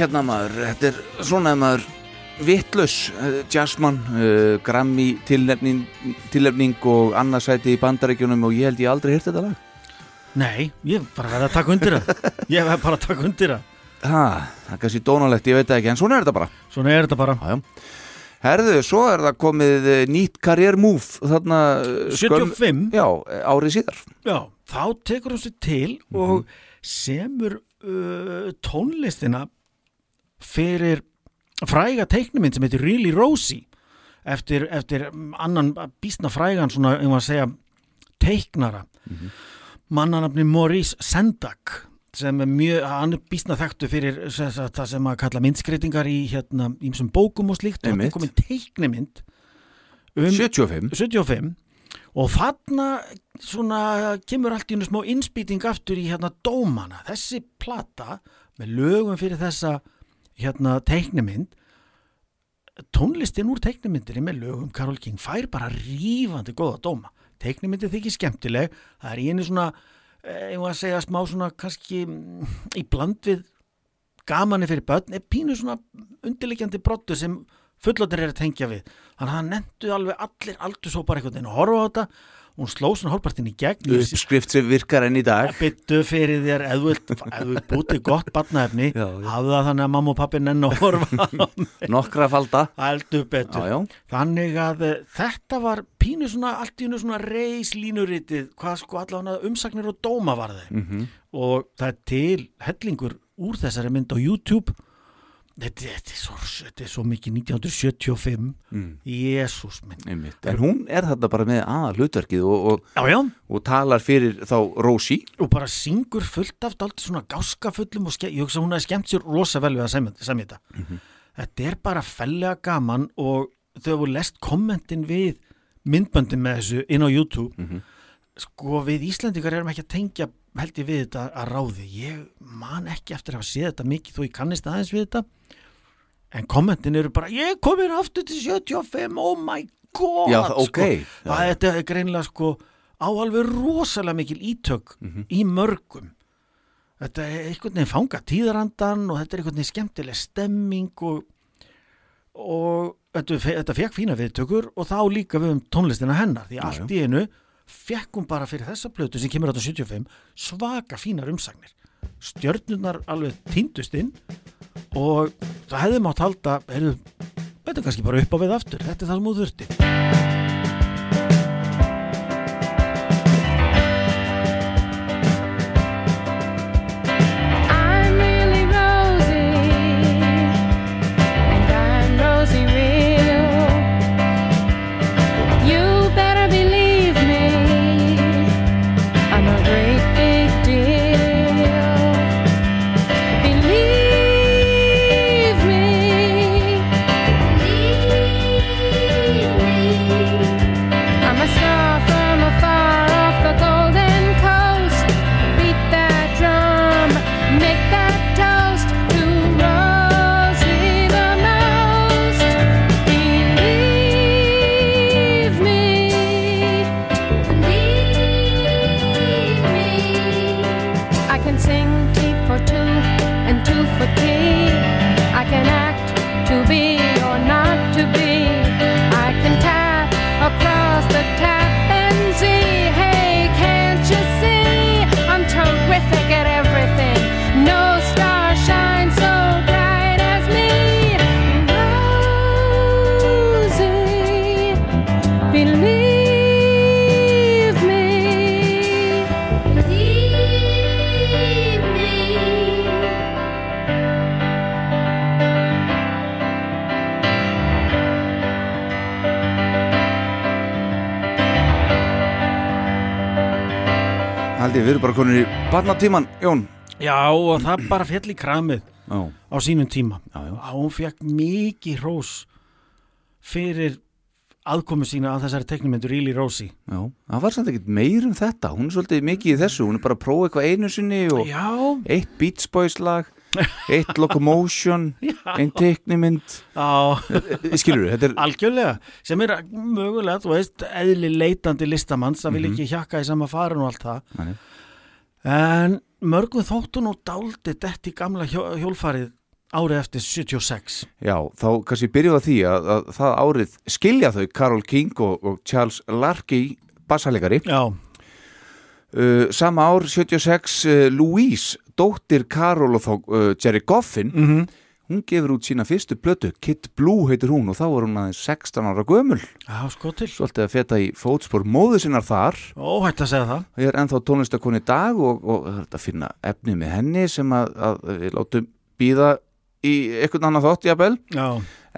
hérna maður, þetta er svona maður vittlus, uh, Jazzman uh, Grammy tilnefning, tilnefning og annarsæti í bandaríkjunum og ég held ég aldrei hýrt þetta lag. Nei, ég bara verið að taka undir það. Ég hef bara að taka undir það. Ha, það er kannski dónalegt, ég veit ekki, en svona er þetta bara. Svona er þetta bara. Já, já. Herðu, svo er það komið eh, nýtt move þarna eh, skömm- 75 Já, árið síðar. Já, þá tekur hún sér til og semur uh, tónlistina fyrir fræga teiknumind sem heitir Really Rosie eftir, eftir annan býstna frægan svona, maður að segja teiknara. Mannanafni Maurice Sendak sem er mjög, hann er býstna þekktu fyrir sem það sem að kalla myndskreitingar í hérna, ímsum bókum og slíkt. Og Einmitt. er komin teiknumynd um 75 75 og þarna svona kemur allt í einu smá innspýting aftur í hérna dómana. Þessi plata með lögum fyrir þessa hérna teiknumynd tónlistin úr teiknumyndir með lögum Karol King fær bara rífandi góða dóma. Teiknumyndir þykir skemmtileg það er í einu svona eh, ég var að segja smá svona kannski mm, í bland við gamanni fyrir börn er pínu svona undirleikjandi brottu sem fullóttir er að tengja við. Þannig að hann nendu alveg allir aldursópar einhvern veginn að horfa á þetta hún sló svona hálfpartin í gegn. Uppskrift sem virkar enn í dag. Byttu fyrir þér ef þú bútið gott barnaefni hafðu það þannig að mamma og pappi nenn að horfa nokkra falda. Já, já, þannig að eh, þetta var pínu svona allt í einu svona reis línuritið hvað sko allavega umsagnir og dóma var þeir Mhm. og það er til hellingur úr þessari mynd á YouTube þetta, þetta, er, svo, þetta er svo mikið 1975 Mm. Jésús minn. Einmitt. En hún er þarna bara með aða hlutverkið og, og, já, já, og talar fyrir þá Rósi. Og bara syngur fullt af dálítið svona gáskafullum og ég hugsa að hún hefði skemmt sér rosa vel við að semja, þetta. Þetta er bara fellega gaman og þau hefur lest kommentin við myndböndin með þessu inn á YouTube. Sko við Íslandingar erum ekki að tengja held ég við þetta að ráði. Ég man ekki eftir að séð þetta mikið þó ég kannist aðeins við þetta. En kommentin eru bara ég komin aftur til 75 oh my god Já, það- ok. sko. að þetta er greinlega sko á alveg rosalega mikil ítök í mörgum. Þetta er einhvern veginn fanga tíðarandan og þetta er einhvern veginn skemmtileg stemming og, og þetta, þetta fekk fína viðtökur og þá líka við um tónlistina hennar því allt í einu fekk hún bara fyrir þessa plötu sem kemur átta 75 svaka fínar umsagnir. Stjörnunar alveg týndust inn og það hefði mátt halda heyrðu, þetta er kannski bara upp á við aftur. Þetta er það sem þú þurfti barnatíman, Jón? Já, og það bara fjall í kramið Já, á sínum tíma. Já, já, að hún fekk mikið hrós fyrir aðkomu sína að þessari teknumyndur Íli Rósi já Það var samt ekkert meir um þetta. Hún er svolítið mikið í þessu. Hún er bara að prófa eitthvað einu sinni og Já, eitt Beach Boys lag eitt Locomotion einn teiknimynd. Á, skilur þetta er algjörlega sem er mögulega, þú veist, eðli leitandi listamanns, það vil ekki hjakka í sama farin og allt það. Nei. En mörgum þóttu nú dáldi dett í gamla hjó, hjólfarið árið eftir 76 já, þá kannski byrjuð að því að, að það árið skilja þau Carol King og, og Charles Larky bassalegari. Já, uh, sama ár 76 uh, Louise, dóttir Carol og þá uh, Jerry Goffin mm hún gefur út sína fyrstu plötu Kid Blue heitir hún og þá var hún aðeins 16 ára gömul. Já, sko til svolítið að feta í fótspor móðu sinnar þar. Óhætt að segja það. Ég er ennþá tónlistakon í dag og, og að finna efni með henni sem að, að við látum býða í einhvern annan þátt jafnvel. Já,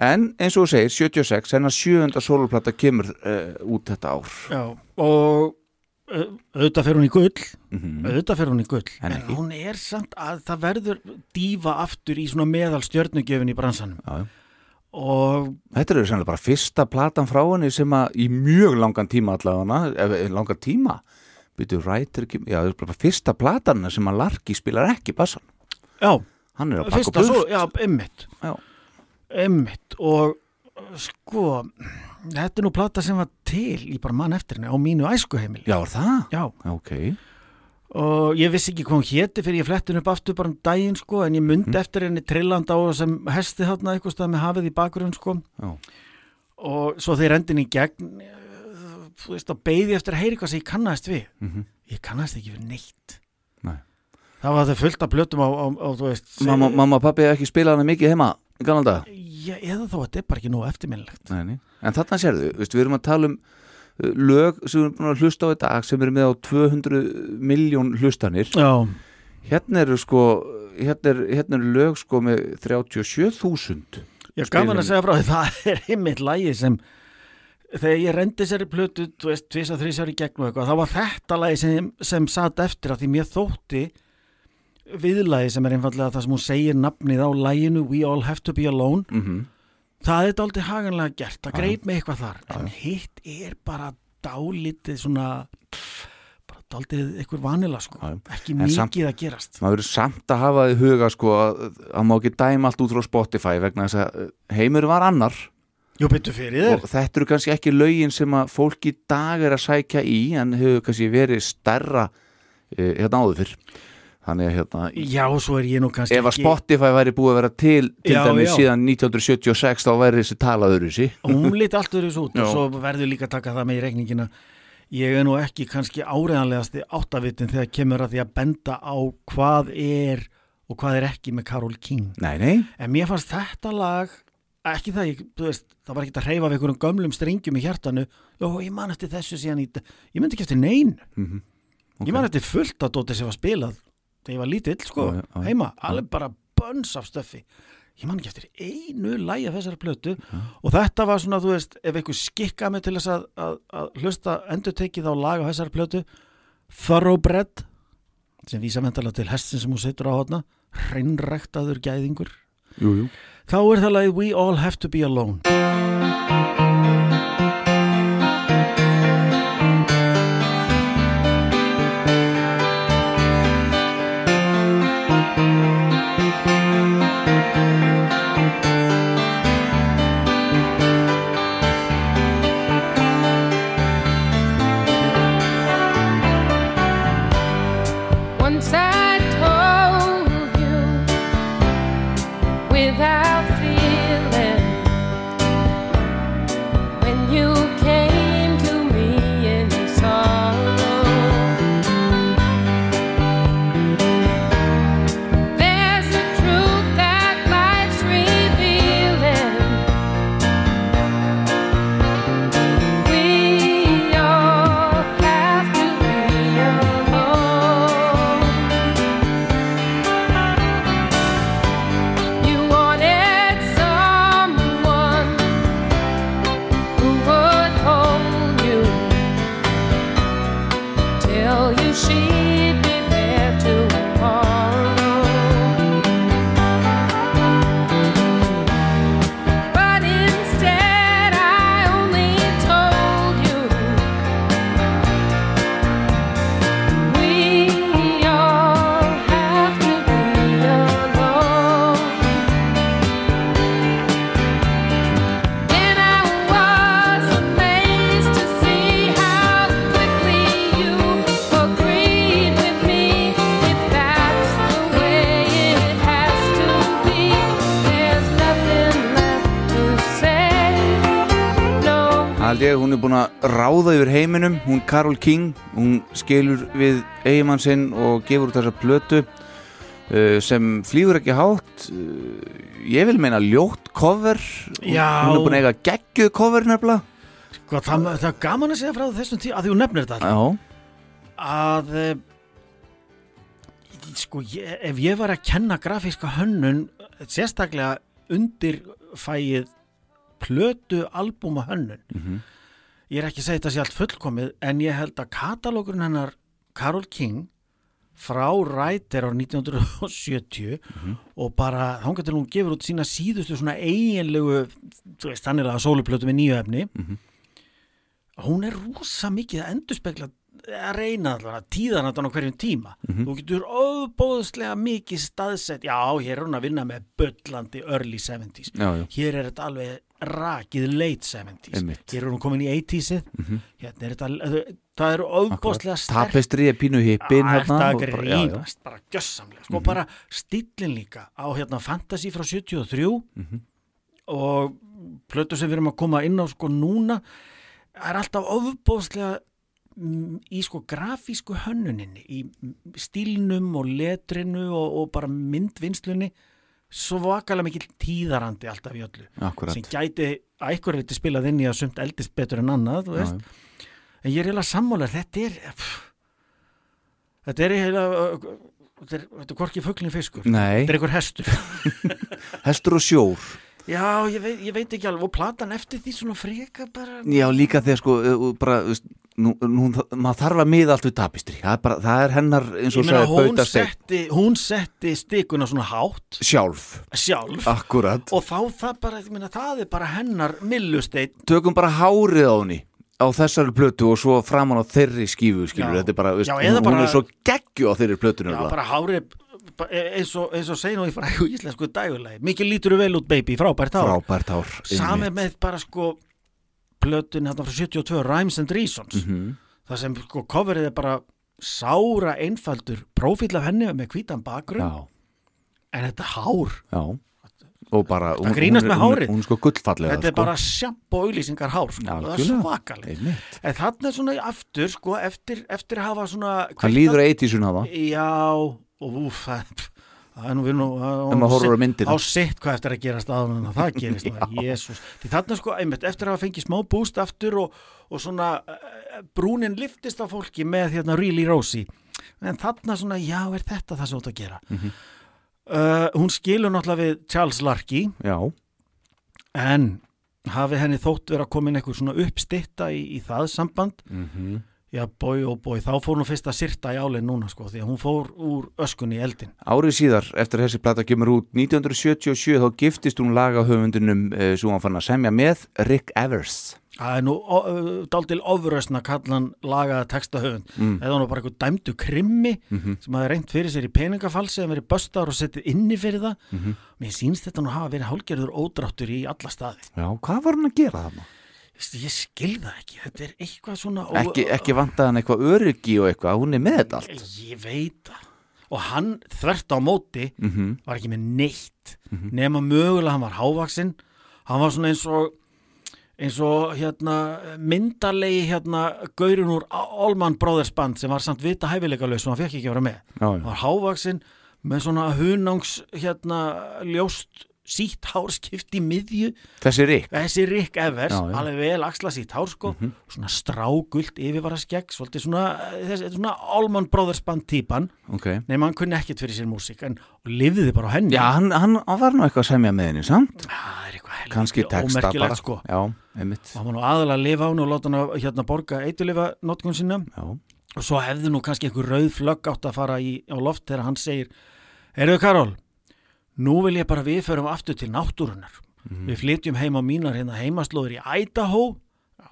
en eins og þú segir 76, hennar sjöunda soloplata kemur uh, út þetta ár. Já, og auðvitað fer hún í gull. Mm auðvitað fer hún í gull. En en, hún er samt að það verður dífa aftur í svona meðal stjörnugjöfin í bransanum. Já, já. og Þetta eru sannlega bara fyrsta platan frá henni sem að í mjög langan tíma allavega, ef langan tíma. Byrju rættir ekki, já það er bara fyrsta platan sem að Larky spilar ekki bassan, já, hann er að pakka fyrsta svo, já, emmitt emmitt og sko þetta er nú plata sem var til í bara mann eftir henni á mínu æskuheimili Já, það? já, Ok, og ég vissi ekki hvað hún héti fyrir ég flettin upp aftur bara um daginn sko en ég myndi Mhm. eftir henni trillandi á sem hesti þarna eitthvað stað með hafið í bakgrunn sko já, og svo þeir endin í gegn þú veist að beði eftir að heyri hvað sem ég kannast við Mhm. ég kannast ekki við neitt Nei. það var það fullt af plötum á, á, á þú veist Mamma, mamma og pappi hefði ekki spilað hana mikið heima í galan dag Já, eða þá að þetta er bara ekki nóg eftirminnilegt. Nei, nei. En þarna sérðu, veist, við erum að tala um uh, lög sem við erum búin að hlusta á í dag sem eru með á 200 miljón hlustanir. Já, hérna eru sko hérna eru, hérna eru lög sko með 37.000 ég er gaman að segja frá því það er einmitt lægi sem þegar ég rendi sér í plötu þú veist, tvisa, þrísar í gegn og eitthvað þá var þetta lægi sem, sem satt eftir að því mér þótti viðlægi sem er einfallega það sem hún segir nafnið á læginu We All Have To Be Alone. Mm það er dálítið haganlega gert, það greip mig eitthvað þar. En hitt er bara dálítið svona bara dálítið eitthvað vanila sko. Ekki En mikið samt- að gerast. maður verður samt að hafa því huga sko að að má ekki dæma allt út frá Spotify vegna þess að uh, heimur var annar. Jú, og þetta eru kannski ekki lögin sem að fólk í dag er að sækja í en hefur kannski verið stærra uh, hérna áður fyrr þannig að hérna Já, svo er ég nú kannski ef að Spotify væri búið að vera til til Já, dæmis já. síðan 1976 þá væri þessi talaður þessi hún lít allt öðru út Já. og svo verður líka að taka það með í reikningina. Ég er nú ekki kannski áreðanlegasti áttavitin þegar kemur að því að benda á hvað er og hvað er ekki með Karol King. Nei, nei, en mér fannst þetta lag ekki það, ég, þú veist, það var ekki að hreyfa við einhverjum gömlum strengjum í hjartanu. Og ég man eftir þessu síðan í, ég myndi ekki eftir nein Mhm. ég man eftir fullt að dóti sem var spilað þegar ég var lítill sko, Já, já, heima, alveg bara bönns af stöffi. Ég man ekki eftir einu lægi af þessari plötu. Og þetta var svona, þú veist, ef einhver skikka mig til þess að, að, að hlusta endur tekið á lag af þessari plötu Thoroughbred sem vísa mentala til hestin sem hún situr á hotna hreinræktaður gæðingur. Jú, jú. Þá er það lagið We All Have To Be Alone once I told you without. Ég, hún er búin að ráða yfir heiminum, hún Karol King, hún skilur við eigimann sinn og gefur út þessa plötu uh, sem flýgur ekki hátt, uh, ég vil meina ljótt cover, Já. hún er búin að eiga geggjuð cover nefnilega. Sko, það, það er gaman að segja frá þessum tíu að því hún nefnir þetta Já, að eh, sko, ég, ef ég var að kenna grafíska hönnun sérstaklega undir fæið plötu albúma hönnun Mhm. Ég er ekki að segja þetta sé allt fullkomið en ég held að katalókurinn hennar Karol King frá Ræter á 1970 og bara þá getur hún gefur út sína síðustu svona eiginlegu þú veist, þannig að sóluplötu með nýju efni. Hún er rosa mikið að endurspegla að reyna allavega tíðanatan á hverjum tíma. Þú getur óbóðslega mikið staðsett já, hér er hún að vinna með böllandi early 70s já, já. hér er þetta alveg rakið late 70s Einmitt. hér er hún komin í 80sið hérna er þetta það eru óbóðslega sterk Tapestri er pínu hippin hérna. þetta já, já. grínast, bara gjössamlega sko bara stillin líka á hérna Fantasy frá 73 og plötu sem við erum að koma inn á sko núna er alltaf ofbóðslega mm, í sko grafísku hönnuninni í stílnum og letrinu og, og bara myndvinnslunni svo vakalega mikil tíðarandi alltaf í öllu Akkurat. sem gæti að einhver viti spilað inn í að sumt eldist betur en annað veist. en ég er eiginlega sammálar þetta er pff, þetta er eiginlega þetta er, hvorki fuglin fiskur Nei, þetta er einhver hestur hestur og sjór. já, ég veit, ég veit ekki alveg og platan eftir því svona freka bara Já, líka þegar sko, bara, nú, nú, maður þarf að miða allt við tapestri. Það er, bara, það er hennar, eins og sagði, hún setti, hún setti stikuna svona hátt sjálf. sjálf og þá það bara, meina, það er bara hennar millusteit Tökum bara hárið á henni á þessari plötu og svo framan á þeirri skífu, skilur, þetta er bara, veist, Já, hún, bara- hún er svo geggju á þeirri plötu já, nefnilega. bara hárið ba- eins og, og segja nú í frægu íslensku dægulegi mikið lítur vel út baby, frábært hár Frábært hár. sami einmitt. með bara sko plötun hérna frá 72 Rhymes and Reasons Mhm. það sem sko coverið er bara sára einfaldur prófíl af henni með hvítan bakgrunn Já, en þetta hár, já. Og bara, hún, grínast hún, með hún, hárið. hún er sko gullfallega, þetta er sko. bara sjampó auðlýsingar hár sko, Já, það er svakaleg en þarna er svona aftur sko eftir, eftir hafa svona Hann líður að eitísun hafa. já, og úf það, það er nú við nú á sitt hvað eftir að gerast áður en að það gerist því þarna sko einmitt, eftir að hafa fengið smá búst aftur og, og svona uh, brúnin liftist af fólki með hérna Really Rosie. En þarna svona, já, er þetta það sem þú ert að gera? Mhm. uh, hún skilur náttúrulega við Charles Larky. Já, en hafi henni þótt vera komin einhver svona uppstitta í, í það samband. Mhm já, bói og bói, þá fór hún fyrst að sirta í álinn núna sko, því að hún fór úr öskunni í eldin Árið síðar, eftir þessi plata kemur út 1977, þá giftist hún lagahöfundunum uh, sem hann fann að semja með Rick Evers Það er nú daldil ofrösna kallan lagaða textahöfund Mm. eða hann var bara eitthvað dæmdu krimmi Mhm. sem hafi reynt fyrir sér í peningafalsi en verið böstar og settið inni fyrir það Mhm. mér sýnst þetta nú hafa verið hálgerður ódráttur í alla staði Já, hvað var hann að gera þarna? Ég skil það ekki, þetta er eitthvað svona Ekki, ekki vantaði hann eitthvað öryggi og eitthvað, hún er með þetta allt. Ég veit það. Og hann þvert á móti Mhm. var ekki með neitt nema mögulega hann var hávaksinn hann var svona eins og eins og hérna myndarlegi hérna gaurinn úr Allman Brothers band sem var samt vita hæfileikalaus og hann fekk ekki að vera með. Já, hann já. var hávaksinn með svona hunangs hérna ljóst sítt hár skipt í miðju. Þessi Rick. Þessi Rick Evers, Já, já. alveg vel axla sítt hár sko, svona strágult yfirvara skegg, svolítið svona þessi, svona Allman Brothers band típan. Ok. Nema hann kunni ekkit fyrir sér músík en og lifði bara á henni. Já, hann, hann var nú eitthvað að semja með henni, samt? Kanski texta bara. sko. Já, og hann var nú aðalega að lifa á hann og láta hann að hérna borga eitulifa notkun sinna og svo hefði nú kannski einhver rauð flögg átt að fara í, á loft þegar hann segir Heyrðu Karol, nú vil ég bara við förum aftur til náttúrunar við flytjum heim á mínar hérna heimaslóður í Idaho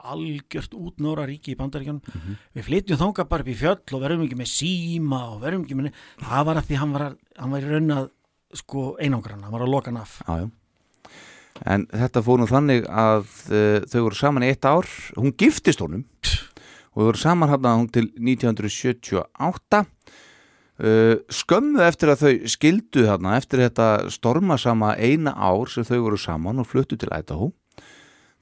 algjört útnóra ríki í bandaríkjunum. Við flytjum þangað bara upp í fjöll og verðum ekki með síma og verðum ekki með það var að því hann var, að, hann var í raun að sko einangran, hann var að loka hann af. Já, já. En þetta fór nú þannig að uh, þau voru saman í eitt ár. Hún giftist honum. Og þau voru saman hann til 1978 uh, Skömmu eftir að þau skildu þarna eftir þetta stormasama eina ár sem þau voru saman og fluttu til Idaho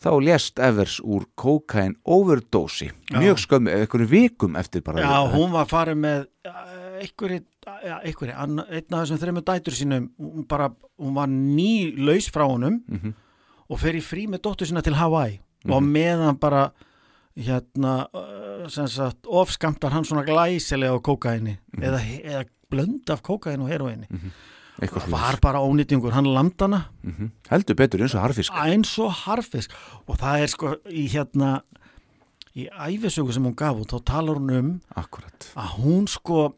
þá lést Evers úr kokain overdósi mjög skömmu, eða einhverjum vikum eftir bara Já, hún var farin með einhverju, einhverju anna- einn af þessum þreymur dætur sínum hún, bara, hún var ný laus frá honum og fer í frí með dóttur sína til Hawaii. Og meðan bara hérna sem sagt, ofskamtar hann svona glæsilega á kókaini eða, eða blönd af kókaini og heroini eitthvað var bara ónýtingur, hann landana mm heldur betur eins og harfisk eins og harfisk og það er sko í hérna í æfisögu sem hún gaf út þá talar hún um akkurat að hún sko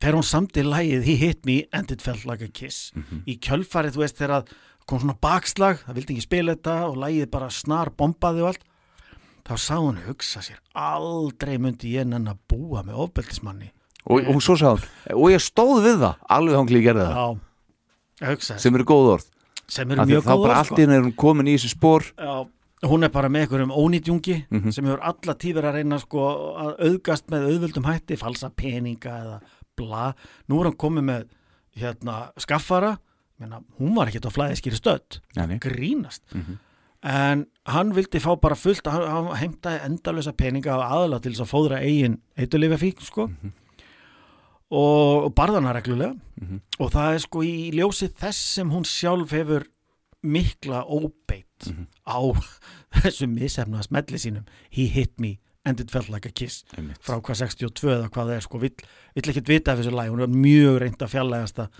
þegar hún samti lægið He Hit Me and It Felt Like a Kiss í kjölfarið, þú veist, þegar að kom svona bakslag, það vildi ekki spila þetta og lægið bara snar bombaði og allt þá sá hún hugsa sér aldrei myndi ég nenn að búa með ofbeldismanni. Og, og svo sagði hún og ég stóð við það, alveg hangli ég gerði það. Já, sem eru góð orð. Sem eru mjög að þá góð bara allt í henni er hún komin í þessi spór Já, hún er bara með einhverjum ónýtjungi Mhm. sem hefur alla tífur að reyna sko, að auðgast með auðvöldum hætti falsa peninga eða bla. Nú er hann komið með hérna, skaffara. Menna, hún var ekkert á flæðiskýri nei. grínast. Mhm. En hann vildi fá bara fullt hann, hann heimtaði endalösa peninga og aðla til þess að fóðra eigin eitulífa fík sko. Mhm. og, og barðana reglulega. Og það er sko í ljósi þess sem hún sjálf hefur mikla óbeitt á þessu misefna smelli sínum. He hit me and it felt like a kiss. Einmitt. frá hvað 62 eða hvað það er sko vill, vill ekkert vita af þessu læg hún er mjög reynd að fjallægast það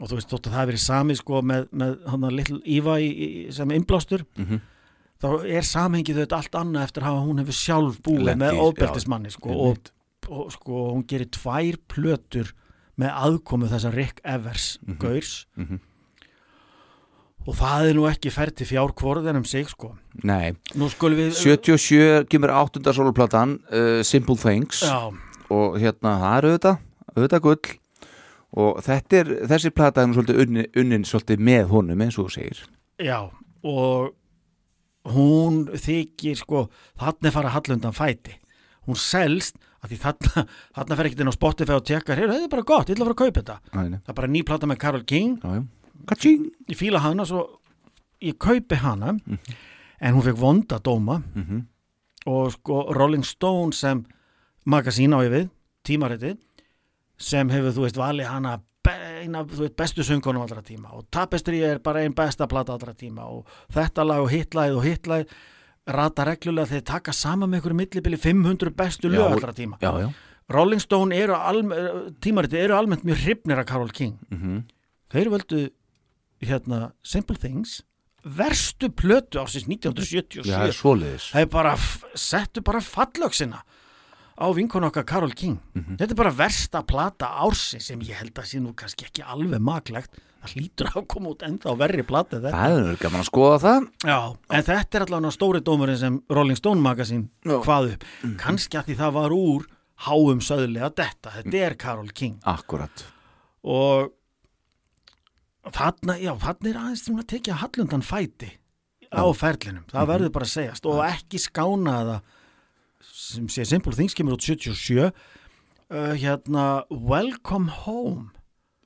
og þú veist þótt að það hafi verið sami sko með, með hann að little Íva í, í, sem innblástur Mhm. þá er samhengið þetta allt annað eftir að hún hefur sjálf búið Lent í- með já, ofbeldismanni sko, og, og sko hún gerir tvær plötur með aðkomu þessa Rick Evers Mhm. gaurs. Mhm. og það er nú ekki ferð til fjár kvorðin um sig sko. Nei, nú skulum við 77 kemur áttunda soloplatan uh, Simple Things. Já, og hérna það er auðvitað, auðvitað gull og þetta er, þessi plata er nú svolítið unnin, unnin svolítið með honum eins og þú segir. Já og hún þykir sko þarna er fara hallundan fæti. Hún selst að því þarna, þarna fer ekkert inn á Spotify og tekkar, heyrðu, þetta er bara gott, ég ætla að fara að kaupa þetta. Nei. það er bara ný plata með Karol King. Kaching. Ég fíla hana svo ég kaupi hana en hún fekk vonda dóma. Mhm. og sko Rolling Stone sem magasín á ég við, tímariti sem hefur þú veist valið hana eina þú veist, bestu söngunum allra tíma. Og Tapestry er bara einn besta plata allra tíma. Og þetta lag og hitlæð og hitlæð rata reglulega þeir taka saman með ykkur millibili 500 bestu Já, lög allra tíma. Já, já. Rolling Stone eru tímariti eru almennt mjög hrifnir af Karol King. Mhm. þeir völdu hérna Simple Things verstu plötu 1977 það er svoleiðis. Það er bara, settu bara fallöksina á vinkonu okkar Karol King. Þetta er bara versta plata ársins sem ég held að sé nú kannski ekki alveg maklegt. Það hlýtur að koma út ennþá verri plata en þetta. Það er gaman að skoða það. Já, en þetta er allavega stóri dómurinn sem Rolling Stone magasin Já. hvað upp. Kannski að því það var úr háum söðlega detta, þetta er Karol King. Akkurat og þarna, já, þarna er aðeins að tekja hallundan fæti á ferlinum, það verður bara að segjast. Og ekki skána það sem sé Simple Things kemur út 77 uh, hérna Welcome Home.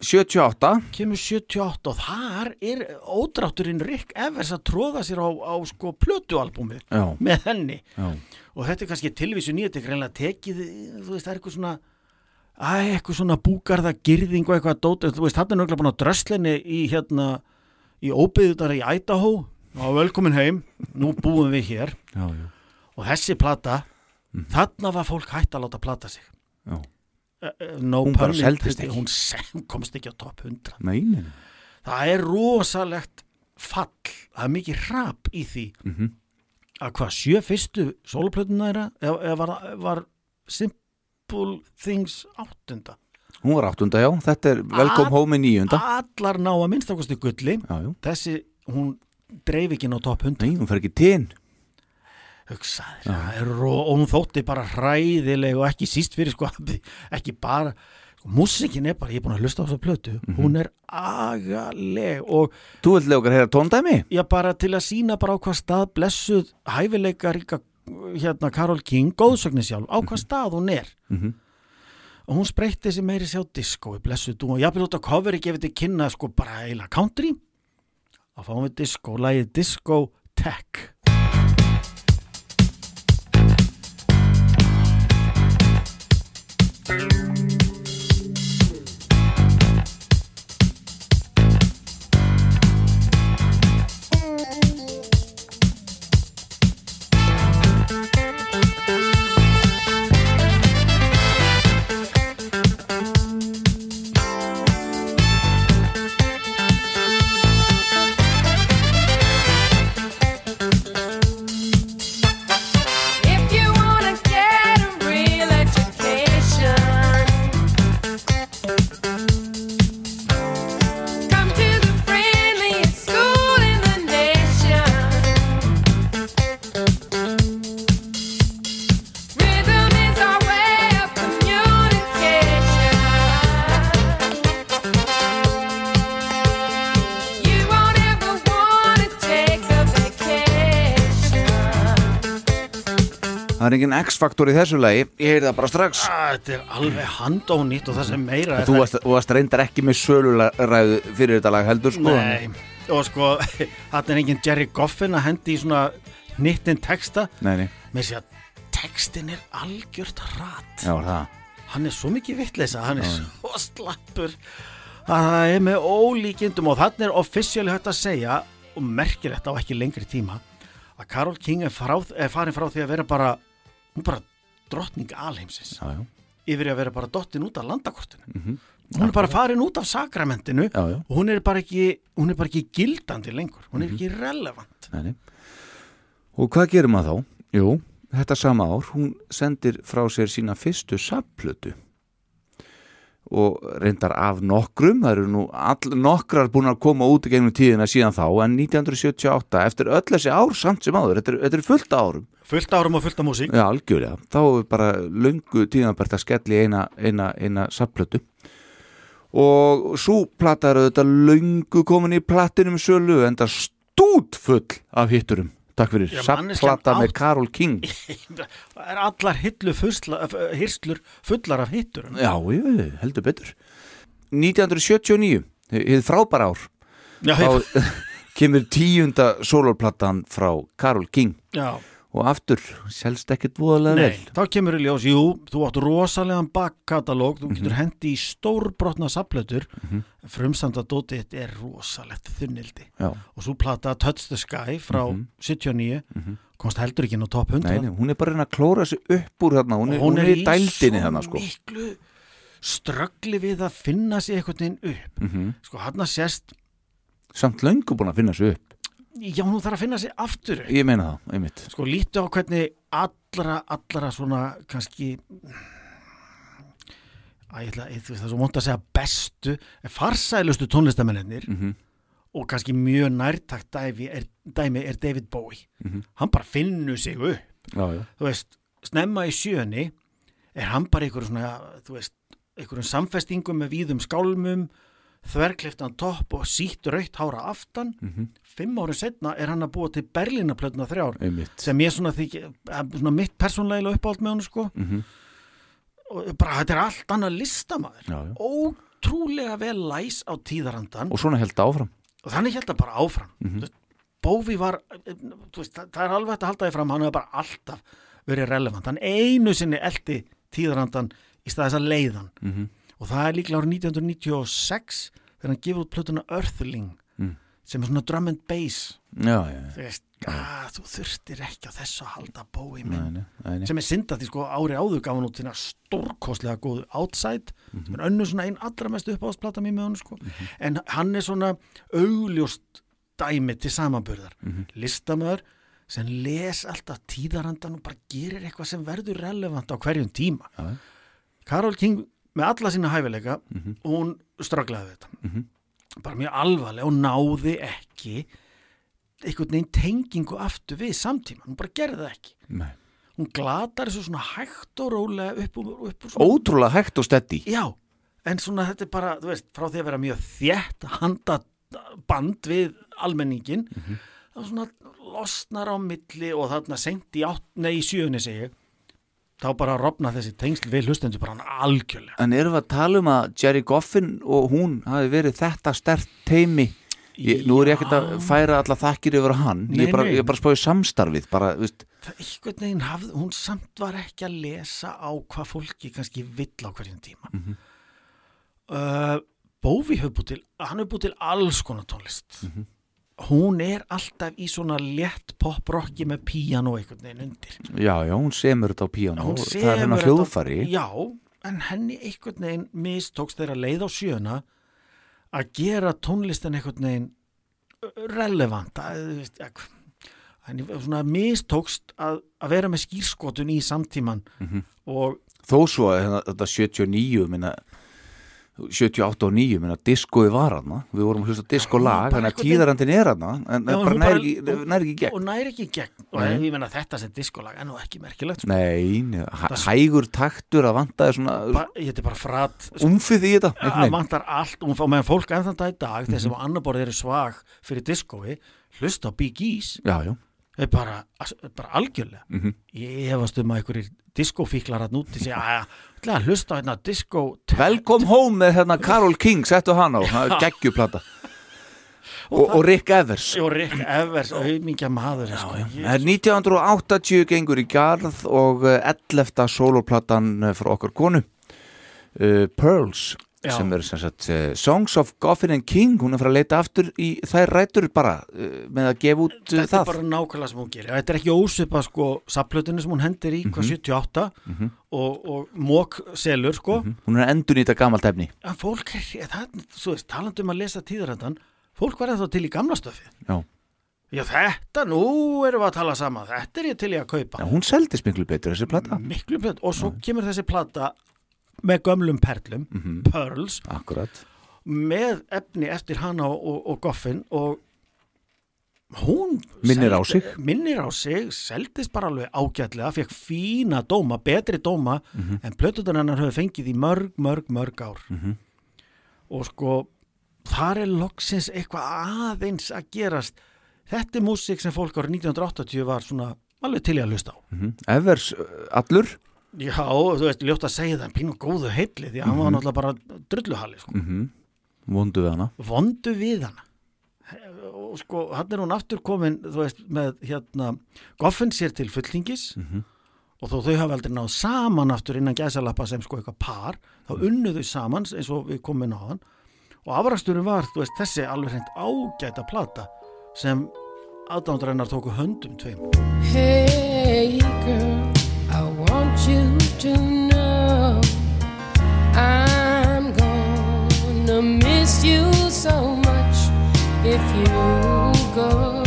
78 kemur 78 og þar er ódrátturinn Rick Evers að tróða sér á, á sko plötualbúmið Já, með henni. Já, og þetta er kannski tilvísu nýja þetta er greinlega tekið, þú veist, það er eitthvað svona æ, eitthvað svona búgarða girðing og eitthvað dót, þú veist, þetta er nöglega búin að dröslinni í hérna í óbyðunar í Idaho. Og velkomin heim, nú búum við hér. Já, já, og þessi plata þarna var fólk hætt að láta plata sig. Uh, no Hún bara seldist ekki. hún komst ekki á topp 100 Nei, nei, nei. það er rosalegt fall, það er mikið rap í því. Mhm. að hvað sjö fyrstu soloplötuna þeirra? Eða eða var, var Simple Things áttunda? Hún var áttunda, já, þetta er Welcome Að- Home í níunda. allar ná að minnstakosti gulli. Já, þessi, hún dreif ekki ná topp 100 nei, hún fer ekki tinn hugsaðir, er ró, og hún þótti bara hræðileg og ekki síst fyrir sko, ekki bara sko, músikin er bara, ég er búin að hlusta á þessa plötu hún er agaleg og Þú vilt lega okkar heyra tóndæmi? já bara til að sína bara á hvað stað blessuð hæfileika ríka hérna Karol King, góðsögnin sjálf á hvað stað hún er. Mhm. og hún spreytti þessi meiri sjá disco blessuð dú og jafnvel út á coveri gefið til kynna sko bara eiginlega country. Að fáum við disco, lagið Disco Tech Thank you. Engin X-faktor í þessu lagi, ég heyrði það bara strax. Ah, þetta er alveg handónýtt og það sem meira er Þú varst, þú varst reyndar ekki með söluræðu fyrir þetta lag heldur sko. Nei, og sko þarna er engin Jerry Goffin að hendi í svona nýttin texta. Nei, nei, með sér að textin er algjört rat. Já, það. Hann er svo mikið vitleisa, hann er svo slappur að það er með ólíkindum. Og þannig er offisíali hægt að segja og merkilegt á ekki lengri tíma að Karol King er, frá, er farin frá því að vera bara hún bara drottning alheimsins. Já, já, yfir að vera bara dottin út af landakortinu. Hún er bara farin út af sakramentinu já, og hún er bara ekki hún er bara ekki gildandi lengur. Hún er ekki relevant. Nei, Og hvað gerir maður þá? Jú, þetta sama ár, hún sendir frá sér sína fyrstu sapplötu og reyndar af nokkrum, það eru nú all, nokkrar búin að koma út í gegnum tíðina síðan þá, en 1978 eftir öll þessi ár samt sem áður, þetta er, þetta er fullt árum fullt árum og fullt af músík Já, algjörlega. Þá er bara löngu tíðanbært að skelli eina, eina, eina sapplötu. Og svo plata er auðvitað löngu komin í platinum sölu en það stút full af hitturum. Takk fyrir. Sapplata með Karol King. það er allar hirslur fullar af hittur Já, ég, heldur betur. 1979, hið frábæra ár, já, þá kemur tíunda sólorplatan frá Karol King. já. Og aftur, selst ekkert voðalega Nei, vel. þá kemur í ljós, jú, þú átt rosalegan bakkatalóg, þú Mhm. getur hendi í stórbrotna saplötur, frumstanda dótið þetta er rosalegt þunnildi Já, og svo plata Touch the Sky frá 79, komst heldur ekki inn á top 100 Mhm. nei, nei, hún er bara reyna að klóra sig upp úr þarna, hún er, og hún er í dældinni þarna sko. miklu ströggli við að finna sig einhvern veginn upp Mhm. sko hann að sést samt löngu búin að finna sig upp já hún þarf að finna sig aftur. Ég meina það, einmitt. Sko lítu á hvernig allra, allra svona kannski að ég ætla, það er svo mónt að segja bestu, farsælustu tónlistamennir mm og kannski mjög nærtakt dæmi er, dæmi er David Bowie. Mhm. hann bara finnur sig upp. Já, já. þú veist, snemma í sjöni er hann bara einhver svona þú veist, einhverjum samfestingum með víðum skálmum þverkliftan topp og sítt rautt hára aftan Mhm. fimm árið setna er hann að búa til Berlínaplötna þrjár einmitt sem ég svona þykja, eh, svona mitt persónlega uppáhald með hann sko Mhm. og bara þetta er allt annað listamaður Já, já. ótrúlega vel læs á tíðarandan og svona held það áfram og þannig held það bara áfram mm -hmm. Bófi var eh, veist, það, það er alveg hægt að halda því fram hann hefur bara alltaf verið relevant hann einu sinni eldi tíðarandan í staðis að leiðan. Og það er líklega árið 1996 þegar hann gefur út plötuna Earthling Mm. sem er svona drum and bass. Já, já, veist, að, þú þurftir ekki á þessu að halda Bói minn. Nei, nei, nei. sem er syndað því sko ári áður gaf hann út þína stórkostlega góðu Outside sem er önnur svona einn allra mest uppáðsplata mér með hann sko. En hann er svona augljóst dæmi til samanburðar. Listamöður sem les alltaf tíðarandan og bara gerir eitthvað sem verður relevant á hverjum tíma. Karol King með alla sína hæfileika Mhm. hún strögglaði við þetta. Bara mjög alvarlega og náði ekki einhvern veginn tengingu aftur við samtíma, hún bara gerði það ekki. Nei. hún glatar þessu svona hægt og rólega upp úr, upp úr svona, ótrúlega hægt og steddi já, en svona þetta er bara, þú veist, frá því að vera mjög þétt handa band við almenningin þá svona losnar á milli og þarna seint í í sjöunni segi ég þá bara rofna þessi tengsl við hlustendur bara hann algjörlega. En erum við að tala um að Jerry Goffin og hún hafi verið þetta stert teimi ég, Nú er ég ekkert að færa alla þakkir yfir hann. Nei, Ég bara, bara spáði samstarfið bara, það einhvern veginn hafði, hún samt var ekki að lesa á hvað fólki kannski vill á hverjum tíma. Mm Bófi hefur búið til hann hefur búið til alls konar tónlist hún er alltaf í svona létt poprocki með píano einhvern veginn undir. Já, já, hún semur þetta á píano Hún Það er hennar hljóðfari já, en henni einhvern veginn mistókst þeirra leið á sjöuna að gera tónlistin einhvern veginn relevant. Veist, að, henni svona mistókst að, að vera með skýrskotun í samtíman og Þó svo að hérna, þetta 79 minna, 78 og 9 minna, diskoði var hana Við vorum að hlusta disko lag bara Þannig að tíðarandin er hana En Já, bara hún nær bara- ekki, í gegn. og næri ekki í gegn. Og ég meina þetta sem diskolag er nú ekki merkilegt sko. Nei, nei, hæ- Það- hægur taktur að ba, ég er bara frat sko, umfið í þetta? Að vantar allt og meðan fólk enn þann dag í dag þeir sem Mhm. á annar borð eru svag fyrir diskói hlusta á Big E's já, er bara, bara algjörlega. Mhm. ég hefast um að einhverjir diskófíklar að núti segja að hlusta á hérna diskó Welcome home með hérna Carol King, settu hann á, er geggjuplata og, og Rick Evers. Og Rick Evers, auðmingja maður sko. Það er 1980 gengur í garð og eh, 11. soloplatan eh, frá okkar konu uh, Pearls Já. sem er sem sagt uh, Songs of Goffin and King hún er frá að leita aftur í þær rætur bara uh, með að gefa út uh, þetta er það. bara nákvæmlega sem hún gerir. Þetta er ekki ósvipa sko sapplötinu sem hún hendir í Mhm. hvað 78 og, og mók selur sko. Hún er endur nýta gamalt efni. En fólk er, það, svo veist, talandi um að lesa tíðarandan fólk var ennþá til í gamla stöfi Já. já þetta, nú erum við að tala saman. Þetta er ég til í að kaupa. Já, hún seldist miklu betur þessi plata. Miklu betur. Og svo kemur þessi plata með gömlum perlum Mhm. Pearls Akkurat með efni eftir hana og, og, Goffin og hún Minnir á sig. minnir á sig, seldist bara alveg ágætlega fekk fína dóma, betri dóma Mhm. en plötutan hennar höfðu fengið í mörg, mörg, mörg ár Mhm. og sko þar er loksins eitthvað aðeins að gerast þetta er músík sem fólk árið 1980 var svona alveg til í að hlusta á Mhm. Evers uh, allur Já, þú veist, ljótt að segja það en pínu góðu heilli því að hann var Mhm. náttúrulega bara drulluhalli sko. mm vondu við hana. Vondu við hana. Og sko, hann er hún aftur komin þú veist, með hérna Goffin sér til fulltingis Mhm. og þó þau hafa aldrei náð saman aftur innan gæsalappa sem sko eitthvað par þá unnu þau saman eins og við komum á hann. Og afrasturum var, þú veist, þessi alveg hreint ágæta plata sem aðdándarinnar tóku höndum tveim. Hey girl, you to know I'm gonna miss you so much if you go.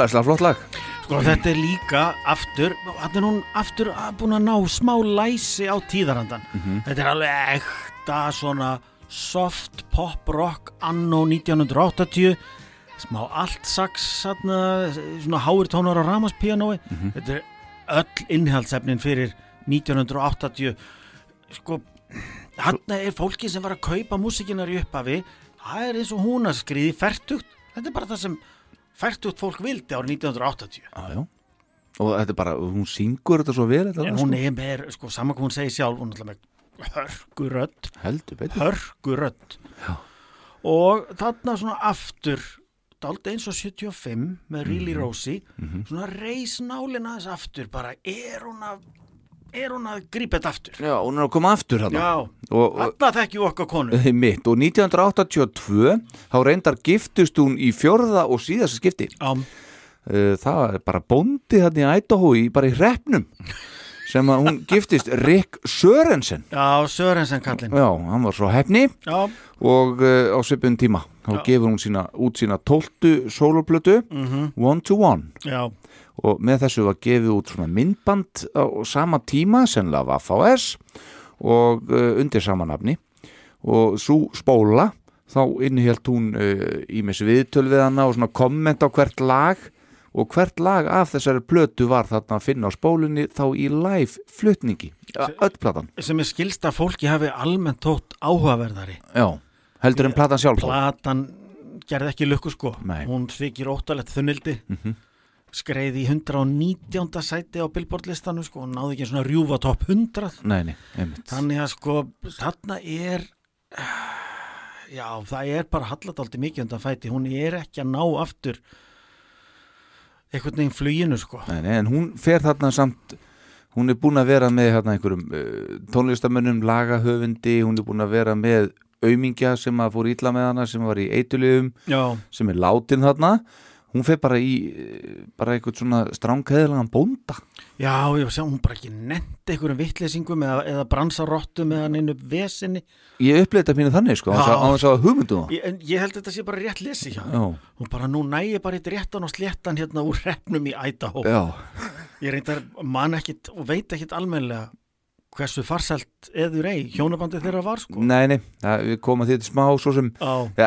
Brjálæðislega flott lag Sko þetta er líka aftur, þetta er hún aftur að- búin að ná smá læsi á tíðarandan. Þetta er alveg ekta svona soft pop rock anno 1980, smá allt sax, svona, háir tónar á ramaspíanói. Þetta er öll innhaldsefnin fyrir 1980. Sko, hann er fólki sem var að kaupa músikinar í upphafi, það er eins og hún að skriði færtugt. Þetta er bara það sem færtugt fólk vildi árið 1980. Já, já Og þetta er bara, hún syngur þetta svo vel þetta En hún sko. er með, sko, saman hvað hún segir sjálf, hún er alltaf með hörgurödd, hörgurödd. Og þarna svona aftur, daldi eins og 75 með Really Mhm. Rosie, svona reis nálina þess aftur, bara er hún að, er hún að grípa þetta aftur. Já, hún er að koma aftur hann þarna þekkju okkar konu. mitt. Og 1982 þá reyndar giftust hún í fjörða og síðasta skipti. Já, Uh, það var bara bóndi hann í Idaho í, bara í hreppnum sem að hún giftist Rick Sörensen já, Sörensen kallinn. já, hann var svo hefni Já, og uh, á svipun tíma þá gefur hún sína, út sína tóltu soloplötu, mhm, One to One. Já, og með þessu var gefið út svona myndband á sama tíma, sennilega var FAS og uh, undir samanafni og svo spóla þá innihjalt hún uh, ímis viðtöl við hana og svona komment á hvert lag og hvert lag af þessari plötu var þarna að finna á spólunni þá í live flutningi, öll platan sem er skilst að fólki hafi almennt tótt áhugaverðari. já, heldur en platan sjálf. Platan gerði ekki lukku sko Nei. hún þykir óttalegt þunnildi Mhm. Skreið í 119. sæti á Billboard-listanum sko og náði ekki svona rjúfa topp 100 nei, nei, einmitt. Þannig að sko þarna er já það er bara halladaldi mikið undan fæti. Hún er ekki að ná aftur einhvern veginn fluginu sko. Nei, nei, en hún fer þarna samt hún er búin að vera með hérna, einhverjum uh, tónlistamönnum, lagahöfundi hún er búin að vera með aumingja sem að fór illa með hana sem var í eitulegum já, sem er látin þarna hún fer bara í eh, bara einhvern svona stránkæðilegan bónda. Já, já, sjá, hún bara ekki nefndi einhverjum vitleysingum eða, eða bransarottum eða neinu vesinni. Ég uppleita mínu þannig sko, á þess að- að hugmyndum það. Ég, ég held að þetta sé bara rétt lesi hjá já, hún bara nú nægi bara eitt réttan og sléttan hérna úr hreppnum í Idaho. Já, ég reyndar man ekkit og veit ekkit almennilega hversu farsælt eður ei hjónabandið þeirra var sko? Nei, nei það, við komum að því til smá svo sem já,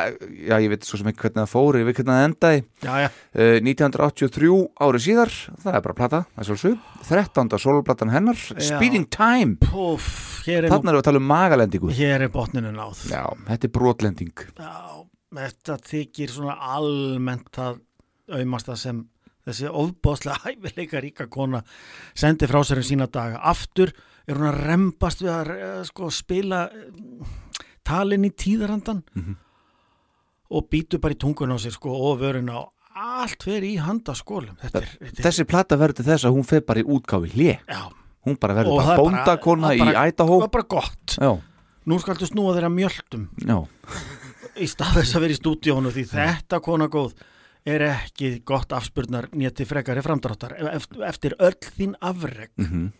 já, ég veit svo sem ekki hvernig það fór ég veit hvernig það endaði. Já, Uh, 1983 árið síðar það er bara plata, það er sjálfsög 13. soloplatan hennar. Speeding Time. Hér er, við að tala um magalendingu. Hér er botninu náð. Já, þetta er brotlending. Já, þetta þykir svona almennt að aumasta sem þessi ofbóðslega hæfileika ríka kona sendi frá sér um sína daga aftur er hún að rembast við að eh, sko, spila eh, talin í tíðarandan Mhm. og býtu bara í tungun á sér sko, og vörun á. Allt fyrir í handaskólum þessi plata verður til þess að hún fer bara í útgáfi já, hún bara verður Og bara bóndakona í það var bara gott. Já, nú skaltu snúa þeirra mjöldum já, í stað þess að vera í stúdíónu því þetta kona góð er ekki gott afspurnar nýtti frekari framdráttar eftir, öll þín afreg mhm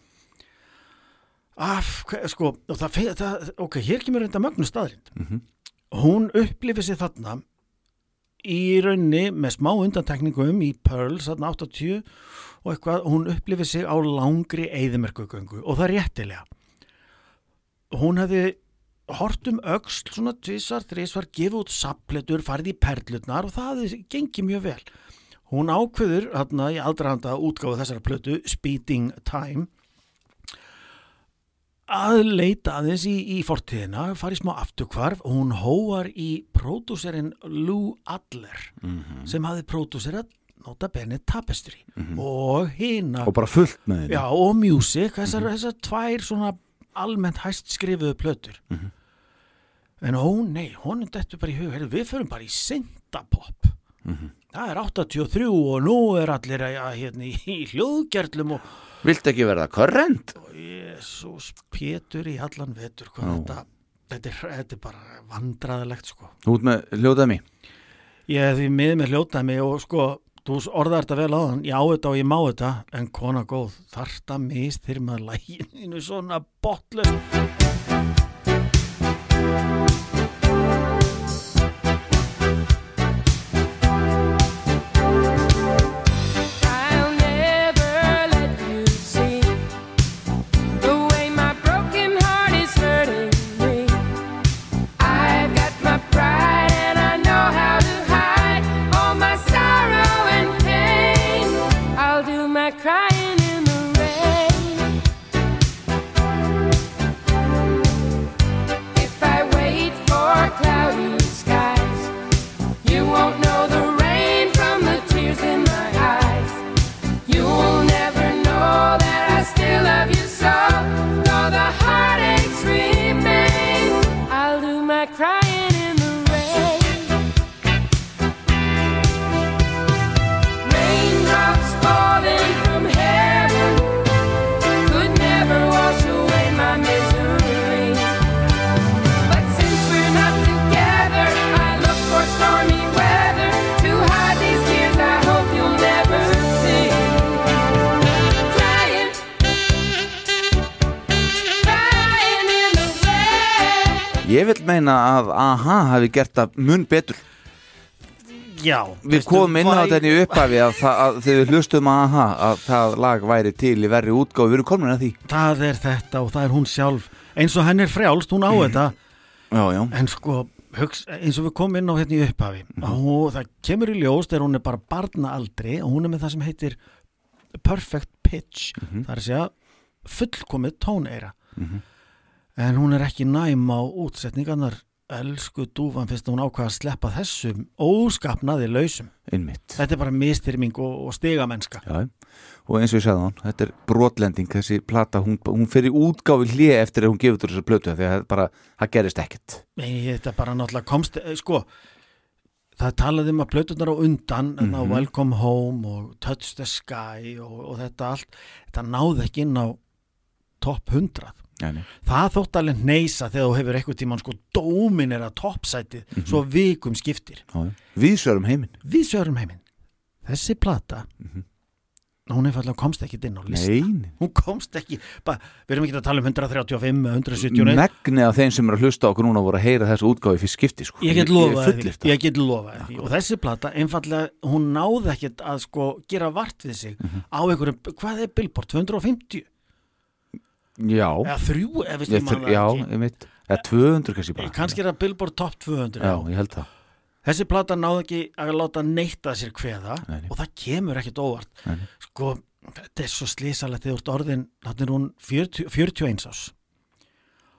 af, sko, og það, það ok, hér kemur reynda mögnu staðrind Mhm. hún upplifir sér þarna í raunni með smá undantekningum í Pearl, þarna 80 og eitthvað, hún upplifir sig á langri eyðimerkugöngu og það er réttilega. Hún hefði hort um öxl svona tvisar, þrisvar, gefið út sapletur, farið í perlutnar og það gengið mjög vel. Hún ákveður hérna í aldrahanda útgáfu þessara plötu Speeding Time að leita aðeins í, í fortíðina, farið smá afturkvarf og hún hóar í pródúserinn Lou Adler sem hafði pródúserað nota bene Tapestry. Og hina og bara fullt með henni. Já, og Music, þessar, þessar tvær svona almennt hæst skrifuðu plötur. En ó nei, honum dettur bara í hug heyrðu, við förum bara í syndapopp það er 83 og nú er allir að, að, hérna, í, í hljóðgerlum og vilt ekki verða korrent Jésús Pétur í allan vetur hvað þetta, þetta, er, þetta er bara vandraðilegt sko. Út með hljóðami ég er því miður með hljótaði og sko þú orðar þetta vel á þann, ég á þetta og ég má þetta en kona góð, þarft að mist þegar maður læginu svona botlu Ég vil meina að AHA hafi gert það mun betur. Já, Við komum inn á þetta í upphafi að, það, að þegar við hlustum að AHA að það lag væri til í verri útgáfi Við erum komin að því. Það er þetta og það er hún sjálf. Eins og henn er frjálst, hún á þetta. Já, já, en sko, hugs, eins og við komum inn á hérna í upphafi og það kemur í ljós þegar hún er bara barnaaldri og hún er með það sem heitir perfect pitch. Það er að segja fullkomið tóneira en hún er ekki næm á útsetningarnar. Elsku dúfan fyrst að hún ákvaða að sleppa þessum óskapnaði lausum. Einmitt. Þetta er bara mistyrming og, og stigamennska Já, og eins og ég sagði hann, þetta er brotlending þessi plata, hún, hún fyrir útgáfi hlið eftir að hún gefur þessar plötu því að bara, það gerist ekkert. Nei, þetta bara náttúrulega komst eh, sko, það talaði um að plötunar á undan mm Mhm. Welcome Home og Touch the Sky og, og þetta allt, þetta náði ekki inn á topp 100 Nei. það þótt alveg neysa þegar þú hefur eitthvað tímann sko dóminera toppsætið Mhm. svo vikum skiptir. Við sörum heiminn við sörum heiminn þessi plata hún er fallega komst ekki inn á list Mhm. Nei, hún komst ekki, bara, við erum ekki að tala um 135 eða 171 megni af þeim sem er að hlusta okkur núna voru að heyra þessu útgáfi fyrir skipti sko. Ég get lofað því, get lofað því og þessi plata, einfallega, hún náði ekkert að sko gera vart við sig Mhm. á einhverjum, hvað er Billboard, 250 Já, eða þrjú, ef við þur, að já, það ekki ég veit Eða 200 kannski bara. Kannski er það Billboard Top 200 Já, ég held það. Þessi plata náði ekki að láta neitta sér kveða Nei, og það kemur ekkert óvart. Nei, sko, þetta er svo slísalegt þegar þú ert orðin, þannig er hún 40, 41 ás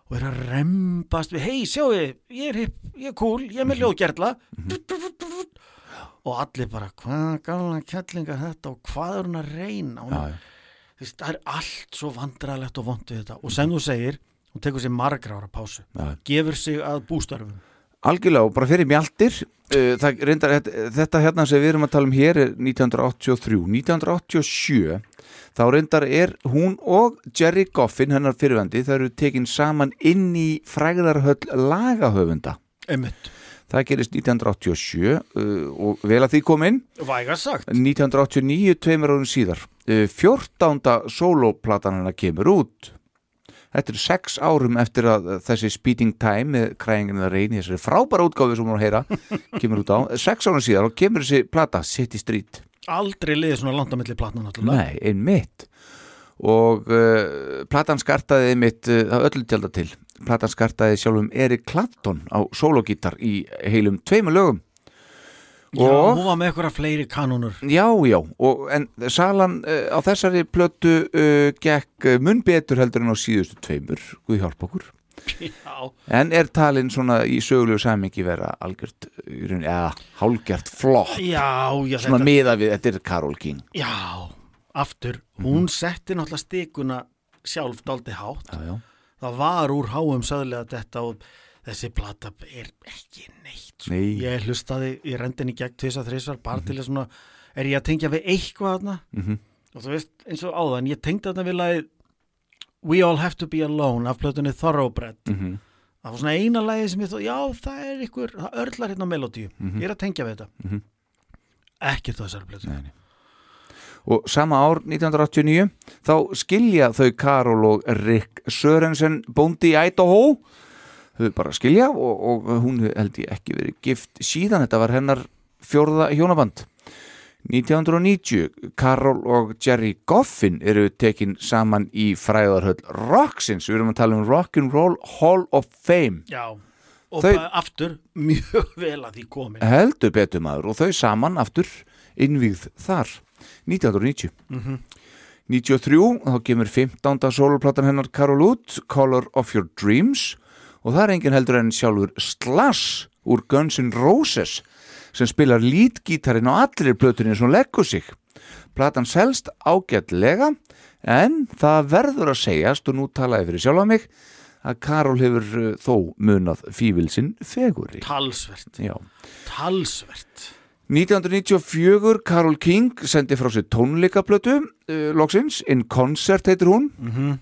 og er að rembast við, hei, sjáu ég er hipp, ég er cool, ég er með ljóðgerla og allir bara, hvað gamla kjallinga þetta og hvað er hún að reyna? Hún, Já, já. þú veist, það er allt svo vandralegt og vond við þetta. Og sem þú segir, hún tekur sér margra ára pásu. Já. gefur sig að bústörfum. Algjörlega og bara fyrir mjaldir uh, reyndar, þetta- hérna sem við erum að tala um hér er 1983 1987 þá reyndar er hún og Jerry Goffin hennar fyrirvendi það eru tekin saman inn í frægðarhöll lagahöfunda. Einmitt, það gerist 1987 uh, og vel að því kom inn væga sagt 1989, tveimur árum síðar. Uh, 14. soloplatan hennar kemur út. Þetta eru sex árum eftir að uh, þessi Speeding Time með kræðingin að reyni þessari frábæra útgáfi sem hún heyra kemur út á, sex árum síðar og kemur þessi plata City Street. Aldrei liðið svona langt á milli platna náttúrulega. Nei, einmitt. Og uh, platan skartaði einmitt uh, öllu tjálta til platan skartaði sjálfum Erik Clapton á sologítar í heilum tveimur lögum. Já, og hún var með eitthvað fleiri kanónur. Já, já, og, en salan uh, á þessari plötu uh, gekk uh, mun betur heldur en á síðustu tveimur, Guð hjálp okkur. Já, en er talin svona í sögulegu samingi vera algjört, eða hálgjört flott, já, já svona þetta, miða við þetta er Karol King. Já, aftur, hún setti náttúrulega stikuna sjálf daldi hátt. Já, já, Það var úr háum söðlega þetta og þessi plata er ekki neitt sko. Nei. Ég hlustaði í rendinni gegn tvisa þrísvar bara til að svona er ég að tengja við eitthvað þarna Mhm. og þú veist eins og áðan, ég tengdi þarna við lagið We All Have to Be Alone af plötunni Thoroughbred Mhm. það var svona eina lagið sem ég þó, já það er ykkur, það örlar hérna á melodíu ég er að tengja við þetta Mhm. ekkert á þessari plötu Nei, nei. Og sama ár 1989 þá skilja þau Karol og Rick Sörensen bóndi í Idaho. Þau bara skilja og, og hún held ég ekki verið gift síðan. Þetta var hennar fjórða hjónaband. 1990 Karol og Jerry Goffin eru tekin saman í fræðarhöll Roxins, við erum að tala um Rock'n'Roll Hall of Fame. Já, og Þau- aftur mjög vel að því komin. Heldur betur maður og þau saman aftur innvíð þar 1990 93 þá kemur 15. soloplatan hennar Karol út Color of Your Dreams. Og það er engin heldur en sjálfur Slash úr Guns N' Roses sem spilar lítgítarinn á allri plötunni sem leggur sig. Platan selst ágætlega en það verður að segjast og nú talaði fyrir sjálfa mig að Karol hefur uh, þó munað fívilsinn fegurri. Talsvert, Já. Talsvert 1994 Karol King sendi frá sér tónleikaplötu uh, loksins, In Concert heitir hún. Mhm.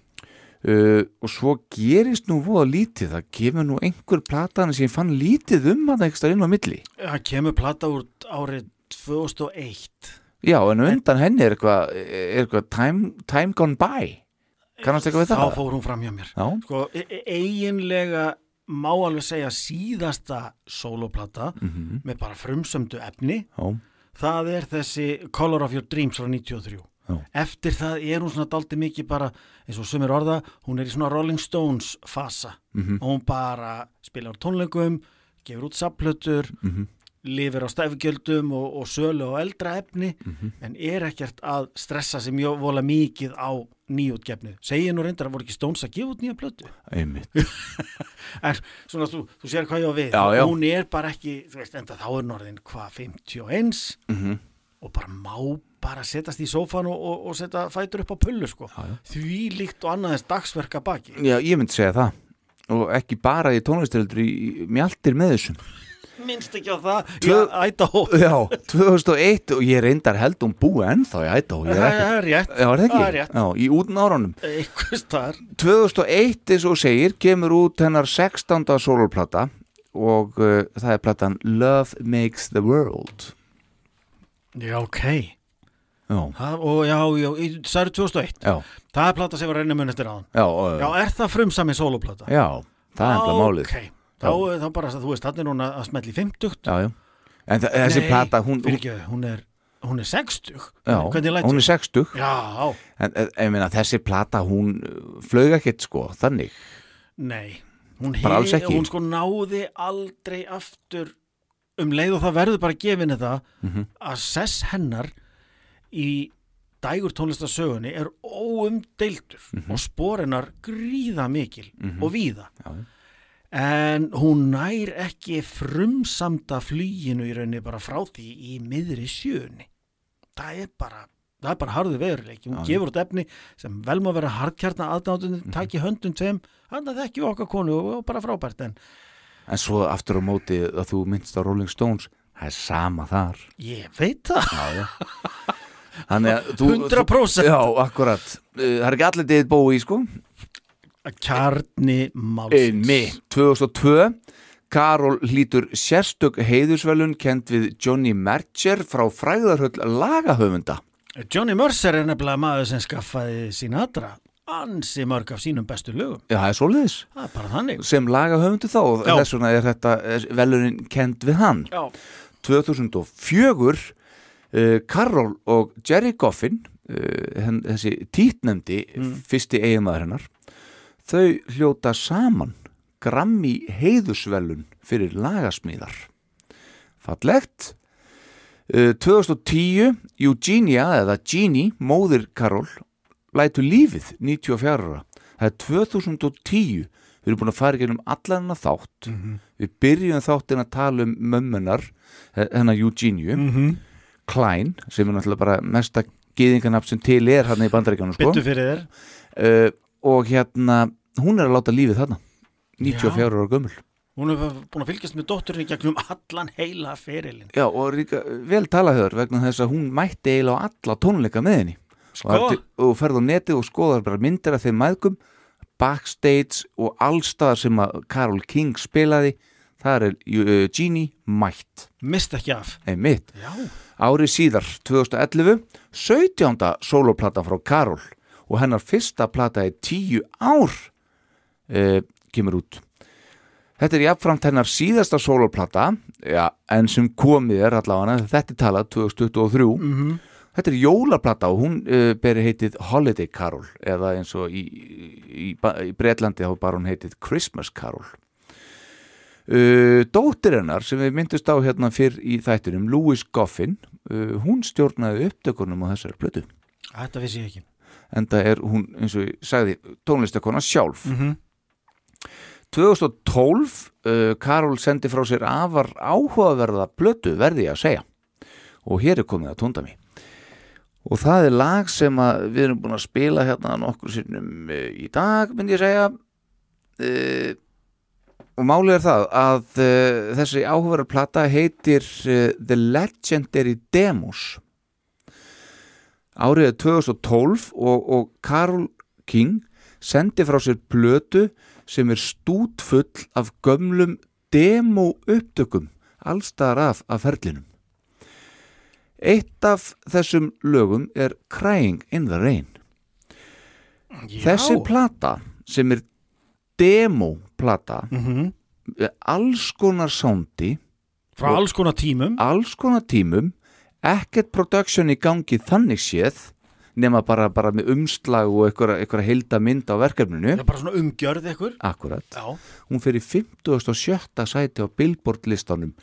uh, og svo gerist nú voða lítið. Það kemur nú einhver platan sem ég fann lítið um að það ekki stað inn á milli. Það kemur plata úr árið 2001 já en undan henni er eitthvað eitthvað time, time Gone By. Kannast eitthvað við Þá það? fór hún fram hjá mér. Já, Sko, e e eiginlega má alveg segja síðasta soloplata Mhm. með bara frumsömdu efni Já, það er þessi Color of Your Dreams frá 93 Já. eftir það er hún svona daldi mikið bara eins og sumir orða, hún er í svona Rolling Stones fasa Mhm. og hún bara spilar tónleikum gefur út sapplötur Mhm. lifir á stæfgjöldum og, og sölu á eldra efni Mhm. en er ekkert að stressa sig mjög vola mikið á nýjútgefnu segir nú reyndar að voru ekki Stones að gefa út nýja plötu. Einmitt. En svona þú, þú sér hvað ég á við. Já, já. hún er bara ekki, þú veist, enda þá er norðin hvað 51 Mhm. og bara má bara setjast í sófan og, og, og setja fætur upp á pullu sko. Já, því líkt og annaðins dagsverka baki. Já, ég myndi segja það. Og ekki bara í tónlistaröldur í mjaltir með þessum minnst ekki á það? Tvö- Já, Idaho. Já, 2001 og ég reyndar held hún búi ennþá í Idaho ég það er rétt. Já, er það er rétt. Já, í útn árunum einhvers þar 2001 eins og segir kemur út hennar 16. soloplata og uh, það er platan Love Makes the World. Já, ok. Það, og já, já, það er 2001 já, það er plata sem var reynir mun eftir aðan já, uh, já, er það frumsami sóloplata já það er ennlega málið. ok, þá, þá bara, þú veist, þannig er hún að smelli 50 Já, já. En þessi plata, hún, ekki, hún er hún er 60 já, hún er 60 já, En en, meina, þessi plata, hún flög ekkert sko, þannig. Nei, hún, ekki? hún sko náði aldrei aftur um leið og það verður bara gefin þetta Mhm. að sess hennar í dægur tónlistasögunni er óumdeildur og sporinnar gríða mikil og víða. Já, já. En hún nær ekki frumsamda flýinu í rauninni bara frá því í miðri sjöunni það er bara það er bara harðu veðurleiki, hún já. gefur út efni sem vel má vera hardkjarna aðdáttun Mhm. taki höndum tveim, hann að þekki okkar konu og, bara frábært en En svo aftur á móti að þú minnst á Rolling Stones Það er sama þar. Ég veit það. Já, já. Þannig að þú 100%. Já, akkurat. Uh, Það er ekki allir David Bowie, sko. að kjarni málsins. Einmitt, 2002 Karol hlýtur sérstök heiðusvelun kent við Johnny Mercher frá fræðarhöll lagahöfunda. Johnny Mercer er nefnilega maður sem skaffaði Sinatra ansi mörg af sínum bestu lögum. Já, það er svoleiðis. Það er bara þannig. Sem lagahöfundu þá og Já. þess vegna er þetta velunin kent við hann. Já. 2004 uh, Karol og Jerry Goffin uh, henn, þessi títnemdi fyrsti eiginmaður hennar þau hljóta saman Grammy heiðusvelun fyrir lagasmíðar. Fallegt. Uh, 2010 Eugenia eða Jeannie, móðir Karol lætu lífið 94 ára. Það er 2010 við erum búin að fara gennum allan hennar þátt. Við byrjum þáttin að tala um mömmunar hennar Eugeniu -hmm. Klein sem er náttúrulega bara mesta gyðingarnafn sem til er hann í bandaríkjanum sko. byttu fyrir þér. Uh, og hérna hún er að láta lífið þarna. 94 ára gömul. Hún er búin að fylgjast með dótturinn gegnum allan heila ferilin Já, og líka vel talaður vegna þess að hún mætti eiginlega á alla tónleika með henni. Sko? og, eftir- og ferð á netið og skoðar bara myndir af þeim maðgum backstage og allstaðar sem að Karol King spilaði þar er uh, Genie mætt. Mist ekki af. Árið síðar, 2011, 17. soloplata frá Karol og hennar fyrsta plata í tíu ár e, kemur út. Þetta er jafnframt hennar síðasta soloplata, ja, en sem komið er allavega, þetta er talað 2023. Mhm. Þetta er jólaplata og hún uh, beri heitið Holiday Carol eða eins og í, í, í, í Breitlandi þá bara hún heitið Christmas Carol. Uh, dóttir hennar sem við myndust á hérna fyrr í þættinum, Louis Goffin, uh, hún stjórnaði upptökunum á þessari plötu. þetta vissi ég ekki Enda er hún, eins og ég sagði, tónlistakona sjálf. mm -hmm. 2012, uh, Karol sendi frá sér afar áhugaverða plötu, verði ég að segja. Og hér er komið að tónda mér. Og það er lag sem við erum búin að spila hérna nokkur sinnum uh, í dag, myndi ég segja. Uh, og málið er það að uh, þessi áhugaverða plata heitir uh, The Legendary Demos. Árið er 2012 og, og Karol King sendi frá sér plötu sem er stútfull af gömlum demo upptökum allstaðar af, af ferlinum. Eitt af þessum lögum er Crying in the Rain. Þessi plata sem er demo plata mm með alls konar soundi frá alls konar tímum alls konar tímum ekkert production í gangi þannig séð nema bara, bara með umslag og eitthvað, eitthvað heilda mynd á verkefninu. Er bara svona umgjörð ykkur akkurat, já, hún í 57. sæti á Billboard listanum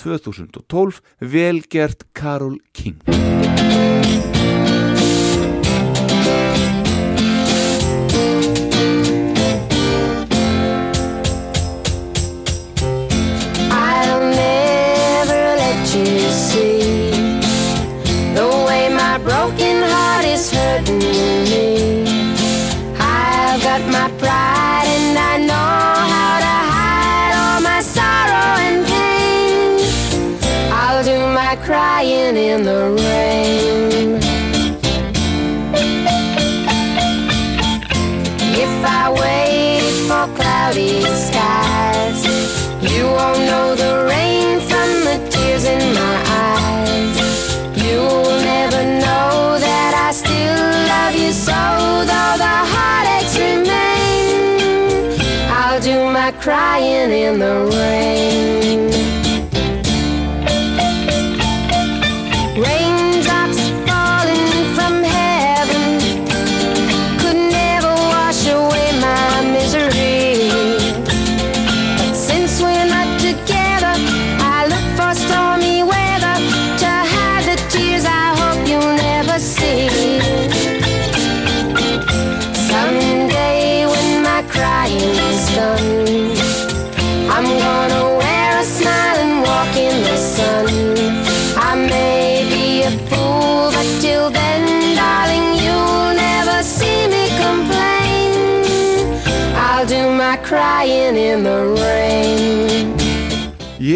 2012 velgert Carol King in the rain. If I wait for cloudy skies, you won't know the rain from the tears in my eyes. You'll never know that I still love you so, though the heartaches remain. I'll do my crying in the rain.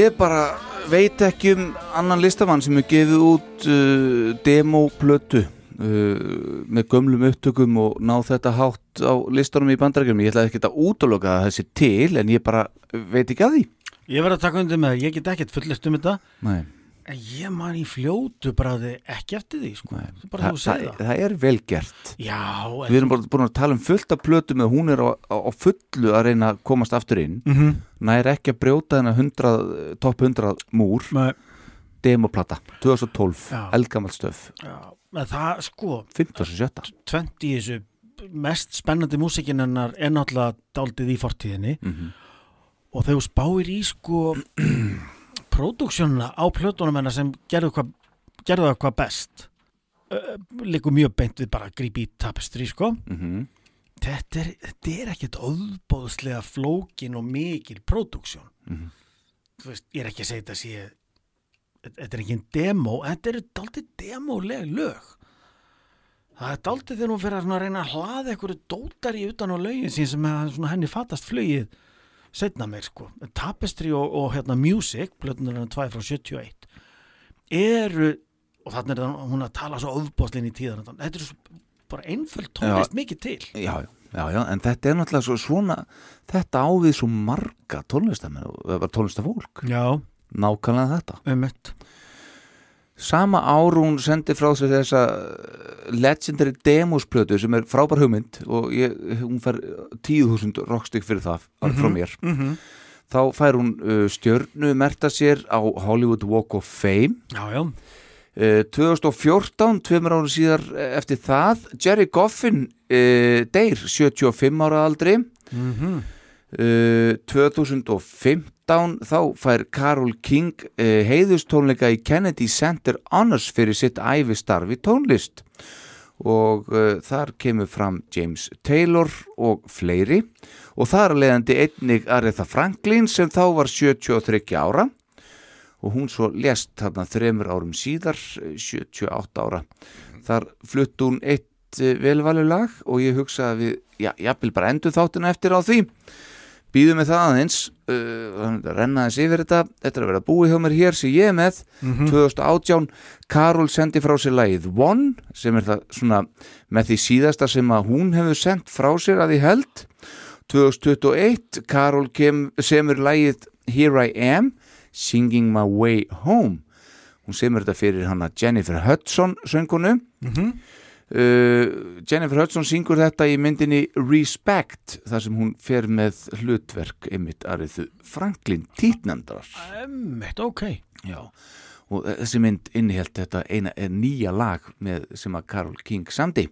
Ég bara veit ekki um annan listamann sem er gefið út uh, demoplötu uh, með gömlum upptökum og ná þetta hátt á listanum í bandarækjum ég ætla ekki að útloka þessi til en ég bara veit ekki að því. Ég verð að taka undir með það, ég get ekkert fullist um þetta. Nei, ég man í fljótu bara ekki eftir því sko. nei. Það það, er vel gert. Já, en, Við erum bara búin að tala um fullt af plötu með hún er á, á, fullu að reyna að komast aftur inn. Mm nær ekki að brjóta þennan 100, topp 100 múr. Nei, demoplata 2012, Já. eldgammal stöf. Já, en það sko 15.7 tvent í þessu mest spennandi músikin hennar er náttúrulega daldið í fortíðinni. Mm og þegar þú spáir í sko próduksjónuna á plötunum hennar sem gerðu, það hvað best. Uh, líku mjög beint við bara að grípa í tapestri sko. -hmm. þetta er, þetta er ekkit óðbóðslega flókin og mikil próduksjón Mhm. þú veist, ég er ekki að segja þetta sé þetta er ekki en demo þetta eru daldið demoleg lög. Það er daldið þegar hún fyrir að reyna að hlaða einhverju dótar í utan á lögin sín sem henni fattast flugið setna meir sko. Tapestry og, og hérna Music blöðnur hann 2 frá 71 eru og þannig er hún að tala svo óðbóðslegin í tíðan þetta eru svo bara einföld tónlist mikið til. Já, já, já, já, en þetta er náttúrulega svo, svona þetta ávið svo marga tónlistamenn og tónlistafólk. Já, nákvæmlega þetta. Um mitt sama ár hún sendi frá sér þessa legendary demosplötu sem er frábær hugmynd og ég, hún fær 10.000 rockstykk fyrir það mm frá mér. mm -hmm. þá fær hún uh, stjörnu merta sér á Hollywood Walk of Fame. Já, já, uh, 2014, tveimur ára síðar eh, eftir það, Jerry Goffin uh, deyr 75 ára aldri. Mm uh, 2015 þá fær Carol King uh, heiðustónleika í Kennedy Center Honors fyrir sitt æfistarf í tónlist. Og uh, þar kemur fram James Taylor og fleiri. Og þar að leiðandi einnig Aretha Franklin sem þá var 73 ára. Og hún svo lést þarna þremur árum síðar eh, 78 ára. Þar flutt hún eitt eh, velvalið lag og ég hugsa að við, já, jafnvel bara endur þáttina eftir á því býðum við það aðeins uh, renna þess yfir þetta. Þetta er að vera búið hjá mér hér sem ég er með 2018, Karol sendi frá sér lagið One sem er það svona með því síðasta sem að hún hefur sendt frá sér að því held. 2021, Karol semur lagið Here I Am Singing My Way Home. Hún semur þetta fyrir hana Jennifer Hudson söngunu Mhm. Uh, Jennifer Hudson syngur þetta í myndinni Respect þar sem hún fer með hlutverk einmitt Arithu Franklin títnendrar. Emmitt, ok. Já, og þessi mynd innihjalt þetta eina er nýja lag með, sem að Karol King samdi.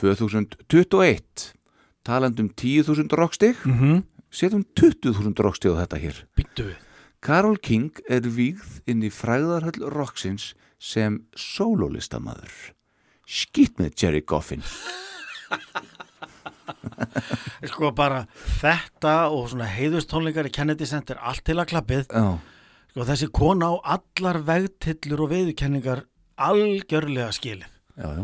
2021 talandum 10.000 rockstig. Mm -hmm. setjum 20.000 rockstig á þetta hér. Býttu við Karol King er vígð inn í fræðarhöll rocksins sem sólólistamaður skýtt með Jerry Goffin. Sko bara þetta og svona heiðustónleikar í Kennedy Center allt til að klappið. Já, Sko þessi kona á allar vegtillur og veiðukenningar algjörlega skilið. Já, já.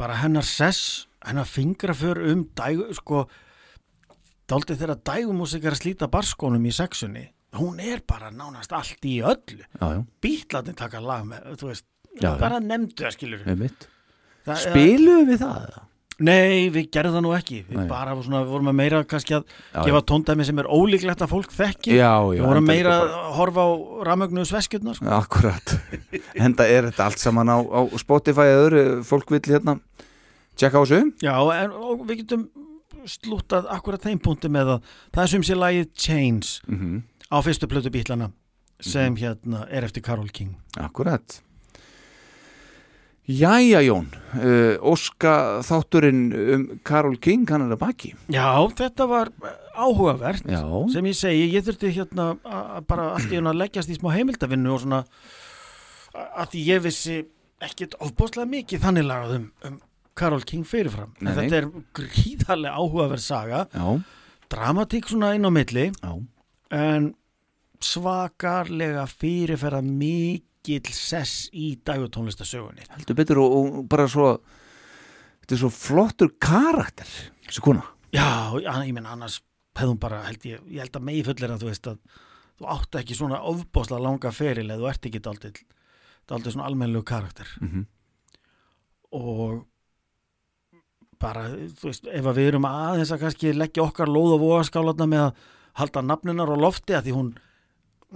Bara hennar sess, hennar fingraför um dægu, sko dálítið þegar dægumúsikar slíta barskónum í sexunni, hún er bara nánast allt í öllu. Bítlarnir taka lag með, þú veist bara nefndu það skilur með mitt Spiluðum við það? Nei, við gerðum það nú ekki við Nei. bara svona, við vorum að meira kannski að Já, gefa tóndæmi sem er ólíklegt að fólk þekki Já, já við vorum meira að horfa á ramögnu sveskjurnar sko. Akkurat Enda er þetta allt saman á, á Spotify eða öðru, fólk vill hérna tjekka á þessu Já, en og við getum slúttað akkurat þeim punkti með að það er sem sé lagið Chains mm á fyrstu plötu bílana sem Mhm. hérna er eftir Karol King Akkurat Jæja Jón. Uh, Óska þátturinn um Karol King hann er að baki. Já, þetta var áhugavert Já, sem ég segi, ég þurfti hérna bara allt í hérna að leggjast í smá heimildavinnu og svona að ég vissi ekkit ofbóðslega mikið þannig lagað um, um Karol King fyrirfram. Nei, þetta er gríðarlega áhugaverð saga. Já, dramatík svona inn á milli. Já. En svakarlega fyrirferða mikill sess í dægutónlistasögunni heldur betur og, og bara svo þetta er svo flottur karakter þessi kona. Já, ég menn annars hefðum bara, held ég, ég held að megi fullir að þú veist að þú átt ekki svona ofbóðslega langa feril eða þú ert ekki daldið daldið svona almennlegu karakter. Mhm. og bara, þú veist, ef við erum aðeins að kannski leggja okkar lóð og vogaskálatna með að halda nafninar á lofti að því hún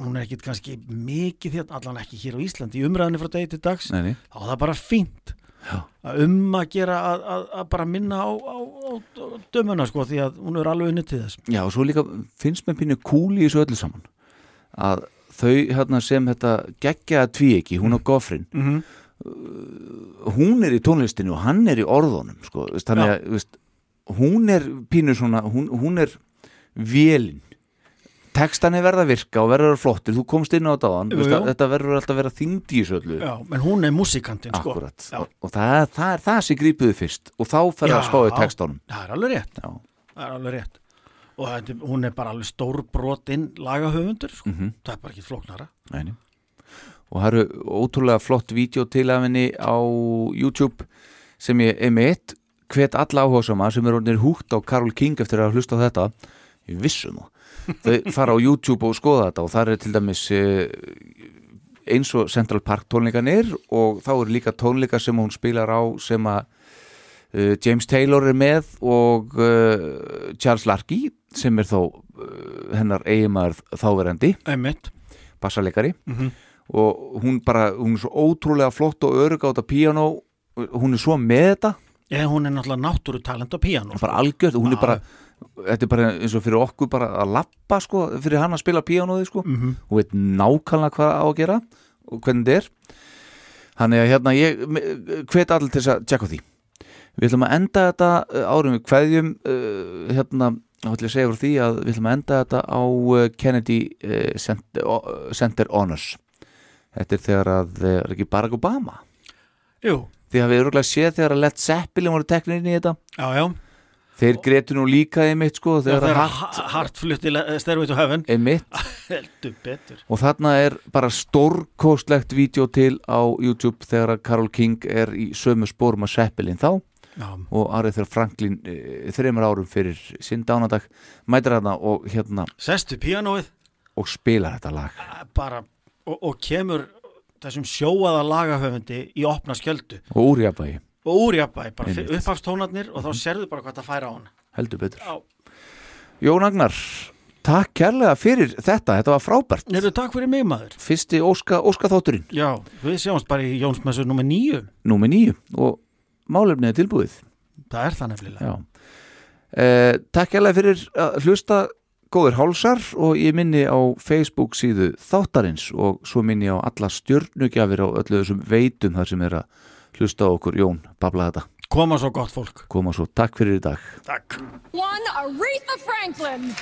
hún er ekkit kannski mikið þér allan ekki hér á Íslandi. Í umræðinni frá degi til dags nei, þá er það bara fínt að um að gera að, að, að bara minna á, á, á, á dömuna sko því að hún er alveg unnið til þess. Já, og svo líka finnst mér pínu kúli í þessu öllu saman að þau hérna sem þetta geggjaða tvíeki, hún á gofrin mm -hmm. hún er í tónlistinu og hann er í orðunum sko, veist, þannig Já. að veist, hún er pínu svona hún, hún er vélin textan er verða að virka og verður flottir. Þú komst inn á þetta jú. að þetta verður alltaf að vera þyngd í þessu öllu. Já, menn hún er músikantinn sko. Og, og það, það er það sem grípuðu fyrst og þá fer að spáðu textanum. Það er alveg rétt, það er alveg rétt. Og er- hún er bara alveg stór brotinn lagahöfundur sko. mhm. Það er bara ekki flóknara. Nei, og það eru ótrúlega flott vídeo til af henni á YouTube sem ég er með eitt. Hvet alla áhugasama sem er húgt á Karol King eftir að hlusta á þetta. Ég vissum það þau fara á YouTube og skoða þetta og það er til dæmis eh, eins og Central Park tónleikanir og þá eru líka tónleika sem hún spilar á sem að uh, James Taylor er með og uh, Charles Larky sem er þó uh, hennar eiginmaður þáverandi. Einmitt. Bassaleikari. Mhm. og hún bara, hún er svo ótrúlega flott og örug á þetta píanó. Hún er svo með þetta, Ég, hún er náttúrulega náttúru talent á píano bara algjört. Hún er Já. bara, þetta er bara eins og fyrir okkur bara að lappa sko, fyrir hann að spila píanóði sko, mm -hmm. og veit nákvæmlega hvað á að gera og hvernig þetta er. Þannig að hérna ég hvet allir til þess að tjekka því. Við ætlum að enda þetta uh, árum við kveðjum uh, hérna, þá ætlum ég að segja frá því að við ætlum að enda þetta á uh, Kennedy Center, Center Honors. Þetta er þegar að uh, er ekki Barack Obama? Jú, því að við erum séð þegar að Led Zeppelin voru teknir inn í þetta? Já, já þeir gretu nú líka einmitt sko Þegar þegar það að hart hart flutt í Stairway to Heaven. Einmitt. Heldur betur. Og þarna er bara stórkostlegt vídeo til á YouTube þegar að Karol King er í sömu spórum að Zeppelin þá. Já, og Arið þegar Franklin e, þreymur árum fyrir sinn dánadag mætir hana og hérna sestu píanóið. og spilar þetta lag. Bara og, og kemur þessum sjóaða lagahöfundi í opna skjöldu. Og úrjabægi, og úrjabæ, bara upphafst tónarnir og þá mhm. serðu bara hvað það færa á hann heldur betur. Já. Jón Agnar, takk kærlega fyrir þetta, þetta var frábært. Nefndu takk fyrir mig maður. Fyrsti Óska, Óska þátturinn Já, við sjáumst bara í Jónsmessu nummi nýju Nummi nýju og málefnið er tilbúið. Það er það nefnilega. Eh, Takk kærlega fyrir að hlusta góður hálsar og ég minni á Facebook síðu þáttarins og svo minni á alla stjörnugjafir á öllu þessum veitum þar sem er að hlusta á okkur Jón, babla þetta. Koma svo gott fólk. Koma svo, takk fyrir í dag. Takk. One Aretha Franklin.